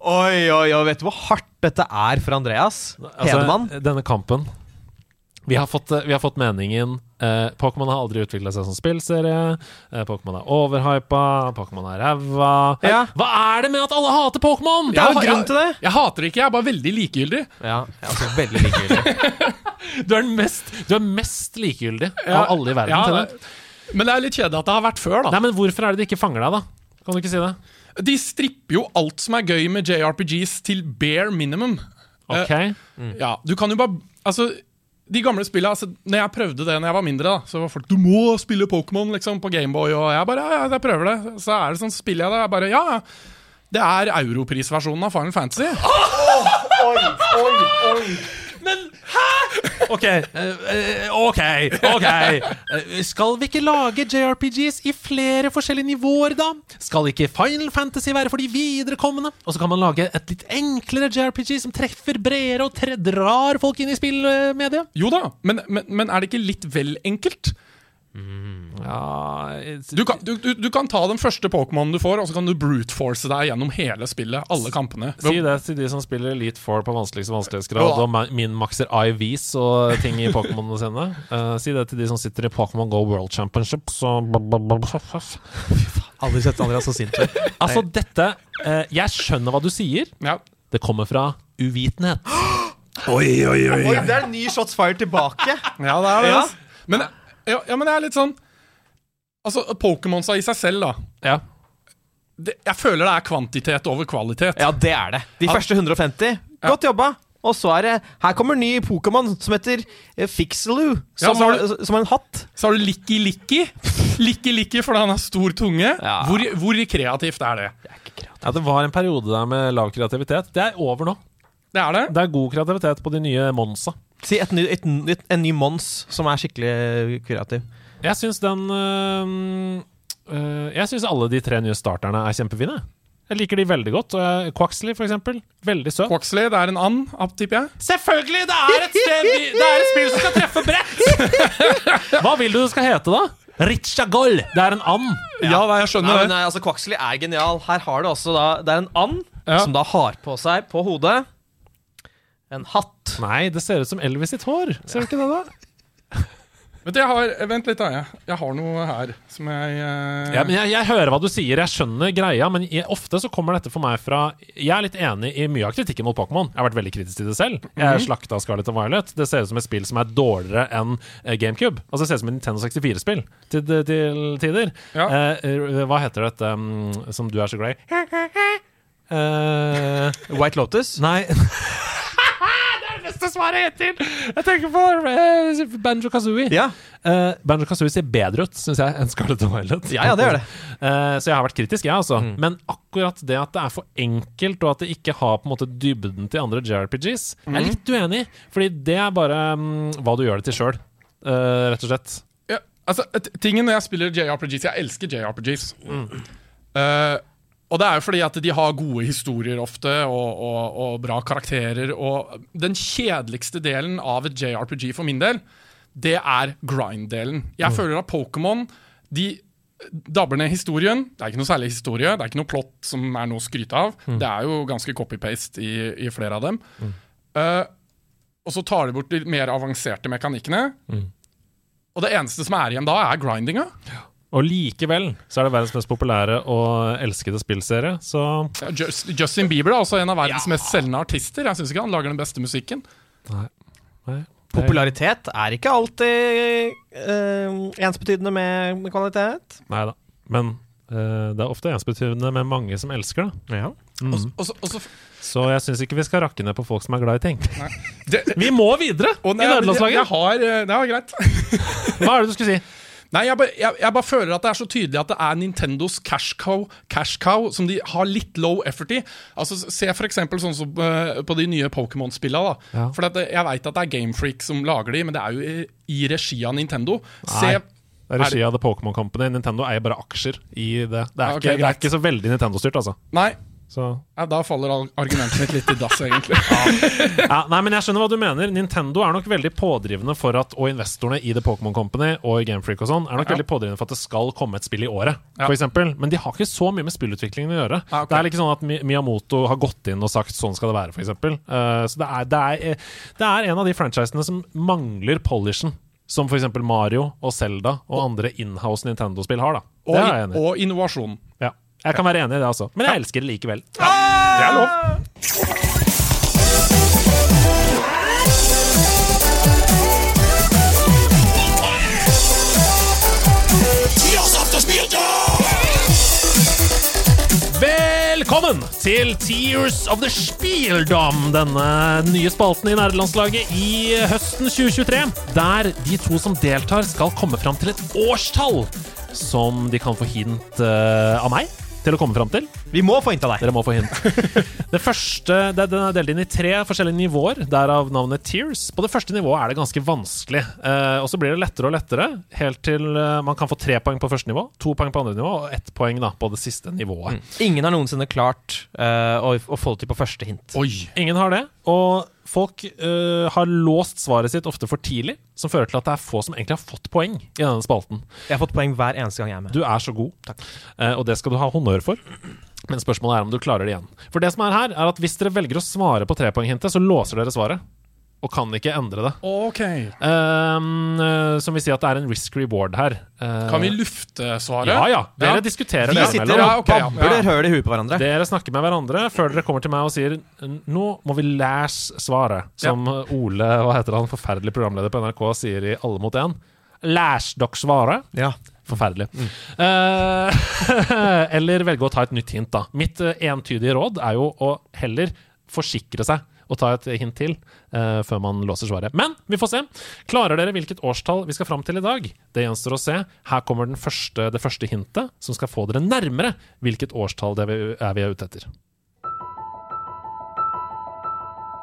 Oi, oi, oi, vet du hvor hardt dette er for Andreas? Hedemann? Altså, denne kampen Vi har fått, vi har fått meningen eh, Pokémon har aldri utvikla seg som spillserie. Eh, Pokémon er overhypa. Pokémon er ræva. Ja. Hva er det med at alle hater Pokémon? Det er jo grunn til det. Jeg hater det ikke, jeg er bare veldig likegyldig. Ja, jeg er også veldig likegyldig. Du er, den mest, du er mest likegyldig av alle i verden Ja, til det- det. Men det er litt kjedelig at det har vært før, da. Nei, men Hvorfor er det de ikke fanger deg, da? Kan du ikke si det? De stripper jo alt som er gøy med JRPGs til bare minimum. Ok Ja, du kan jo bare Altså, de gamle spillene altså, Når jeg prøvde det når jeg var mindre, da så var folk 'Du må spille Pokémon liksom, på Gameboy', og jeg bare ja, ja, jeg prøver det. Så er det sånn, spiller jeg det. Jeg bare ja, ja. Det er europrisversjonen av Final Fantasy. Ok, eh, hæ?! ok, ok OK. Skal vi ikke lage JRPGs i flere forskjellige nivåer da? Skal ikke Final Fantasy være for de viderekommende? Og så kan man lage et litt enklere JRPG som treffer bredere og drar folk inn i spillmediet? Jo da, men, men, men er det ikke litt vel enkelt? Ja Du kan, du, du, du kan ta den første Pokémonen du får, og så kan du brute-force deg gjennom hele spillet. Alle kampene. Si det til de som spiller Elite Four på vanskeligste vanskelighetsgrad og ma- min-makser IVs og ting i Pokémonene sine. Uh, si det til de som sitter i Pokémon Go World Championship. Så Aldri sett Andreas så sint før. Altså, dette uh, Jeg skjønner hva du sier. Ja. Det kommer fra uvitenhet. Oi, oi, oi. Oi, det er en ny shots fired tilbake. Ja, det er det. Ja. Men, ja, ja, men det er litt sånn Altså, Pokémonsa i seg selv, da. Ja. Det, jeg føler det er kvantitet over kvalitet. Ja, det er det. De første 150. Godt jobba. Og så er det Her kommer ny Pokémon som heter eh, Fixaloo. Ja, Som, så har som har en hatt. Så har du Likki Likki. Likki Likki fordi han har stor tunge. Ja. Hvor, hvor kreativt er det? Det er ikke kreativt. ja, det var en periode der med lav kreativitet. Det er over nå. Det er det. Det er god kreativitet på de nye Monsa. Si et ny, et, et, en ny Mons som er skikkelig kreativ. Jeg syns den øh, øh, Jeg syns alle de tre nye starterne er kjempefine. Jeg liker de veldig godt. Quaxley, for eksempel. Veldig søt. Quaxley, det er en and, tipper jeg. Selvfølgelig! Det er et sted vi- Det er et spill som skal treffe bredt! Hva vil du det skal hete, da? Richagol. Det er en and. Ja, nei, jeg skjønner Nei, det. nei, altså Quaxley er genial. Her har du også da Det er en and Ja. som da har på seg på hodet en hatt. Nei, det ser ut som Elvis sitt hår. Ser du ikke det, da? Vet du, jeg har, Vent litt, da. Jeg, jeg har noe her som jeg uh... Ja, men jeg, jeg hører hva du sier, jeg skjønner greia, men jeg, ofte så kommer dette for meg fra Jeg er litt enig i mye av kritikken mot Pokémon. Jeg har vært veldig kritisk til det selv. Jeg slakta Scarlett og Violet. Det ser ut som et spill som er dårligere enn eh, GameCube. Altså Det ser ut som et Nintendo 64-spill til, til tider. Ja. Eh, eh, hva heter dette um, som du er så glad i? Uh, White Lotus. nei Er det svaret hittil! Jeg tenker på uh, Banjo Kazooie. Ja. Uh, Banjo Kazooie ser bedre ut, syns jeg, enn Scarlett og Violet. Ja, ja, det gjør det. Uh, så jeg har vært kritisk, jeg, altså. Men akkurat det at det er for enkelt, og at det ikke har på en måte dybden til andre JRPGs, jeg er litt uenig i. Fordi det er bare um, hva du gjør det til sjøl, rett og slett. ja, altså, Tingen når jeg spiller JRPGs Jeg elsker JRPGs. Eh, og det er jo fordi at de har gode historier ofte, og, og, og bra karakterer. Og den kjedeligste delen av et JRPG for min del, det er grind-delen. Jeg føler at Pokémon de dabber ned historien. Det er ikke noe særlig historie, det er ikke noe plott som er noe å skryte av. Det er jo ganske copy-paste i, i flere av dem. Eh, og så tar de bort de mer avanserte mekanikkene. Og det eneste som er igjen da, er grindinga. Og likevel så er det verdens mest populære og elskede spillserie, så Ja, Just, Justin Bieber er også en av verdens mest selgende artister. Jeg syns ikke han lager den beste musikken. Nei. Nei. Popularitet er ikke alltid uh, ensbetydende med, kvalitet. Nei da. Men uh, det er ofte ensbetydende med mange som elsker det. Ja. Mm. Også, så- også så- og så- Så jeg syns ikke vi skal rakke ned på folk som er glad i ting. det, Vi må videre og i nei, jeg, jeg nederlandslaget! har, eh, det er greit. Hva er det du skulle si? Nei, jeg bare, jeg, jeg bare føler at det er så tydelig at det er Nintendos cash cow, cash cow som de har litt low effort i. Altså, Se eksempel sånn som uh, på de nye Pokémon-spillene. Ja. For at, eh, Jeg veit at det er Gamefreak som lager de, men det er jo i, i regi av Nintendo. Nei. Se, Det er regi av The Pokémon Company. Nintendo eier bare aksjer i det. Det er, okay, ikke, det er ikke så veldig Nintendo-styrt, altså. nei, Så, ja, da faller argumentet mitt litt i dass, egentlig. ja, nei, men jeg skjønner hva du mener. Nintendo er nok veldig pådrivende for at Og investorene i The Pokémon Company og i Gamefreak og sånn er nok veldig pådrivende for at det skal komme et spill i året, Ja. eksempel. Men de har ikke så mye med spillutviklingen å gjøre. Ah, ok. Det er ikke sånn at Miyamoto har gått inn og sagt 'sånn skal det være', for eksempel. Eh, så det er, det, er, det er en av de franchisene som mangler polishen. Som eksempel Mario og Zelda og andre inhouse Nintendo-spill har. da Og, og innovasjon. Ja. Jeg kan være enig i det, altså. Men jeg elsker det likevel. Ja, Det er lov. Tears of the Spieldom! Velkommen til Tears of the Spieldom, denne nye spalten i nerdelandslaget i høsten 2023. Der de to som deltar, skal komme fram til et årstall som de kan få hint eh, av meg til å komme fram til. Vi må få hint av deg. Dere må få hint. Det første, det, Den er delt inn i tre forskjellige nivåer, derav navnet Tears. På det første nivået er det ganske vanskelig. Eh, og så blir det lettere og lettere, helt til eh, man kan få tre poeng på første nivå, to poeng på andre nivå og ett poeng da, på det siste nivået. Ingen har noensinne klart uh, å, å få det til på første hint. Oi. Ingen har det, og folk eh, har låst svaret sitt ofte for tidlig, som fører til at det er få som egentlig har fått poeng i denne spalten. Jeg har fått poeng hver eneste gang jeg er med. Du er så god, uh, og det skal du ha honnør for. Men spørsmålet er om du klarer det igjen. For det som er her, er at hvis dere velger å svare på trepoenghintet, så låser dere svaret. Og kan ikke endre det. Ok. Ehm, eh, som vil si at det er en risk reward her. Uh, Kan vi lufte svaret? Ja ja. Dere Ja. diskuterer Vi det sitter mellom. Ja, og ok, ja. babler Ja. høl i huet på hverandre. Dere snakker med hverandre før dere kommer til meg og sier Nå må vi lese svaret, som Ole, hva heter han, forferdelig programleder på NRK, sier i Alle mot én. Læs dere svaret. Ja. Forferdelig. Eh, eller velge å ta et nytt hint, da. Mitt eh, entydige råd er jo å heller forsikre seg og ta et hint til uh, før man låser svaret. Men vi får se. Klarer dere hvilket årstall vi skal fram til i dag? Det gjenstår å se. Her kommer første, det første hintet, som skal få dere nærmere hvilket årstall det er vi er ute etter.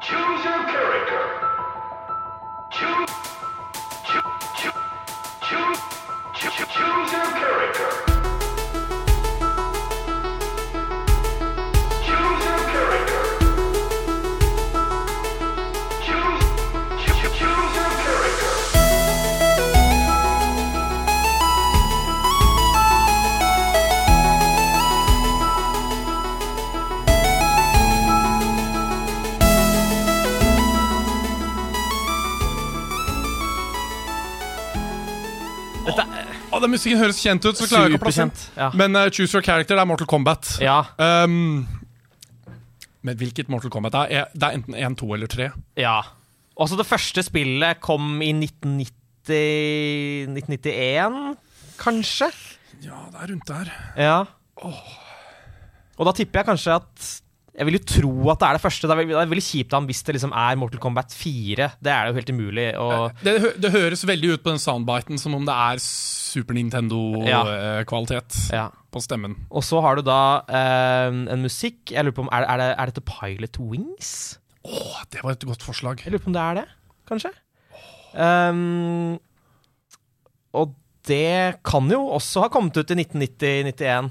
Choose character. Choose. Choose. Choose. Choose your character. Den musikken høres kjent ut, så klarer jeg ikke å plassere den. Ja. Men uh, Choose Your Character det er Mortal Kombat. ja. Um, men hvilket Mortal Kombat det er? Det er enten 1, 2 eller 3. ja. Også det første spillet kom i 1990 1991, kanskje? Ja, det er rundt der. Ja. Og da tipper jeg kanskje at Jeg vil jo tro at det er det første. Det er veldig, det er veldig kjipt han hvis det liksom er Mortal Kombat 4. Det er jo helt umulig. Og Det, det høres veldig ut på den soundbiten som om det er Super Nintendo-kvalitet ja. på stemmen. Og så har du da eh, en musikk Jeg lurer på om Er, det- er, det, er dette Pilot Wings? Åh, det var et godt forslag. Jeg lurer på om det er det, kanskje? Um, og det kan jo også ha kommet ut i 1990-91.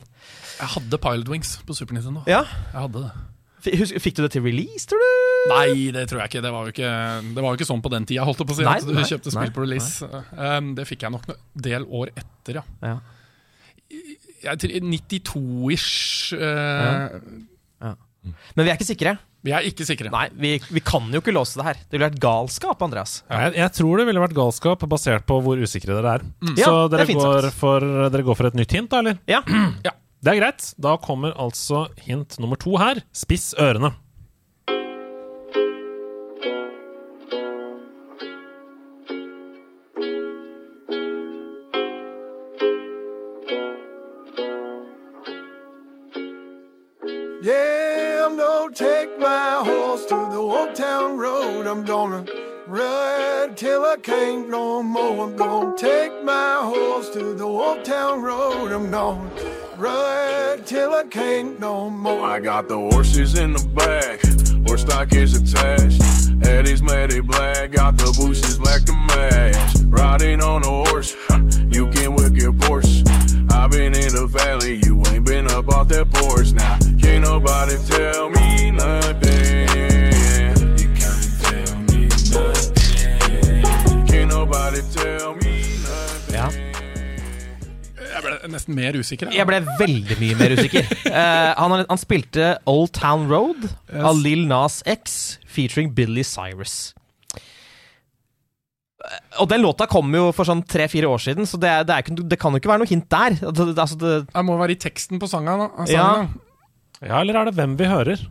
Jeg hadde Pilot Wings på Super Nintendo. Ja. Jeg hadde det. Fikk du det til release, tror du? Nei, det tror jeg ikke. Det var jo ikke, det var jo ikke sånn på den tida. Holdt jeg på å si, Nei, at du nei, kjøpte spill på release. Um, det fikk jeg nok en del år etter, ja. Ja. Jeg 92-ish. Uh, Men vi er ikke sikre. Vi er ikke sikre. Nei, vi, vi kan jo ikke låse det her. Det ville vært galskap, Andreas. Jeg, jeg tror det ville vært galskap basert på hvor usikre dere er. Mm. Så det dere, er går for, dere går for et nytt hint, da, eller? Ja. Det er greit. Da kommer altså hint nummer to her. Spiss ørene. Yeah, I'm gonna take my horse to the old town road. I'm gonna ride till I can't no more. I'm gonna take my horse to the old town road. I'm gonna ride till I can't no more. I got the horses in the back, horse stock is attached. Eddie's Matty Black, got the bushes black to match. Riding on a horse, you can whip your Porsche. I've been in the valley, you ain't been up off that porch. Now, can't nobody tell me nothing. Can't tell me nothing. Can't nobody tell me. Jeg ble nesten mer usikker. Jeg ble veldig mye mer usikker. uh, han, han spilte Old Town Road av Lill Nas X featuring Billy Cyrus. Eh, Og den låta kom jo for sånn tre-fire år siden, så det, er, det, er ikke, det kan jo ikke være noe hint der. Altså, det, altså, det, Jeg må være i teksten på sangen. da. Ja. sangen, da. Ja, eller er det hvem vi hører?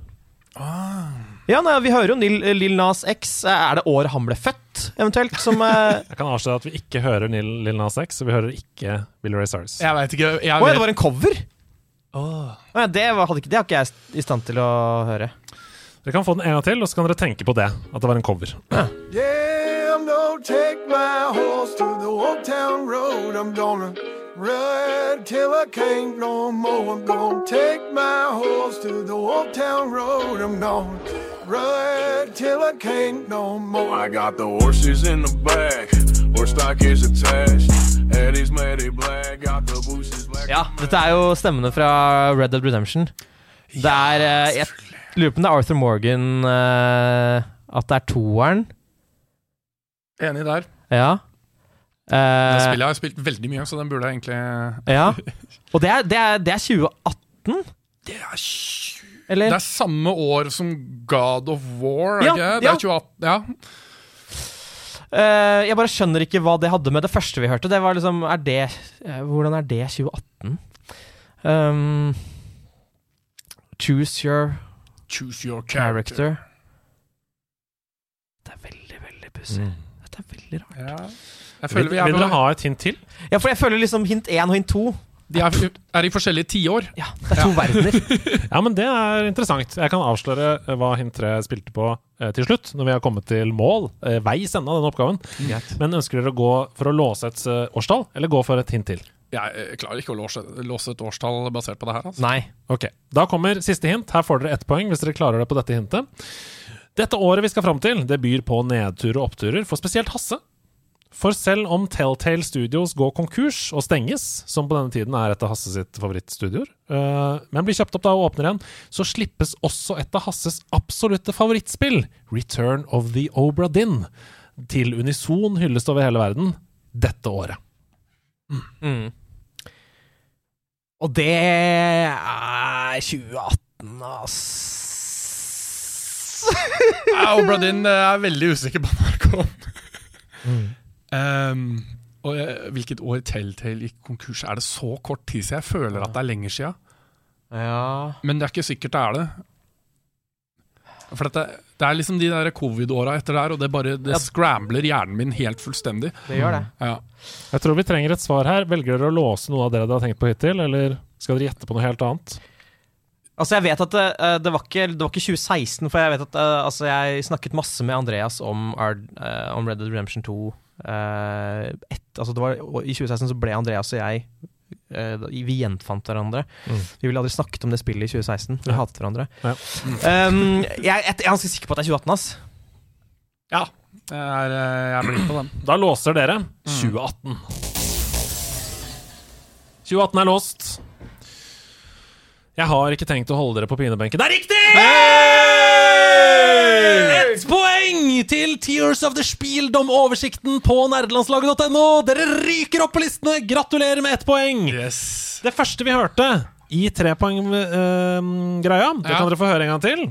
Ja, nei, vi hører jo Lill, Lil, Nas X. Er det året han ble født, eventuelt? Som uh... Jeg kan avsløre at vi ikke hører Lil, Lil Nas X, og vi hører ikke Billy Ray Cyrus. Jeg vet ikke. Jeg Å ja, det var en cover? Oh. ja, det, var, hadde ikke, det har ikke jeg i stand til å høre. Dere kan få den en gang til, og så kan dere tenke på det. At det var en cover. Yeah, I'm gonna take my horse to the old town road. I'm gonna ride till I can't no more. I'm gonna take my horse to the old town road. I'm gonna ride till I can't no more. I got the horses in the back, horse stock is attached. Eddie's Matty Black, got the boosters black. Ja, dette er jo stemmene fra Red Dead Redemption. Det er eh, Jeg lurer på om det er Arthur Morgan eh, At det er toeren. Enig der. Ja. Eh, spillet har jeg spilt veldig mye, så den burde jeg egentlig ja. Og det er, det, er, det er 2018, Det er, 20... eller? det er samme år som God of War, Ja, ikke? Det er 2018, ja. Uh, jeg bare skjønner ikke hva det hadde med det første vi hørte. Det var liksom Er det uh, Hvordan er det 2018? Um, choose your Choose your character. character. Det er veldig, veldig pussig. Dette er veldig rart. Ja. Jeg føler vi er, vil dere ha et hint til? Ja, for jeg føler liksom hint én og hint to. de er, er i forskjellige tiår. Ja, det er to verdener. Ja, men det er interessant. Jeg kan avsløre eh, hva hint 3 spilte på eh, til slutt, når vi har kommet til mål. Eh, veis ende av denne oppgaven. Men ønsker dere å gå for å låse et eh, årstall, eller gå for et hint til? Jeg eh, klarer ikke å låse, låse et årstall basert på det her. Altså. Nei. Ok, Da kommer siste hint. Her får dere ett poeng hvis dere klarer det på dette hintet. Dette året vi skal fram til, det byr på nedturer og oppturer for spesielt Hasse. For selv om Telltale Studios går konkurs og stenges, som på denne tiden er et av Hasse sitt favorittstudioer, øh, men blir kjøpt opp da og åpner igjen, så slippes også et av Hasses absolutte favorittspill, Return of the Obra Dinn, til unison hyllest over hele verden dette året. Mm. Og det er 2018, ass. Obra Dinn eh, er veldig usikker på når det kom. Um, og eh, hvilket år Telltale gikk konkurs? Er det så kort tid siden? Jeg føler at det er lenger siden. Ja Men det er ikke sikkert det er det. For dette, det er liksom de der covid-åra etter der, og det bare det Ja. scrambler hjernen min helt fullstendig. Det gjør det. Ja. Jeg tror vi trenger et svar her. Velger dere å låse noe av dere dere har tenkt på hittil, eller skal dere gjette på noe helt annet? Altså, jeg vet at det, eh, det, var ikke, det var ikke 2016, for jeg vet at eh, altså, jeg snakket masse med Andreas om, Ard, om Red Dead Redemption 2. eh, et, altså, det var, og I 2016 så ble Andreas og jeg eh, Vi gjenfant hverandre. Mm. Vi ville aldri snakket om det spillet i 2016. Vi Ja. hatet hverandre. Ja. Um, jeg, jeg, er ganske sikker på at det er 2018, ass. ja. Jeg er, eh, jeg blir på den. Da låser dere 2018. 2018 er låst. Jeg har ikke tenkt å holde dere på pinebenken. Det er riktig! Ett poeng til Tears of the Spieldom-oversikten på nerdelandslaget.no. Dere ryker opp på listene! Gratulerer med ett poeng! Yes. Det første vi hørte i trepoeng-greia, det Ja. kan dere få høre en gang til.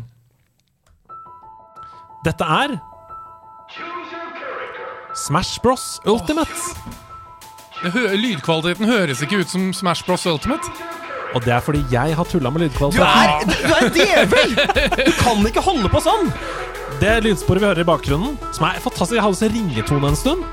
Dette er. Smash Bros Ultimate. Oh. hø lydkvaliteten høres ikke ut som Smash Bros Ultimate. Og det er fordi jeg har tulla med Du lydkvaliteten. er, du er en djevel! Du kan ikke holde på sånn! Det lydsporet vi hører i bakgrunnen, som er fantastisk Jeg hadde også ringetone en stund,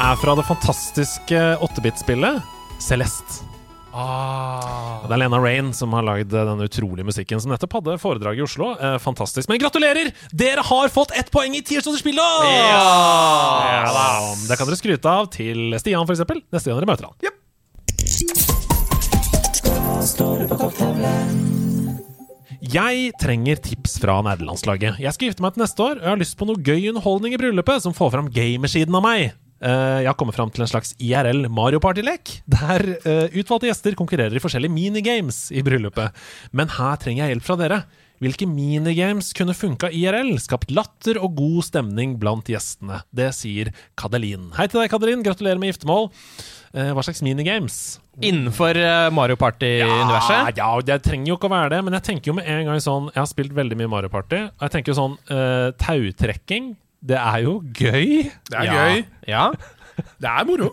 er fra det fantastiske 8-bit-spillet Celeste. Ah. Det er Lena Rain som har lagd den utrolige musikken, som nettopp hadde foredrag i Oslo. Eh, fantastisk. Men gratulerer! Dere har fått ett poeng i Tiersdagsspillet! Ja! da. Det kan dere skryte av til Stian, eksempel. Neste gang dere møter han. Jeg trenger tips fra nerdelandslaget. Jeg skal gifte meg til neste år, og jeg har lyst på noe gøy underholdning i bryllupet som får fram gamersiden av meg. Eh, jeg har kommet fram til en slags IRL Mario Party-lek, der eh, utvalgte gjester konkurrerer i forskjellige minigames i bryllupet. Men her trenger jeg hjelp fra dere. Hvilke minigames kunne funka IRL? Skapt latter og god stemning blant gjestene. Det sier Kadelin. Hei til deg, Kadelin. Gratulerer med giftermål. Eh, hva slags minigames? Innenfor Mario Party-universet. Ja, ja, det trenger jo ikke å være det, men jeg tenker jo med en gang sånn Jeg har spilt veldig mye Mario Party, og jeg tenker jo sånn uh, Tautrekking, det er jo gøy. Det er Ja. gøy. Ja. Det er moro.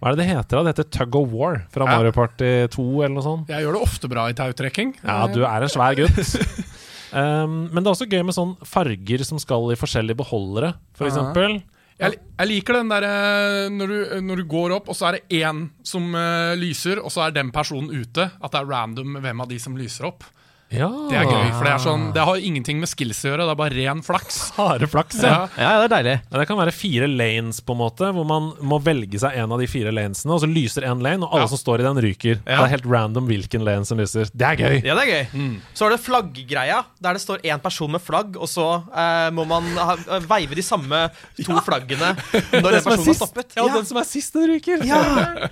Hva er det det heter? da? Det heter Tug of War fra Ja. Mario Party 2 eller noe sånt. Jeg gjør det ofte bra i tautrekking. Ja, du er en svær gutt. Um, men det er også gøy med sånn farger som skal i forskjellige beholdere, for eksempel. Jeg, jeg liker den derre når, du- når du går opp, og så er det én som uh, lyser, og så er den personen ute. At det er random hvem av de som lyser opp. Ja. Det er gøy, for det, er sånn, det har ingenting med skills å gjøre, det er bare ren flaks. Bare flaks, ja. Ja. ja, det er deilig. Ja, Det kan være fire lanes, på en måte hvor man må velge seg en av de fire lanesene, og så lyser én lane, og alle Ja. som står i den, ryker. Det er helt random hvilken lane som lyser. Det er gøy! Ja, det er gøy. Så er det flagggreia, der det står én person med flagg, og så eh, må man ha, eh, veive de samme to flaggene når den personen har stoppet. Ja, den som er sist, den ryker. Ja.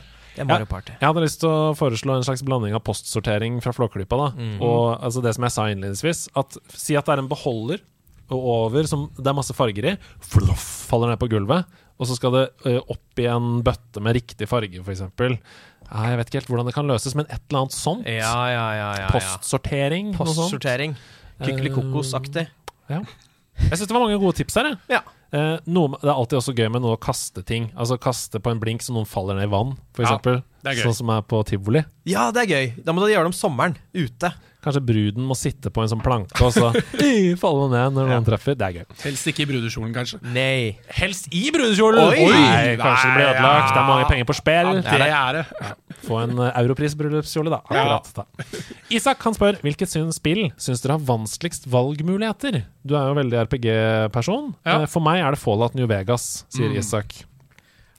Det er Mario Party. Jeg hadde lyst til å foreslå en slags blanding av postsortering fra Flåklypa. da Og altså det som jeg sa innledningsvis At Si at det er en beholder og over som det er masse farger i. Fluff, faller ned på gulvet. Og så skal det ø, opp i en bøtte med riktig farge, f.eks. Ja, jeg vet ikke helt hvordan det kan løses, men et eller annet sånt. Ja, ja, ja. ja, ja. Postsortering. noe sånt. Postsortering. Kykelikokos-aktig. Ja. Jeg syns det var mange gode tips her. jeg. Ja. Eh, noe, det er alltid også gøy med noe å kaste ting. Altså kaste på en blink så noen faller ned i vann, f.eks. Ja, eksempel det er gøy. Sånn som er på tivoli. ja, det er gøy. Da må du gjøre det om sommeren. Ute. Kanskje bruden må sitte på en sånn planke og så «Ih, falle ned når noen treffer. Det er gøy. Helst ikke i brudekjolen, kanskje. Nei. Helst i brudekjolen! Oi! Nei, kanskje det blir ødelagt. Det er mange penger på spill. Ja, Det er det. Få en uh, Europris-bryllupskjole, da. Akkurat, da. Isak han spør hvilket spill syns dere har vanskeligst valgmuligheter? Du er jo veldig RPG-person. Ja. Eh, For meg er det Fallout New Vegas, sier Mm. Isak.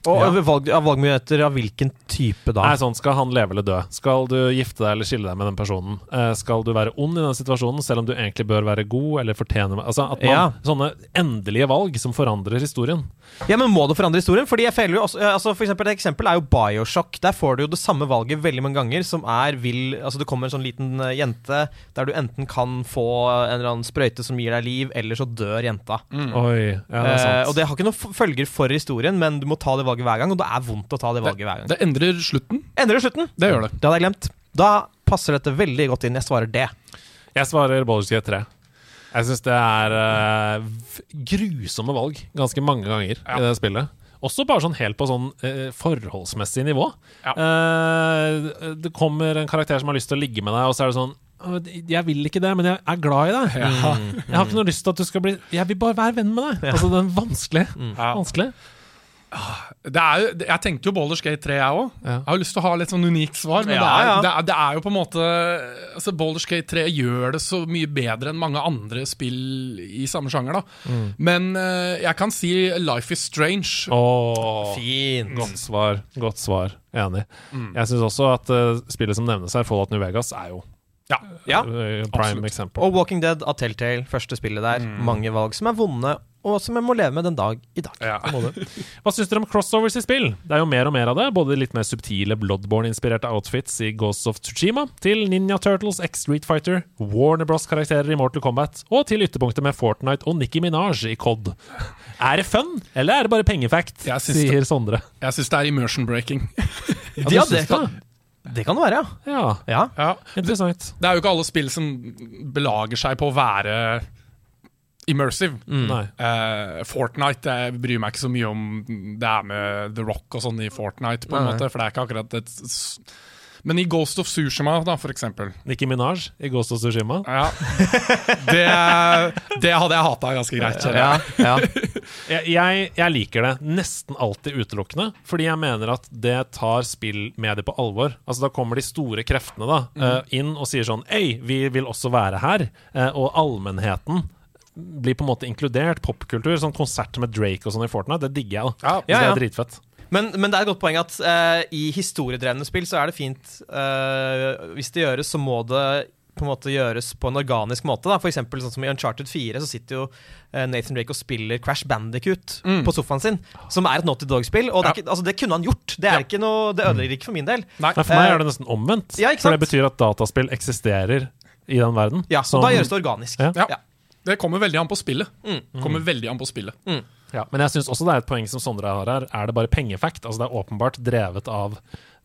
Og Ja. valg, av valgmuligheter av hvilken type da? Nei, sånn, Skal han leve eller dø? Skal du gifte deg eller skille deg med den personen? Eh, skal du være ond i den situasjonen, selv om du egentlig bør være god eller fortjener Altså at man, Ja. Sånne endelige valg som forandrer historien. Ja, men Må det forandre historien? Fordi jeg føler jo også, altså for eksempel, Et eksempel er jo Bioshock. Der får du jo det samme valget veldig mange ganger. Som er vil, altså Det kommer en sånn liten eh, jente der du enten kan få en eller annen sprøyte som gir deg liv, eller så dør jenta. Oi, ja, det er Eh, sant. og det har ikke noen følger for historien, men du må ta det valget hver gang, og det er vondt å ta det valget hver gang. Det endrer slutten. Endrer slutten? Det gjør det. Det hadde jeg glemt. Da passer dette veldig godt inn. Jeg svarer det. Jeg svarer Baldur's Gate 3. Jeg syns det er uh, grusomme valg ganske mange ganger Ja. i det spillet. Også bare sånn helt på sånn uh, forholdsmessig nivå. Ja. Uh, det kommer en karakter som har lyst til å ligge med deg, og så er det sånn Jeg vil ikke det, men jeg er glad i deg. Jeg har ikke noe lyst til at du skal bli Jeg vil bare være venn med deg. Altså, det er vanskelig. Ja. vanskelig. Det er jeg tenkte jo Baldur's Gate 3, jeg òg. Ja. Jeg har lyst til å ha litt sånn unikt svar, men Ja, det, er, ja. det, er, det er jo på en måte altså Baldur's Gate 3 gjør det så mye bedre enn mange andre spill i samme sjanger. da Men eh, jeg kan si Life is Strange. Oh, Fint. Godt svar. Godt svar. Enig. Jeg syns også at uh, spillet som nevnes her, Fallout New Vegas, er jo Ja. Ja. eh, prime Absolutt. eksempel. Og Walking Dead av Telltale, første spillet der. Mange valg som er vonde, og som jeg må leve med den dag i dag. Ja. Hva syns dere om crossovers i spill? Det er jo mer og mer av det. Både litt mer subtile Bloodborne-inspirerte outfits i Ghosts of Tsushima, til Ninja Turtles X Street Fighter, Warner Bros-karakterer i Mortal Kombat, og til ytterpunktet med Fortnite og Nicki Minaj i COD. Er det fun, eller er det bare pengefact? Sier Sondre. Jeg syns det er immersion breaking. Ja, Ja, det syns kan- Det kan det være, ja. Ja, ja. Ja. interessant. Det er jo ikke alle spill som belager seg på å være immersive. Nei. Uh, Fortnite jeg bryr meg ikke så mye om det er med The Rock og sånn i Fortnite, på en Nei. måte, for det er ikke akkurat et Men i Ghost of Sushima, da, for eksempel. Nicki Minaj i Ghost of Tsushima. Ja. Det, det hadde jeg hata ganske greit. ja, ja. Jeg, jeg, jeg liker det nesten alltid utelukkende, fordi jeg mener at det tar spillmediet på alvor. Altså Da kommer de store kreftene da eh, inn og sier sånn Ei, vi vil også være her. Eh, og allmennheten blir på en måte inkludert. Popkultur, sånn konsert med Drake og sånn i Fortnite, det digger jeg. da Ja, Så Det er dritfett. Men, men det er et godt poeng at uh, i historiedrevne spill så er det fint uh, Hvis det gjøres, så må det på en måte gjøres på en organisk måte. Da. For eksempel sånn som I Uncharted 4 så sitter jo eh, Nathan Drake og spiller Crash Bandicoot på sofaen sin, som er et Naughty Dog-spill. Og det, er ikke, altså, det kunne han gjort. Det, er ikke noe, det ødelegger ikke for min del. Nei. Nei, for meg er det nesten omvendt. ja, ikke for det betyr at dataspill eksisterer i den verden. Ja, Som- Og da gjøres det organisk. Ja. Ja. Det kommer veldig an på spillet. Kommer veldig an på spillet. Ja, men jeg syns også det er et poeng som Sondre har her. Er det bare pengefact? Altså Det er åpenbart drevet av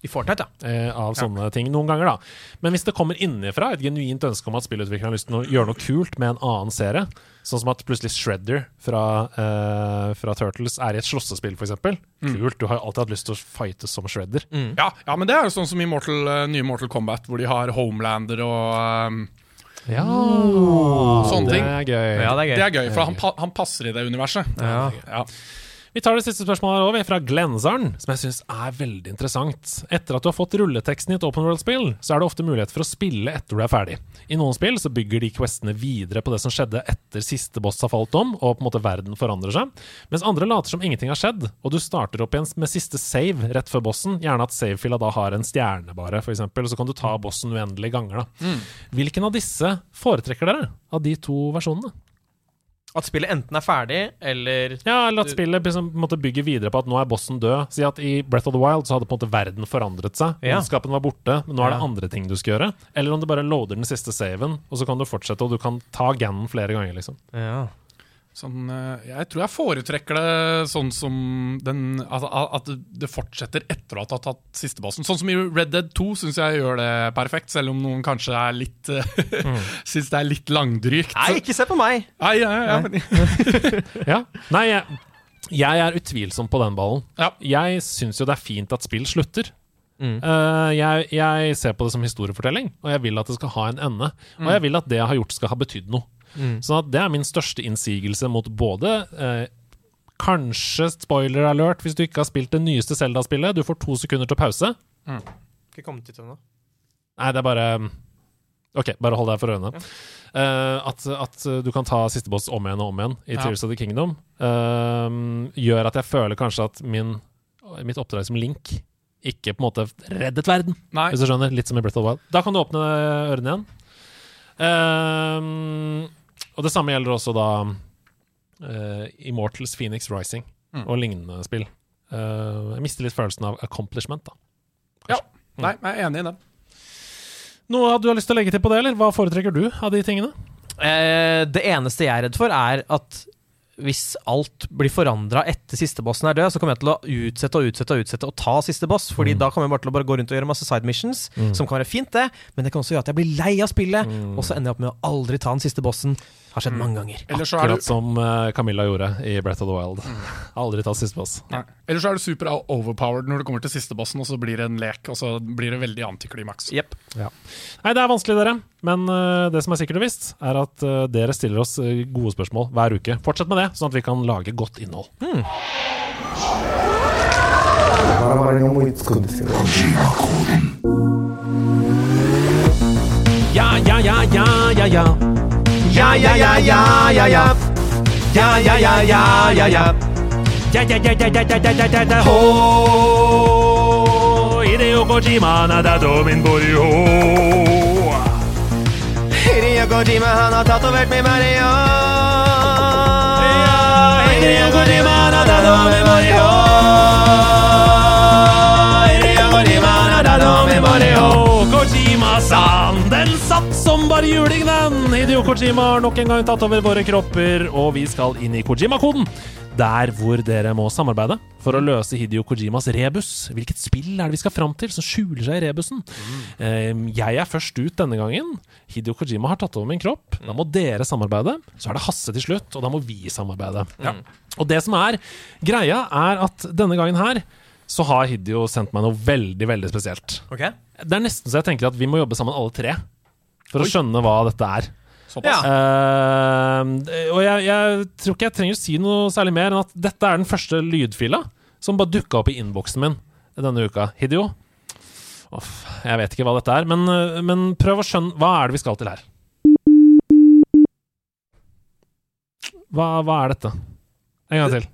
I Fortnite, ja. eh, av sånne ting noen ganger, da. Men hvis det kommer innenfra, et genuint ønske om at spillutvikleren har lyst til å gjøre noe kult med en annen serie, sånn som at plutselig Shredder fra, eh, fra Turtles er i et slåssespill, f.eks. Kult. Du har alltid hatt lyst til å fightes som Shredder. Ja, ja, men det er jo sånn som i Mortal, eh, nye Mortal Kombat, hvor de har Homelander og um, Ja, Sånne det ting. er gøy. Ja, det er gøy. Det er gøy, for han, pa han passer i det universet. Ja. Ja. Vi tar det siste spørsmålet her over, fra Glenzarn, som jeg syns er veldig interessant. Etter at du har fått rulleteksten i et open world-spill, så er det ofte mulighet for å spille etter du er ferdig. I noen spill så bygger de questene videre på det som skjedde etter siste boss har falt om, og på en måte verden forandrer seg, mens andre later som ingenting har skjedd, og du starter opp igjen med siste save rett før bossen, gjerne at savefila da har en stjerne bare, for eksempel, og så kan du ta bossen uendelige ganger, da. Hvilken av disse foretrekker dere, av de to versjonene? At spillet enten er ferdig, eller Ja, eller at spillet liksom, måte bygger videre på at nå er bossen død. Si at i Breath of the Wild så hadde på en måte verden forandret seg. Ondskapen var borte, men nå er det andre ting du skal gjøre. Eller om du bare loader den siste saven, og så kan du fortsette, og du kan ta Ganon flere ganger, liksom. ja. Sånn, eh, jeg tror jeg foretrekker det sånn som den At, at det fortsetter etter at du har tatt siste bossen. Sånn som i Red Dead 2 syns jeg gjør det perfekt, selv om noen kanskje er litt mm. Syns det er litt langdrygt. Nei, ikke se på meg! Nei, ja, ja. Nei, jeg, jeg er utvilsom på den ballen. Ja. Jeg syns jo det er fint at spill slutter. Mm. Uh, jeg, jeg ser på det som historiefortelling, og jeg vil at det skal ha en ende. Og jeg vil at det jeg har gjort, skal ha betydd noe. Mm. At det er min største innsigelse mot både eh, Kanskje spoiler alert hvis du ikke har spilt det nyeste Zelda-spillet. Du får to sekunder til pause. Ikke kommet dit ennå. Nei, det er bare OK, bare hold deg for øynene. Ja. Uh, at, at du kan ta siste boss om igjen og om igjen i Ja. Tears of the Kingdom, uh, gjør at jeg føler kanskje at min, mitt oppdrag som Link ikke på en måte reddet verden, nei. hvis du skjønner. Litt som i Breath of the Wild. Da kan du åpne ørene igjen. Eh, og det samme gjelder også da uh, Immortals Phoenix Rising Mm. og lignende spill. Uh, jeg mister litt følelsen av accomplishment, da. Ja. Nei, jeg er enig i det. Noe du har lyst til å legge til på det, eller hva foretrekker du av de tingene? Eh, det eneste jeg er redd for, er at hvis alt blir forandra etter siste bossen er død, så kommer jeg til å utsette og utsette og utsette og ta siste boss. Fordi da kommer jeg bare til å bare gå rundt og gjøre masse side missions, som kan være fint, det, men det kan også gjøre at jeg blir lei av spillet, og så ender jeg opp med å aldri ta den siste bossen. Har skjedd mange ganger. Eller er Akkurat du, som eh, Camilla gjorde i Breath of the Wild. Aldri ta siste boss. nei. Eller så er du super overpowered når du kommer til siste bossen, og så blir det en lek, og så blir det veldig antiklimaks. Jepp. Nei, det er vanskelig, dere. Men uh, det som er sikkert og visst, er at uh, dere stiller oss gode spørsmål hver uke. Fortsett med det, sånn at vi kan lage godt innhold. Hmm. Ja, ja, ja, ja, ja, ja. Ja, ja, ja, ja, ja, ja. Ja, ja, ja, ja, ja, ja. Ja, ja, ja, ja, ja, ja, ja, ja, ja. Ho, Hideo Kojima, nada domin bori. Kojima, han har tatovert med Mario. Hideo Kojima, nada domin bori ho. Hideo Kojima, nada domin med ho. Kojima-san, den satt som bare juling, den! Hideo Kojima har nok en gang tatt over våre kropper, og vi skal inn i Kojima-koden. Der hvor dere må samarbeide for å løse Hidio Kojimas rebus. Hvilket spill er det vi skal fram til som skjuler seg i rebusen? Mm. jeg er først ut denne gangen. Hidio Kojima har tatt over min kropp. Da må dere samarbeide. Så er det Hasse til slutt, og da må vi samarbeide. Og det som er greia, er at denne gangen her så har Hidio sendt meg noe veldig, veldig spesielt. Okay. Det er nesten så jeg tenker at vi må jobbe sammen alle tre. For å skjønne hva dette er. Ja. Uh, og jeg, jeg tror ikke jeg trenger å si noe særlig mer enn at dette er den første lydfila som bare dukka opp i innboksen min denne uka. Hidio. Uff, jeg vet ikke hva dette er, men, eh, men prøv å skjønne Hva er det vi skal til her? Hva, hva er dette? En gang til.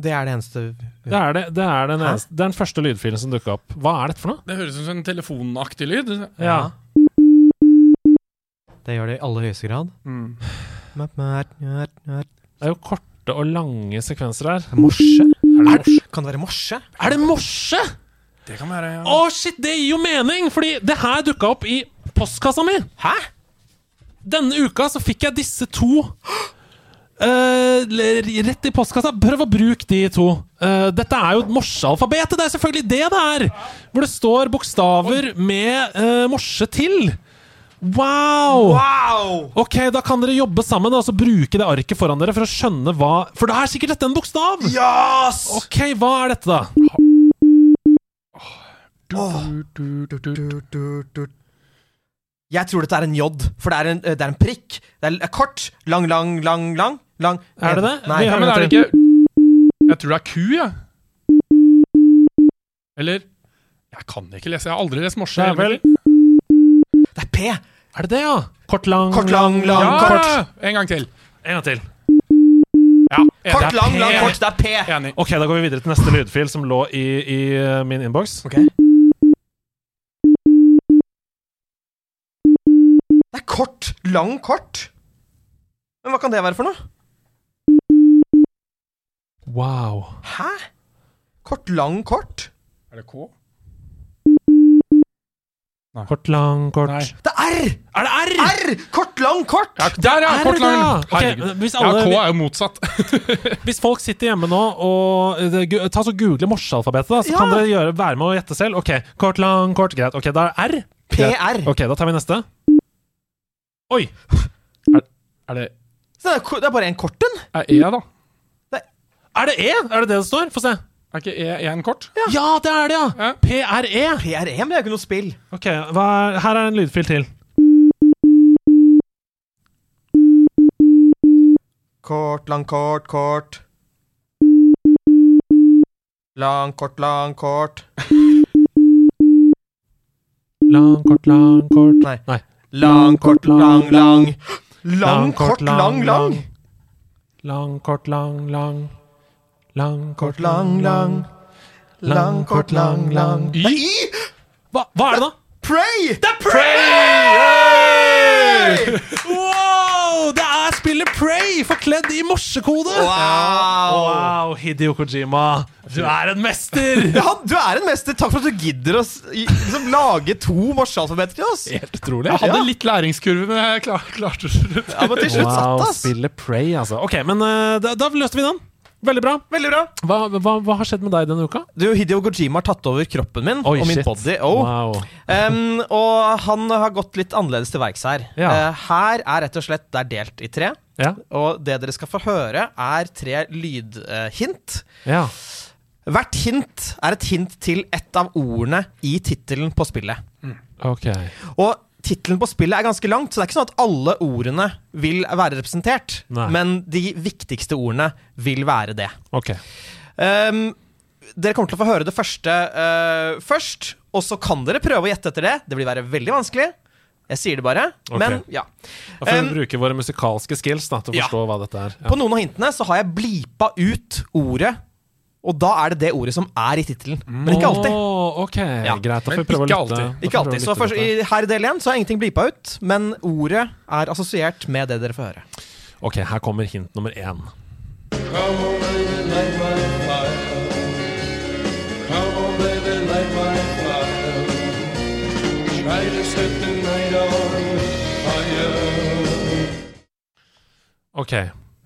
Det er det eneste Det er, det, det er, den, eneste, det er den første lydfilen som dukka opp. Hva er dette for noe? Det høres ut som en telefonaktig lyd. Ja. Det gjør det i aller høyeste grad. Mm. Det er jo korte og lange sekvenser her. Morse? Er det morse? Kan det være morse? Er det morse? Det kan være ja. Å, shit, det gir jo mening! Fordi det her dukka opp i postkassa mi. Hæ? Denne uka så fikk jeg disse to rett i postkassa. Prøv å bruke de to. Eh, dette er jo morsealfabetet. Det er selvfølgelig det det er! Hvor det står bokstaver med uh, morse til. Wow! Wow! Ok, Da kan dere jobbe sammen og så bruke det arket foran dere for å skjønne hva For da er sikkert dette en bokstav! Yes! Ok, hva er dette, da? Jeg tror dette er en J, for det er en, det er en prikk. Det er kort. Lang, lang, lang, lang. Lang. Er det det? Nei. Ja, men er det ikke Jeg tror det er ku, jeg. Eller Jeg kan ikke lese. Jeg har aldri lest morse. Det er vel Det er P. Er det det, ja? Kort, lang, Kort, lang, lang, ja, kort. En gang til. En gang til. Ja. Kort, lang, lang, kort. Det er P. Enig. Ok, da går vi videre til neste lydfil som lå i, i uh, min innboks. Ok. Det er kort. Lang, kort. Men hva kan det være for noe? Wow. Hæ? Kort, lang, kort? Er det K? Kort, lang, kort. Nei. Det er R! Er det R? R! Kort, lang, kort. Ja, der, ja! Er Kort, det lang. det, ja? Herregud. hvis Ja, K er jo motsatt. Hvis folk sitter hjemme nå og eh, Ta så Google morsealfabetet, da, så Ja. kan dere gjøre, være med å gjette selv. Ok, Kort, lang, kort. Greit. Ok, da er R. PR. Ok, da tar vi neste. Oi. Er det Så det er, det er bare en kort en. er E, da? Er det E? Er det det det står? Få se. Er ikke E en kort? Ja, det er det, ja! Ja. PRE. PRE, men det er jo ikke noe spill. Ok, hva er, Her er en lydfil til. Kort, lang, kort, kort. Lang, kort, lang, kort. Lang, kort, lang, kort. Nei. Nei. Lang, kort, lang, lang. Lang, kort, lang, lang. Lang, kort, lang, lang. Lang, Kort, lang, lang. Lang, kort, lang, lang. Y? Det er Y! Hva, hva er det, da? Pray! Det er Pray! Wow! Det er spillet Prey forkledd i morsekode! Wow! Wow, Hideo Kojima. Du er en mester! Ja, du er en mester. Takk for at du gidder å liksom, lage to morsealfabeter til oss. Helt utrolig. Jeg hadde Ja. litt læringskurve, men jeg klar, klarte det. Ja, men til slutt Wow, satt, ass. spillet Prey, altså. Ok, men eh, da, da løste vi den. Veldig bra. Veldig bra. Hva, hva, hva har skjedd med deg denne uka? Du, Hideo Kojima har tatt over kroppen min og min body. Oh. Wow. Um, og han har gått litt annerledes til verks her. Ja. Uh, her er rett og slett det er delt i tre. Ja. Og det dere skal få høre, er tre lydhint. ja. Hvert hint er et hint til ett av ordene i tittelen på spillet. Ok. Og tittelen på spillet er ganske langt, så det er ikke sånn at alle ordene vil være representert. Nei. Men de viktigste ordene vil være det. Ok. Um, dere kommer til å få høre det første uh, først, og så kan dere prøve å gjette etter det. Det vil være veldig vanskelig. Jeg sier det bare. okay. Men ja. Da får vi um, bruke våre musikalske skills da, til å Ja. forstå hva dette er. På noen av hintene så har jeg blipa ut ordet, og da er det det ordet som er i tittelen. Men ikke alltid. Ok, Ja. greit. Da får vi prøve å lytte. Ikke alltid. Så først, i, her i del så har ingenting blipa ut, men ordet er assosiert med det dere får høre. Ok, her kommer hint nummer én. Come on, baby, light my fire. Come on, baby, light my fire. Try to set the night on fire. Ok.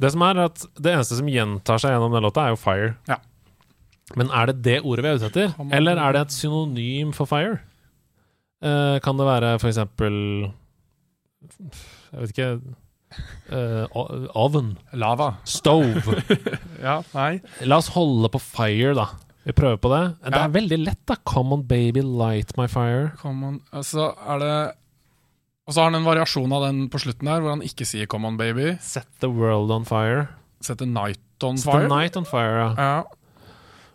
Det som er at det eneste som gjentar seg gjennom den låta, er jo fire. Ja. Men er det det ordet vi er ute etter? Eller er det et synonym for fire? Eh, kan det være for eksempel Jeg vet ikke eh, Oven. Lava. Stove. Ja, nei. La oss holde på fire, da. Vi prøver på det. Det Ja. er veldig lett, da. Come on, baby, light my fire. Come on. Altså, er det Og så har han en variasjon av den på slutten her, hvor han ikke sier 'come on, baby'. Set the world on fire. Set the 'night on Set fire'. the night on fire, ja. Ja.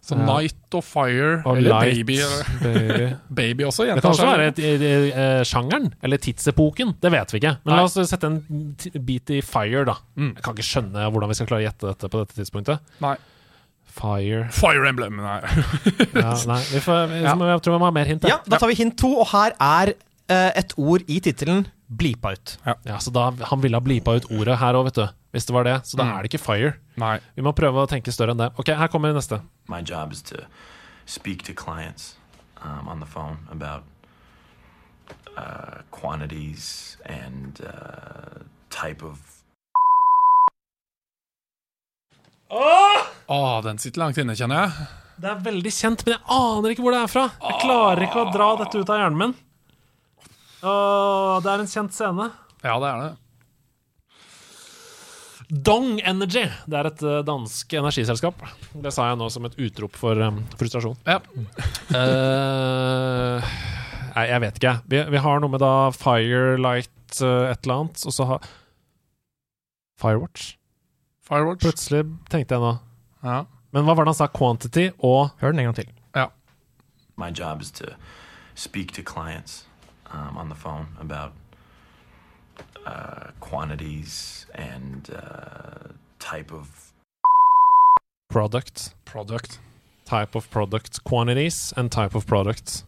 Så Ja. 'night og fire' Og eller light, 'baby'. baby. Baby også Det kan også være et, et, et, sjangeren, eller tidsepoken. Det vet vi ikke. Men Nei. la oss sette en t- bit i fire, da. Mm. Jeg kan ikke skjønne hvordan vi skal klare å gjette dette på dette tidspunktet. Nei. Fire Fire Emblem, nei. ja, Nei, vi får, vi, Ja. jeg tror vi må ha mer hint. Ja, da tar vi hint to, og her er uh, et ord i tittelen blipa ut. Ja, så da, Han ville ha blipa ut ordet her òg, vet du. Hvis det var det. Så da Mm. er det ikke fire. nei. Vi må prøve å tenke større enn det. Ok, her kommer neste. My job is to speak to clients um, on the phone about uh, quantities and uh, type of Å, den sitter langt inne, kjenner jeg. Det er veldig kjent, men jeg aner ikke hvor det er fra. Jeg klarer ikke å dra dette ut av hjernen min. Åh, det er en kjent scene. Ja, det er det. Dong Energy. Det er et eh, dansk energiselskap. Det sa jeg nå som et utrop for um, frustrasjon. Ja. uh, nei, jeg vet ikke. Vi, vi har noe med da Firelight uh, et eller annet, og så har Firewatch. Firewatch. Plutselig tenkte jeg nå. Ja. Men hva var det han sa? Quantity og Hør den en gang til. my job is to speak to clients um, on the phone about uh, quantities and uh, type of product. Product. Type of product. Quantities and type of product.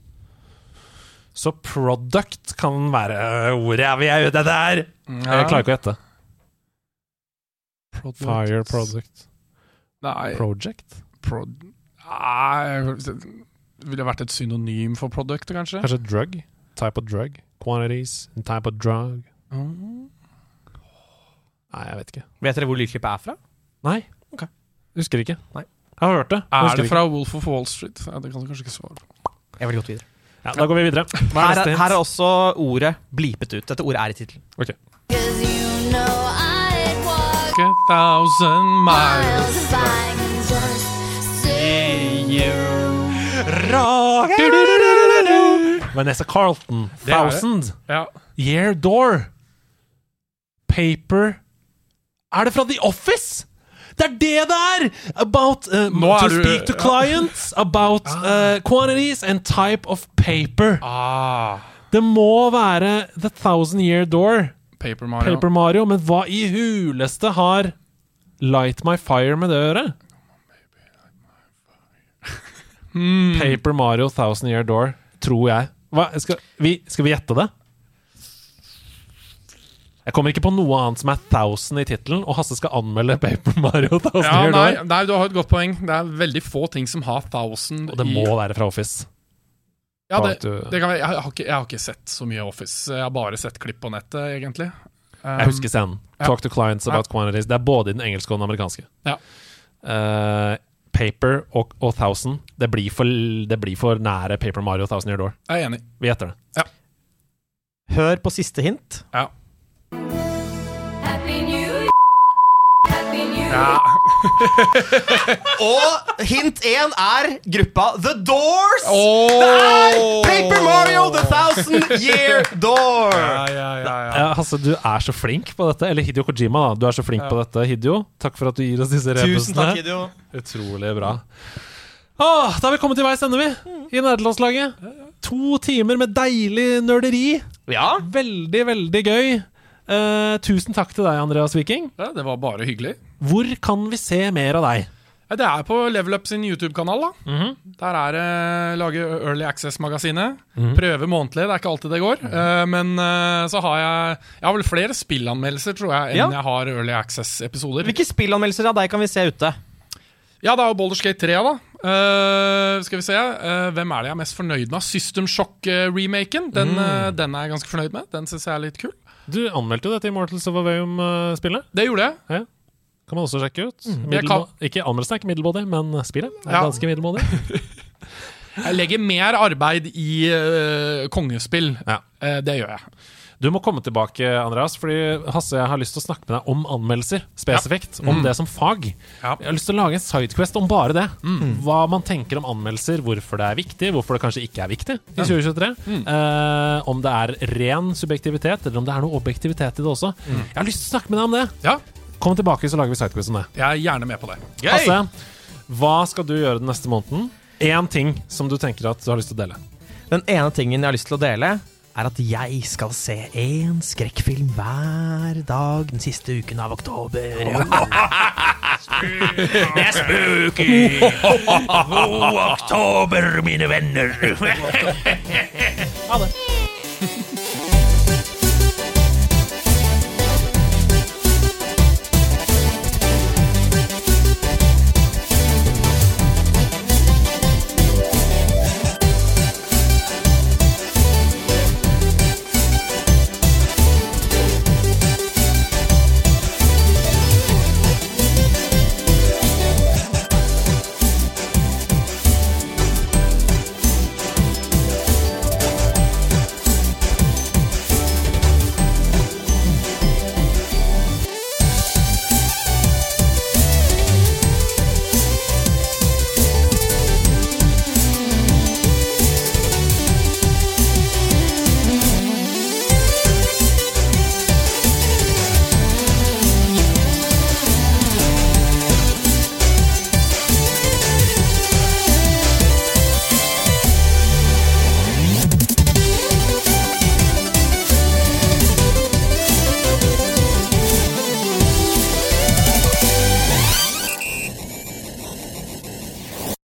Så product kan være ordet jeg vil ute etter! Jeg klarer ikke å gjette. Product. Fire product. Nei. Project? Pro Nei Det ville vært et synonym for product, kanskje? Kanskje drug? Type of drug? Quantities type of drug? Mm. Nei, jeg vet ikke. Vet dere hvor lydklippet er fra? Nei. Ok. Husker ikke. Nei. Jeg har hørt det. Er det ikke. fra Wolf of Wall Street? Ja, det kan du kanskje ikke svare på. Jeg ville gått videre. Ja, da går vi videre. Her er er, her er også ordet blipet ut. Dette ordet er i tittelen. Ok. A thousand miles Vanessa Carlton. Det Vanessa Carlton, Thousand. Ja. Year Door. Paper Er det fra The Office? Det er det det er! About uh, to du- speak to clients, about uh, quantities and type of paper. Ah, Det må være The Thousand Year Door, Paper Mario. Paper Mario, men hva i huleste har Light My Fire med det å gjøre? Hmm. Paper Mario Thousand Year Door, tror jeg. Hva, skal, vi, skal vi gjette det? Jeg kommer ikke på noe annet som er Thousand i tittelen, og Hasse skal anmelde Paper Mario Thousand Ja, Year nei, nei, du har et godt poeng. Det er veldig få ting som har thousand Og det i må være fra Office. Ja, det, det kan, være- jeg, har ikke, jeg har ikke sett så mye Office. Jeg har bare sett klipp på nettet, egentlig. Um, Jeg husker scenen. ja. Talk to clients about quantities. Det er både i den engelske og den amerikanske. Ja. Uh, paper og, og Thousand. Det blir, for, det blir for nære Paper Mario Thousand Year Door. Jeg er enig. Vi gjetter det. Ja. Hør på siste hint. Ja. Happy New Happy New Og hint én er gruppa The Doors! Oh! Det er Paper Mario The Thousand Year Door! Ja, ja, ja, ja. Ja, Hasse, du er så flink på dette. Eller Hidio Kojima, da. Du er så flink på dette, Hidio. Takk for at du gir oss disse Tusen rebusene. Utrolig bra. Åh, da er vi kommet til veis ende, vi. I nederlandslaget. To timer med deilig nerderi. Ja. Veldig, veldig gøy. Eh, tusen takk til deg, Andreas Viking. Ja, det var bare hyggelig. Hvor kan vi se mer av deg? Det er på Level Up sin YouTube-kanal. da Mhm. Der er det lage Early Access-magasinet. Mhm. Prøve månedlig. Det er ikke alltid det går. Uh, men uh, så har jeg Jeg har vel flere spillanmeldelser, tror jeg, enn Ja. jeg har Early Access-episoder. Hvilke spillanmeldelser av deg kan vi se ute? Ja, det er jo Baldur's Gate 3, da. Uh, skal vi se. uh, hvem er det jeg er mest fornøyd med? System Shock-remaken. Den, Mm. uh, den er jeg ganske fornøyd med. Den syns jeg er litt kul. Du anmeldte jo dette Immortals of Aveum-spillet. Det gjorde jeg. Ja. Kan man også sjekke ut. Jeg kan... Ikke Anmeldelsen er ikke middelmådig, men spillet er Ja. ganske middelmådig. Jeg legger mer arbeid i uh, kongespill. Ja. Uh, det gjør jeg. Du må komme tilbake, Andreas, fordi Hasse, jeg har lyst til å snakke med deg om anmeldelser. Spesifikt. Om det som fag. Ja. Jeg har lyst til å lage en sidequest om bare det. Hva man tenker om anmeldelser, hvorfor det er viktig, hvorfor det kanskje ikke er viktig i 2023. Eh, om det er ren subjektivitet, eller om det er noe objektivitet i det også. Jeg har lyst til å snakke med deg om det. Ja, Kom tilbake, så lager vi sidequest om det. jeg er gjerne med på det. Hasse, hva skal du gjøre den neste måneden? Én ting som du tenker at du har lyst til å dele. Den ene tingen jeg har lyst til å dele, er at jeg skal se én skrekkfilm hver dag den siste uken av oktober. Det er spooky! God oktober, mine venner. Ha det.